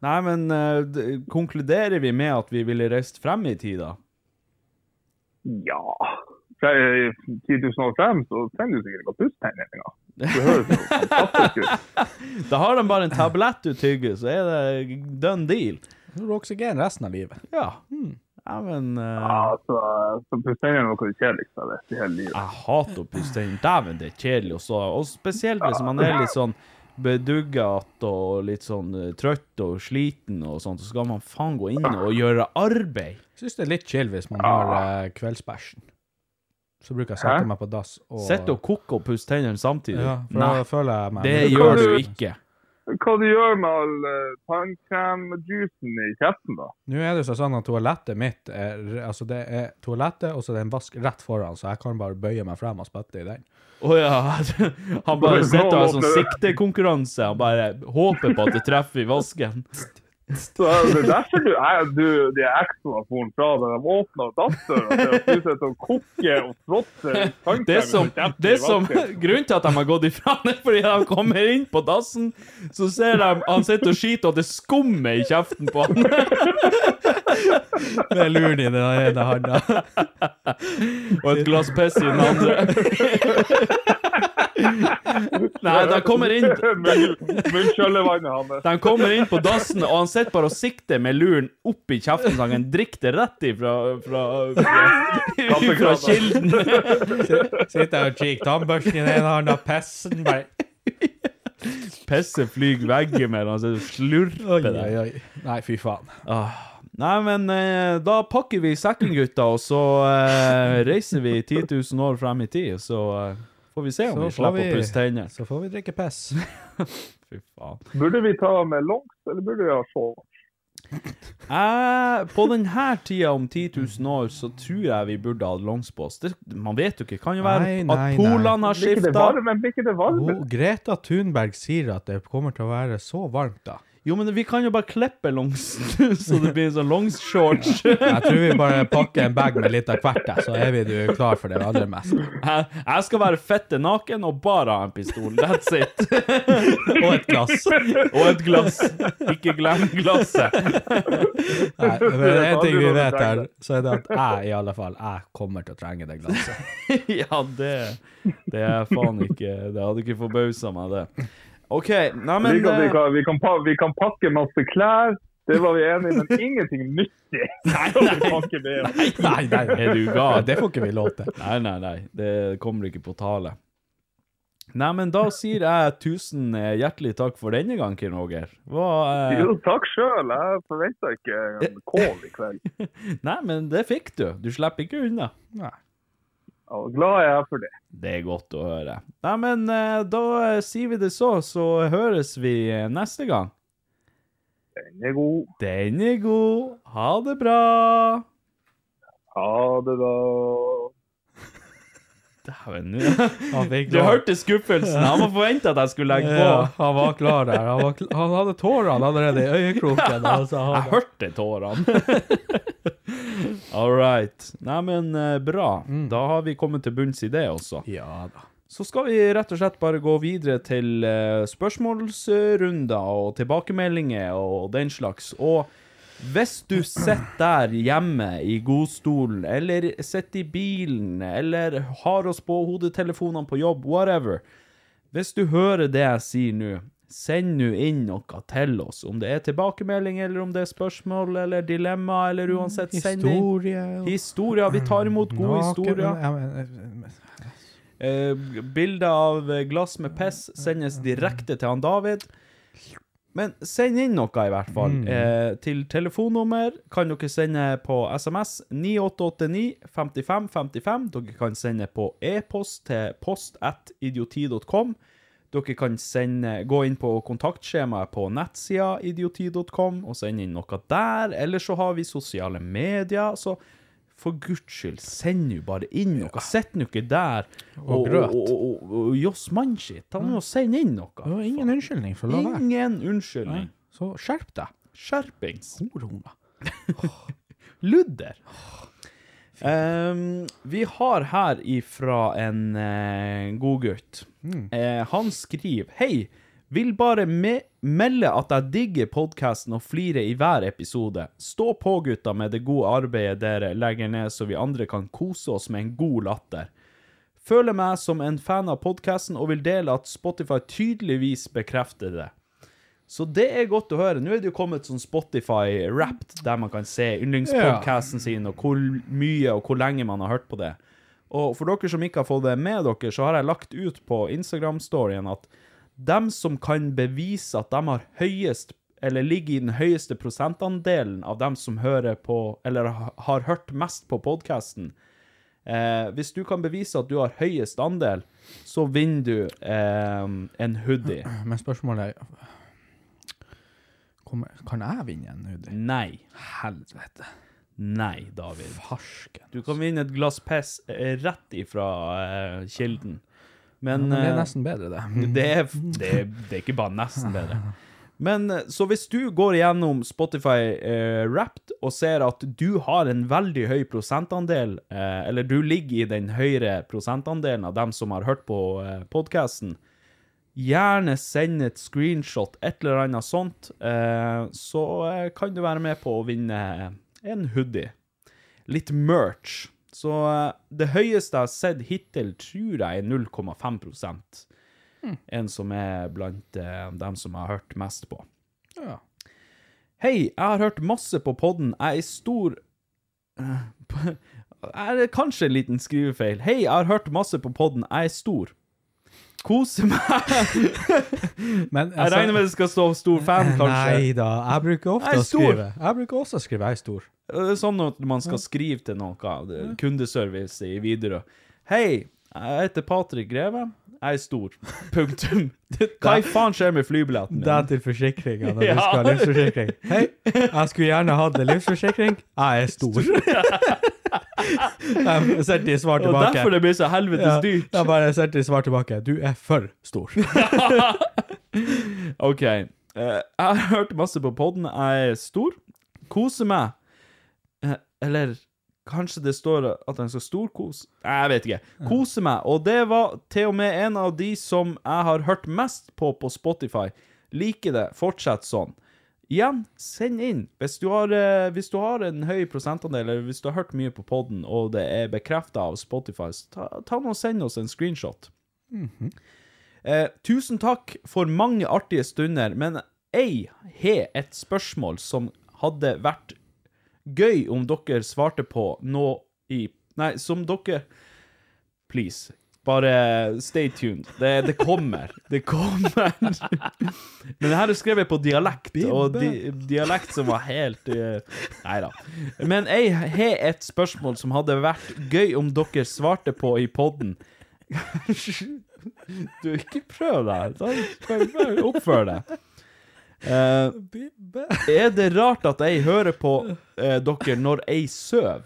Nei, men uh, konkluderer vi med at vi ville reist frem i tid, da? Ja Fra eh, 10 000 år frem så trenger du sikkert ikke å puste tennene. Det høres jo fantastisk ut. Da har de bare en tablett du tygger, så er det done deal. Så har du oksygen resten av livet. Ja. Ja, men uh... Ja, så, så pussetenner er noe av det kjedeligste jeg vet i hele livet. Jeg hater å puste tenner. Dæven, det er kjedelig også. Og spesielt hvis man er litt sånn bedugget og litt sånn eh, trøtt og sliten og sånt, så skal man faen gå inn og gjøre arbeid. Syns det er litt chill hvis man har uh, kveldsbæsjen. Så bruker jeg å sette meg på dass og Sitte og koke og pusse tennene samtidig. Ja, for Nei, da føler jeg meg det gjør du du- ikke. Hva du gjør med all uh, tannkremjuicen i kjeften, da? Nå er det jo sånn at toalettet mitt er Altså, det er toalettet, og så er det en vask rett foran, så jeg kan bare bøye meg frem og spytte i den. Å ja. Han bare sitter og har sånn siktekonkurranse. Han bare håper på at det treffer i vasken. Så det er derfor du er du, de ekstra foren fra da de åpna dassdøra til du sitter og koker og fråtser Det som, det som, grunnen til at de har gått ifra det, er fordi de kommer inn på dassen, så ser de han sitter og skiter, og det skummer i kjeften på han. Med luren i den ene handa. Og et glass piss i den andre. Nei, de kommer inn Munn- Munnskjøllevannet hans. De kommer inn på dassen, og han sitter bare og sikter med luren opp i kjeften, så han kan drikke det rett ifra fra, fra, fra kilden. Sitter og kikker tannbørsten i den ene hånda, pessen bare Pisset flyr han så og slurper det. oi, oi. Nei, fy faen. Nei, men eh, da pakker vi sekken, gutta, og så eh, reiser vi 10 000 år frem i tid, så eh, får vi se om Så vi får slipper vi- å pusse tenner. Så får vi drikke piss. Fy faen. Burde vi ta med longs, eller burde vi ha shorts? Eh, på denne tida om 10 000 år, så tror jeg vi burde ha longs på Det, man vet jo ikke. Kan jo være Nei, nei, at polene har Blir ikke det skifta. varme? Blir ikke det varme? Oh, Greta Thunberg sier at det kommer til å være så varmt da. Jo, men vi kan jo bare klippe longsen, så det blir en sånn longshorts. Jeg tror vi bare pakker en bag med litt av hvert, så er vi du klar for det aller meste. Jeg, jeg skal være fette naken og bare ha en pistol. That's it. Og et glass. Og et glass. Ikke glem glasset. Nei, men det er en ting vi vet her, så er det at jeg i alle fall, jeg kommer til å trenge det glasset. Ja, det, det er faen ikke Det hadde ikke forbausa meg, det. OK, nei, men vi, kan, vi, eh, kan, vi, kan vi kan pakke masse klær, det var vi enige men ingenting nyttig. Nei, nei. Nei, nei, Er du gal? Det får ikke vi lov til. Nei, nei, nei. Det kommer ikke på tale. Nei, men da sier jeg tusen eh, hjertelig takk for denne gang, Kim Roger. Hva, eh, Jo, takk sjøl. Jeg forventa ikke en kål i kveld. Nei, men det fikk du. Du slipper ikke unna. Nei. Og glad jeg er for det. Det er godt å høre. Nei, men eh, da eh, sier vi det så, så høres vi eh, neste gang. Den er god. Den er god. Ha det bra. Ha det, da. Dæven. Du hørte skuffelsen. Han var forventa at jeg skulle legge på. Ja, han var klar der. Han, var kl han hadde tårene allerede i øyekroken. Altså, Jeg hørte tårene. All right. Nei, men Mm. bra. Da har vi kommet til bunns i det også. Ja da. Så skal vi rett og slett bare gå videre til eh, spørsmålsrunder og tilbakemeldinger og den slags. Og hvis du sitter der hjemme i godstolen, eller sitter i bilen, eller har oss på hodetelefonene på jobb, whatever Hvis du hører det jeg sier nå, send nå inn noe til oss. Om det er tilbakemelding, eller om det er spørsmål eller dilemma, eller uansett, send inn. Historie og Historier. Vi tar imot gode Naken- historier. Eh, bilder av eh, glass med piss sendes direkte til han David. Men send inn noe, i hvert fall. Eh, til telefonnummer kan dere sende på SMS 9889 55 55. Dere kan sende på e-post til post.idioti.com. Dere kan sende, gå inn på kontaktskjemaet på nettsida idioti.com og sende inn noe der. Eller så har vi sosiale medier. Så for guds skyld, send nå bare inn noe. Sitt nå ikke der Og og, og, og, og joss mannskitt. Ta nå og send inn noe. Var ingen unnskyldning for å la være. Ingen unnskyldning. Så skjerp deg. Skjerpings. Horona. Ludder. Ehm, vi har her ifra en uh, god gutt. Uh, han skriver Hei, vil bare me melde at jeg digger podkasten og flirer i hver episode. Stå på, gutta, med det gode arbeidet dere legger ned, så vi andre kan kose oss med en god latter. Føler meg som en fan av podkasten og vil dele at Spotify tydeligvis bekrefter det. Så det er godt å høre. Nå er det jo kommet sånn Spotify Wrapped, der man kan se yndlingspodcasten sin, og hvor mye og hvor lenge man har hørt på det. Og for dere som ikke har fått det med dere, så har jeg lagt ut på Instagram-storyen at dem som kan bevise at de har høyest, eller ligger i den høyeste prosentandelen av dem som hører på, eller har hørt mest på podcasten, eh, hvis du kan bevise at du har høyest andel, så vinner du eh, en hoodie. Men spørsmålet er Kan jeg vinne en hoodie? Nei. Helvete. Nei, David. Farsken. Du kan vinne et glass piss eh, rett ifra uh, kilden. Men, Men det er eh, nesten bedre, det. det, er, det, det er ikke bare nesten bedre. Men så hvis du går gjennom Spotify eh, Wrapped og ser at du har en veldig høy prosentandel, eh, eller du ligger i den høyere prosentandelen av dem som har hørt på eh, podcasten, gjerne send et screenshot, et eller annet sånt, eh, så eh, kan du være med på å vinne en hoodie. Litt merch. Så eh, det høyeste jeg har sett hittil, tror jeg er 0,5 mm. En som er blant dem som jeg har hørt mest på. Ja. Hei, jeg har hørt masse på podden. Jeg er stor Er det kanskje en liten skrivefeil? Hei, jeg har hørt masse på podden. Jeg er stor. Koser meg. Men Jeg regner med det skal stå stor fan, kanskje. Nei da, jeg bruker ofte Jeg å skrive. Jeg bruker også å skrive 'jeg er stor'. Det er sånn at man skal skrive til noe, er kundeservice i Widerøe. Hei, jeg heter Patrick Greve. Jeg er stor. Punktum. Hva i faen skjer med flybilletten min? Det er til forsikringa når Ja. du skal ha livsforsikring. Hei, jeg skulle gjerne hatt en livsforsikring. Jeg er stor. Sendte de svar Og derfor det blir så helvetes Ja, dyrt. Jeg bare de svar tilbake. Du er for stor. OK. Eh, jeg har hørt masse på podden. Jeg er stor. Koser meg. Eh, eller kanskje det står at han skal storkose? Jeg vet ikke. Koser meg. Og det var til og med en av de som jeg har hørt mest på på Spotify. Liker det. Fortsett sånn. Igjen, send inn. Hvis du har, eh, hvis du har en høy prosentandel, eller hvis du har hørt mye på podden, og det er bekrefta av Spotify, ta, ta og send oss en screenshot. Eh, tusen takk for mange artige stunder, men jeg har et spørsmål som hadde vært gøy om dere svarte på nå i Nei, som dere Please. Bare stay tuned. Det, det kommer. Det kommer. Men det her er skrevet på dialekt, og di, dialekt som var helt uh, Nei da. Men jeg har et spørsmål som hadde vært gøy om dere svarte på i podden. Du, ikke prøv deg. Bare Oppfør deg. Uh, er det rart at jeg hører på uh, dere når jeg sover?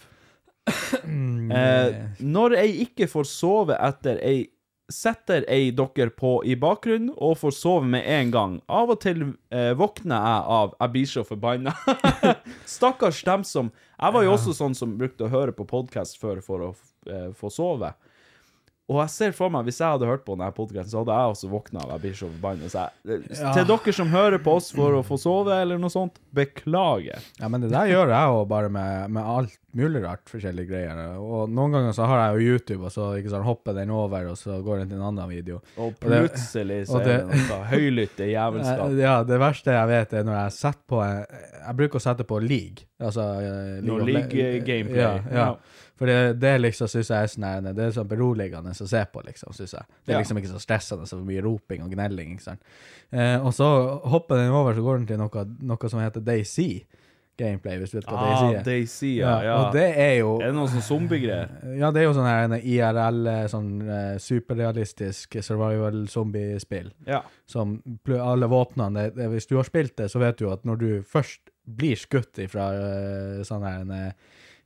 Eh, når jeg ikke får sove etter jeg setter jeg dere på i bakgrunnen og får sove med en gang. Av og til eh, våkner jeg av Jeg blir så forbanna. Stakkars dem som Jeg var jo også sånn som brukte å høre på podkast før for å eh, få sove. Og jeg ser for meg, hvis jeg hadde hørt på denne podkasten, så hadde jeg også våkna av jeg blir så forbanna. Ja. jeg, Til dere som hører på oss for å få sove, eller noe sånt, beklager. Ja, men det der gjør jeg jo bare med, med alt mulig rart, forskjellige greier. Og noen ganger så har jeg jo YouTube, og så ikke sånn, hopper den over, og så går den til en annen video. Og det- plutselig så og er det det- noe høylytte jævelskap. Eh, Ja, det verste jeg vet er når jeg setter på Jeg bruker å sette på league. Altså eh, League no, league-gameplay, Ja, ja. For det, det liksom syns jeg er sånn Det er sånn beroligende å se på, liksom, synes jeg. Det er liksom ikke så stressende, så mye roping og gnelling, ikke sant. Eh, og så hopper den over, så går den til noe, noe som heter Daisy gameplay, hvis du vet hva Ah, Daisy er. Daisy, ja, ja. Og det er jo Er det noe sånn zombiegreier? ja, det er jo sånn her en IRL, eh, sånn uh, superrealistisk survival-zombiespill. Ja. Som alle våpnene Hvis du har spilt det, så vet du at når du først blir skutt ifra uh, sånn her en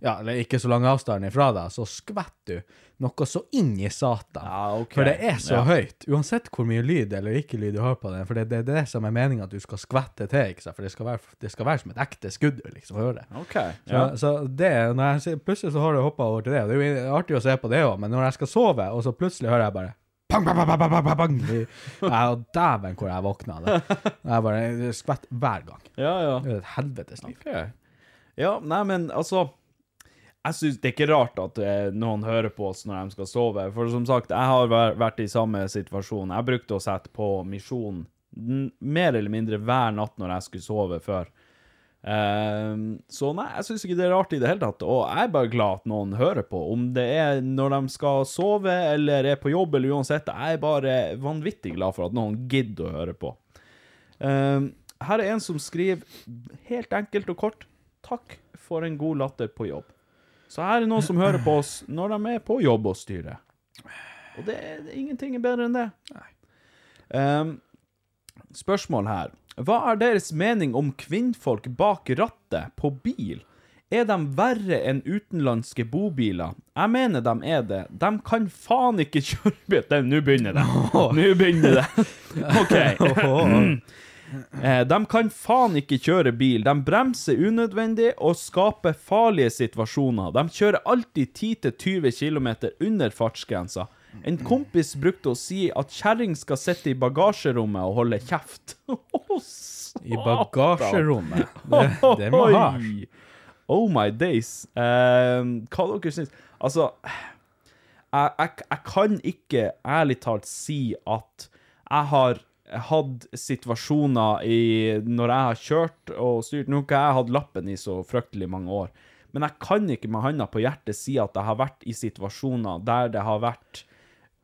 Ja, eller ikke så lang avstand ifra deg, så skvetter du noe så inn i satan. Ja, ok. For det er så Ja. høyt. Uansett hvor mye lyd eller ikke lyd du har på den. For det, det er det som er meninga at du skal skvette til. ikke sant? For det skal være, det skal være som et ekte skudd. liksom, å høre. OK. Så, Ja. så det, når jeg plutselig så har du hoppa over til det, og det er jo artig å se på det òg, men når jeg skal sove, og så plutselig hører jeg bare Pang, pang, pang, pang, pang, pang, pang. Ja, dæven hvor jeg våkna det. Jeg bare skvetter skvett hver gang. ja, ja. Det er et helvetes liv. Ok. Ja, nei, men altså Jeg syns det er ikke rart at eh, noen hører på oss når de skal sove. For som sagt, jeg har vært i samme situasjon. Jeg brukte å sette på Misjon mer eller mindre hver natt når jeg skulle sove før. Ehm, så nei, jeg syns ikke det er rart i det hele tatt. Og jeg er bare glad at noen hører på. Om det er når de skal sove eller er på jobb eller uansett. Jeg er bare vanvittig glad for at noen gidder å høre på. Ehm, her er en som skriver helt enkelt og kort Takk for en god latter på jobb. Så her er noen som hører på oss når de er på jobb og styrer. Og det er det ingenting er bedre enn det. Um, spørsmål her. Hva er deres mening om kvinnfolk bak rattet på bil? Er de verre enn utenlandske bobiler? Jeg mener de er det. De kan faen ikke kjøre bil. Nå begynner det. Nå begynner det. OK. Eh, De kan faen ikke kjøre bil. De bremser unødvendig og skaper farlige situasjoner. De kjører alltid 10-20 km under fartsgrensa. En kompis brukte å si at kjerring skal sitte i bagasjerommet og holde kjeft. I bagasjerommet. Det, det må ha. Oh my days. Eh, hva dere syns Altså, jeg, jeg, jeg kan ikke ærlig talt si at jeg har hatt situasjoner i Når jeg har kjørt og styrt Nå har ikke jeg hatt lappen i så fryktelig mange år, men jeg kan ikke med handa på hjertet si at jeg har vært i situasjoner der det har vært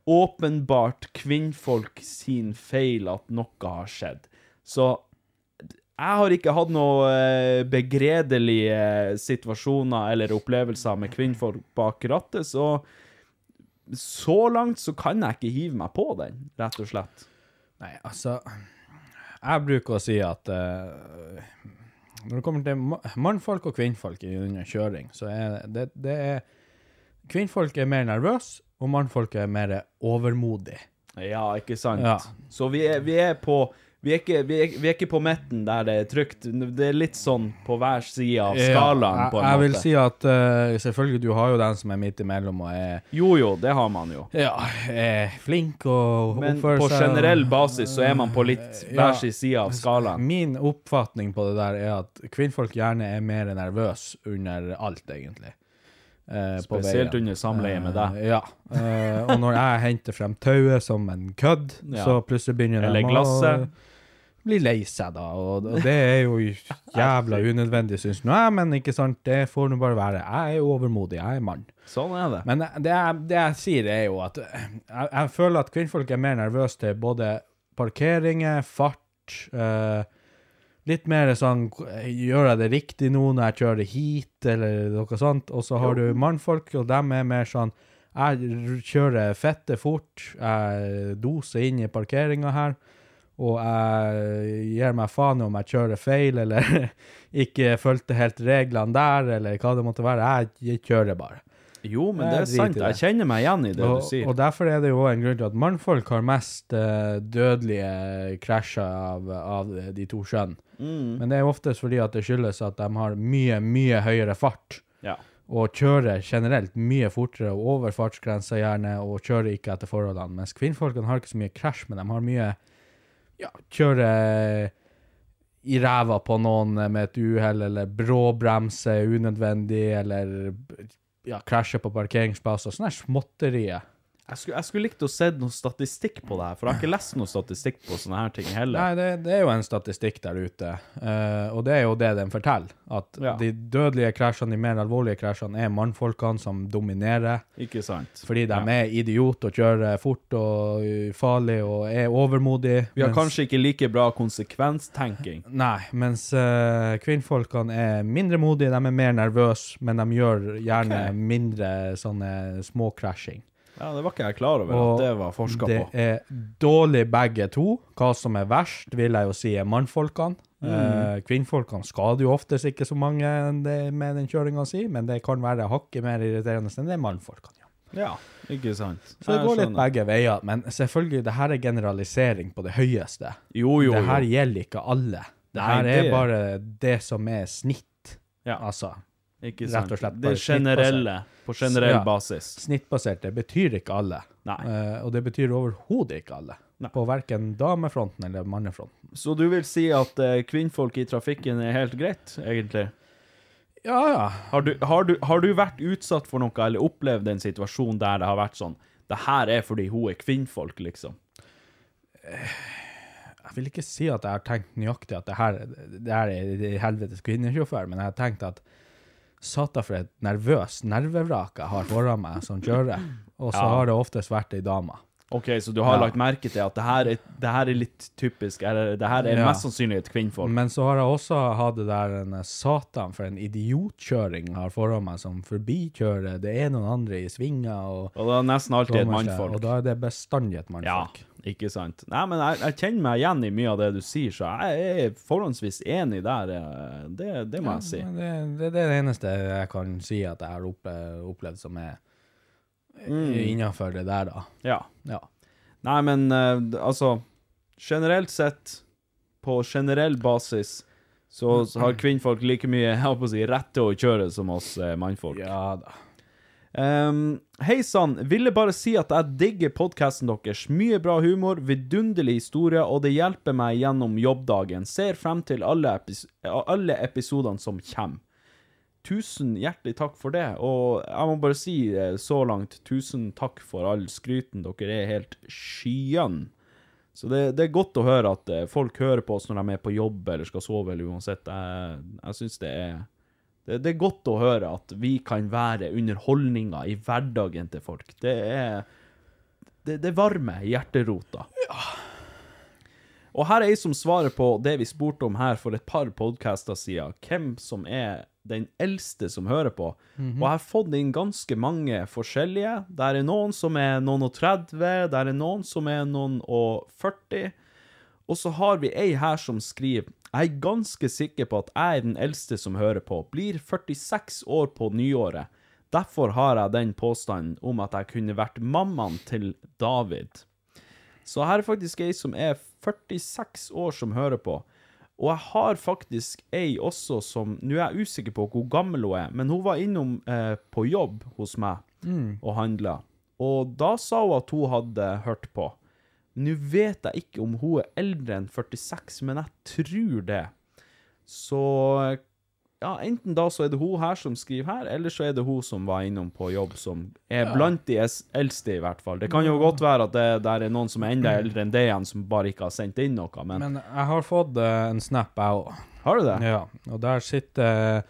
åpenbart kvinnfolk sin feil at noe har skjedd. Så jeg har ikke hatt noe eh, begredelige situasjoner eller opplevelser med kvinnfolk bak rattet, så så langt så kan jeg ikke hive meg på den, rett og slett. Nei, altså Jeg bruker å si at uh, når det kommer til mannfolk og kvinnfolk i under kjøring, så er det, det er Kvinnfolk er mer nervøse, og mannfolk er mer overmodig. Ja, ikke sant? Ja. Så vi er, vi er på vi er, ikke, vi, er, vi er ikke på midten der det er trygt. Det er litt sånn på hver side av skalaen, Ja, på jeg, jeg vil si at uh, selvfølgelig, du har jo den som er midt imellom og er, Jo, jo, det har man jo. ja, er flink og Men oppfører på generell basis så er man på litt Ja. hver sin side av skalaen. Min oppfatning på det der er at kvinnfolk gjerne er mer nervøse under alt, egentlig. Uh, Spesielt under samleie med deg. Uh, ja. Uh, og når jeg henter frem tauet som en kødd, Ja. så plutselig begynner Eller de glasset. Å bli lei seg, da. Og, og det er jo jævla unødvendig, syns jeg. Nei, men ikke sant, det får nå bare være. Jeg er jo overmodig, jeg er mann. Sånn er det. Men det jeg, det jeg sier, er jo at jeg, jeg føler at kvinnfolk er mer nervøse til både parkeringer, fart eh, Litt mer sånn Gjør jeg det riktig nå når jeg kjører hit, eller noe sånt? Og så har du mannfolk, og dem er mer sånn Jeg kjører fette fort, jeg doser inn i parkeringa her, og jeg gir meg faen om jeg kjører feil, eller ikke fulgte helt reglene der, eller hva det måtte være. Jeg kjører bare. Jo, men det er sant. Jeg kjenner meg igjen i det og, du sier. og derfor er det jo en grunn til at mannfolk har mest uh, dødelige krasjer av, av de to kjønn. Mm. Men det er oftest fordi at det skyldes at de har mye, mye høyere fart. Ja. Og kjører generelt mye fortere og over fartsgrensa gjerne, og kjører ikke etter forholdene. Mens kvinnfolkene har ikke så mye krasj, men de har mye ja, kjøre i ræva på noen med et uhell, eller bråbremse unødvendig, eller ja, krasje på parkeringsplasser. Sånne småtterier. Jeg skulle, jeg skulle likt å se noe statistikk på det her, for jeg har ikke lest noe statistikk på sånne her ting heller. Nei, det, det er jo en statistikk der ute, uh, og det er jo det den forteller. At Ja. de dødelige krasjene, de mer alvorlige krasjene, er mannfolkene som dominerer. Ikke sant? Fordi de Ja. er idiot og kjører fort og farlig og er overmodige. Vi har mens- kanskje ikke like bra konsekvenstenking. Nei, mens uh, kvinnfolkene er mindre modige, de er mer nervøse, men de gjør gjerne okay. mindre sånne småkrasjing. Ja, det var ikke jeg klar over Og at det var forska det er dårlig begge to. Hva som er verst, vil jeg jo si er mannfolkene. Mm. Eh, kvinnfolkene skader jo oftest ikke så mange med den kjøringa si, men det kan være hakket mer irriterende enn det mannfolkene gjør. Ja, ikke sant. Så det Jeg går litt skjønner. begge veier. Men selvfølgelig, det her er generalisering på det høyeste. Jo, jo, Det her gjelder ikke alle. Det Nei, her er bare det som er snitt. Ja. Altså. Ikke rett og slett Det bare generelle, på generell Ja. basis. Snittbasert. Det betyr ikke alle. Nei. Uh, og det betyr overhodet ikke alle. Nei. På verken damefronten eller mannefronten. Så du vil si at uh, kvinnfolk i trafikken er helt greit, egentlig? Ja, ja. Har du, har, du, har du vært utsatt for noe, eller opplevd en situasjon der det har vært sånn Det her er fordi hun er kvinnfolk, liksom. Jeg vil ikke si at jeg har tenkt nøyaktig at det her, det her er helvetes kvinnesjåfør, men jeg har tenkt at satan for et nervøs nervevrak jeg har foran meg som kjører. Og så Ja. har det oftest vært ei dame. OK, så du har Ja. lagt merke til at det her er, det her er litt typisk eller, Det her er Ja. mest sannsynlig et kvinnfolk. Men så har jeg også hatt det der en satan for en idiotkjøring jeg har foran meg, som forbikjører det er noen andre i svinger og Og det er nesten alltid et mannfolk. Og da er det bestandig et Ja, mannfolk. Ikke sant. Nei, men jeg, jeg kjenner meg igjen i mye av det du sier, så jeg er forhåndsvis enig der. eh, Det, det må jeg si. Det, det, det er det eneste jeg kan si at jeg har opplevd, opplevd som er Mm. innenfor det der, da. Ja. Ja. Nei, men eh, altså Generelt sett, på generell basis, så, så har kvinnfolk like mye jeg på å si, rett til å kjøre som oss eh, mannfolk. Ja da. Um, Hei sann, ville bare si at jeg digger podkasten deres. Mye bra humor, vidunderlig historie, og det hjelper meg gjennom jobbdagen. Ser frem til alle, epis alle episodene som kommer. Tusen hjertelig takk for det, og jeg må bare si eh, så langt, tusen takk for all skryten. Dere er helt skyen. Så det, det er godt å høre at eh, folk hører på oss når de er på jobb eller skal sove, eller uansett. Jeg, jeg syns det er det, det er godt å høre at vi kan være underholdninga i hverdagen til folk. Det er Det, det varmer hjerterota. Og her er ei som svarer på det vi spurte om her for et par podcaster siden, hvem som er den eldste som hører på. Og jeg har fått inn ganske mange forskjellige. Der er noen som er noen og 30, der er noen som er noen og 40. Og så har vi ei her som skriver Jeg er ganske sikker på at jeg er den eldste som hører på. Blir 46 år på nyåret. Derfor har jeg den påstanden om at jeg kunne vært mammaen til David. Så her er faktisk ei som er 46 år som hører på. Og jeg har faktisk ei også som Nå er jeg usikker på hvor gammel hun er, men hun var innom eh, på jobb hos meg og handla. Og da sa hun at hun hadde hørt på. Nå vet jeg ikke om hun er eldre enn 46, men jeg tror det. Så ja, enten da så er det hun her som skriver her, eller så er det hun som var innom på jobb, som er blant de eldste, i hvert fall. Det kan jo godt være at det der er noen som er enda eldre enn det igjen, som bare ikke har sendt inn noe, men, Men jeg har fått eh, en snap, jeg òg. har du det? Ja, og der sitter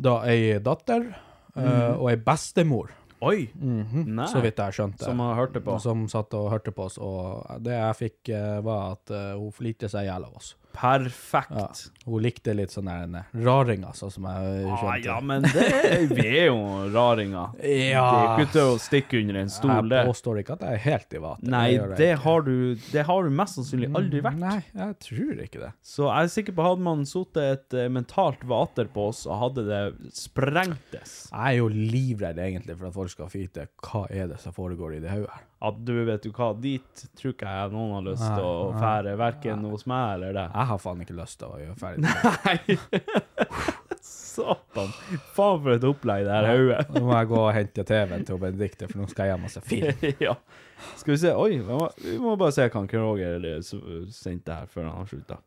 da ei datter mm. og ei bestemor, Oi! Nei. så vidt jeg skjønte. Som har hørt det på. Som satt og hørte på oss, og det jeg fikk, eh, var at eh, hun flirte seg i hjel av oss. Perfekt. Ja. Hun likte litt sånn der raringer, sånn som jeg Ah, skjønte. ja, men det, vi er jo raringer. Ja. Det er ikke til å stikke under en stol, det. Jeg påstår ikke at jeg er helt i vater. Nei, det har, du, det har du mest sannsynlig aldri vært. Nei, jeg tror ikke det. Så jeg er sikker på hadde man sittet et eh, mentalt vater på oss, og hadde det sprengtes. Jeg er jo livredd egentlig for at folk skal vite hva er det som foregår i det hodet her. At du vet du hva, dit tror ikke jeg noen har lyst til å fære, hverken hos meg eller deg. Jeg har faen ikke lyst til å gjøre ferdig. det. Nei! Satan. Faen for et opplegg det her hodet. Nå må jeg gå og hente TV-en til Benedicte, for nå skal jeg hjem og se film. ja. Skal vi se Oi, vi må, vi må bare se hva Roger sendte her før han slutta.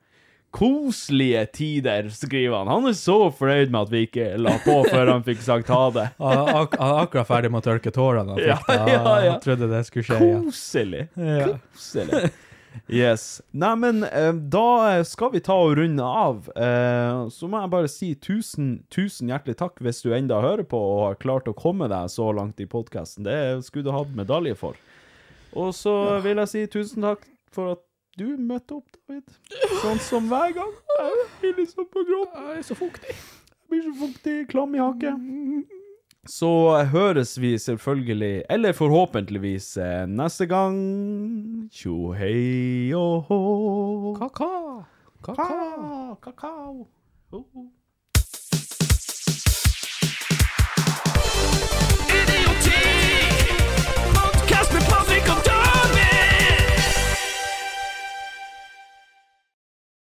Koselige tider, skriver han. Han er så fornøyd med at vi ikke la på før han fikk sagt ha det. Han er ak akkurat ferdig med å tørke tårene. Han, Ja, ja, ja. han trodde det skulle skje. Koselig. Ja. Koselig. Yes. Nei, men eh, da skal vi ta og runde av. Eh, så må jeg bare si tusen, tusen hjertelig takk hvis du enda hører på og har klart å komme deg så langt i podkasten. Det skulle du hatt medalje for. Og så vil jeg si tusen takk for at du møtte opp, David. Sånn som hver gang. Jeg blir liksom på gråten. Jeg er så fuktig. Jeg blir så fuktig, klam i haket. Så høres vi selvfølgelig, eller forhåpentligvis, eh, neste gang. Tjo hei og hå. Kakao. Kakao. Kakao. Kakao.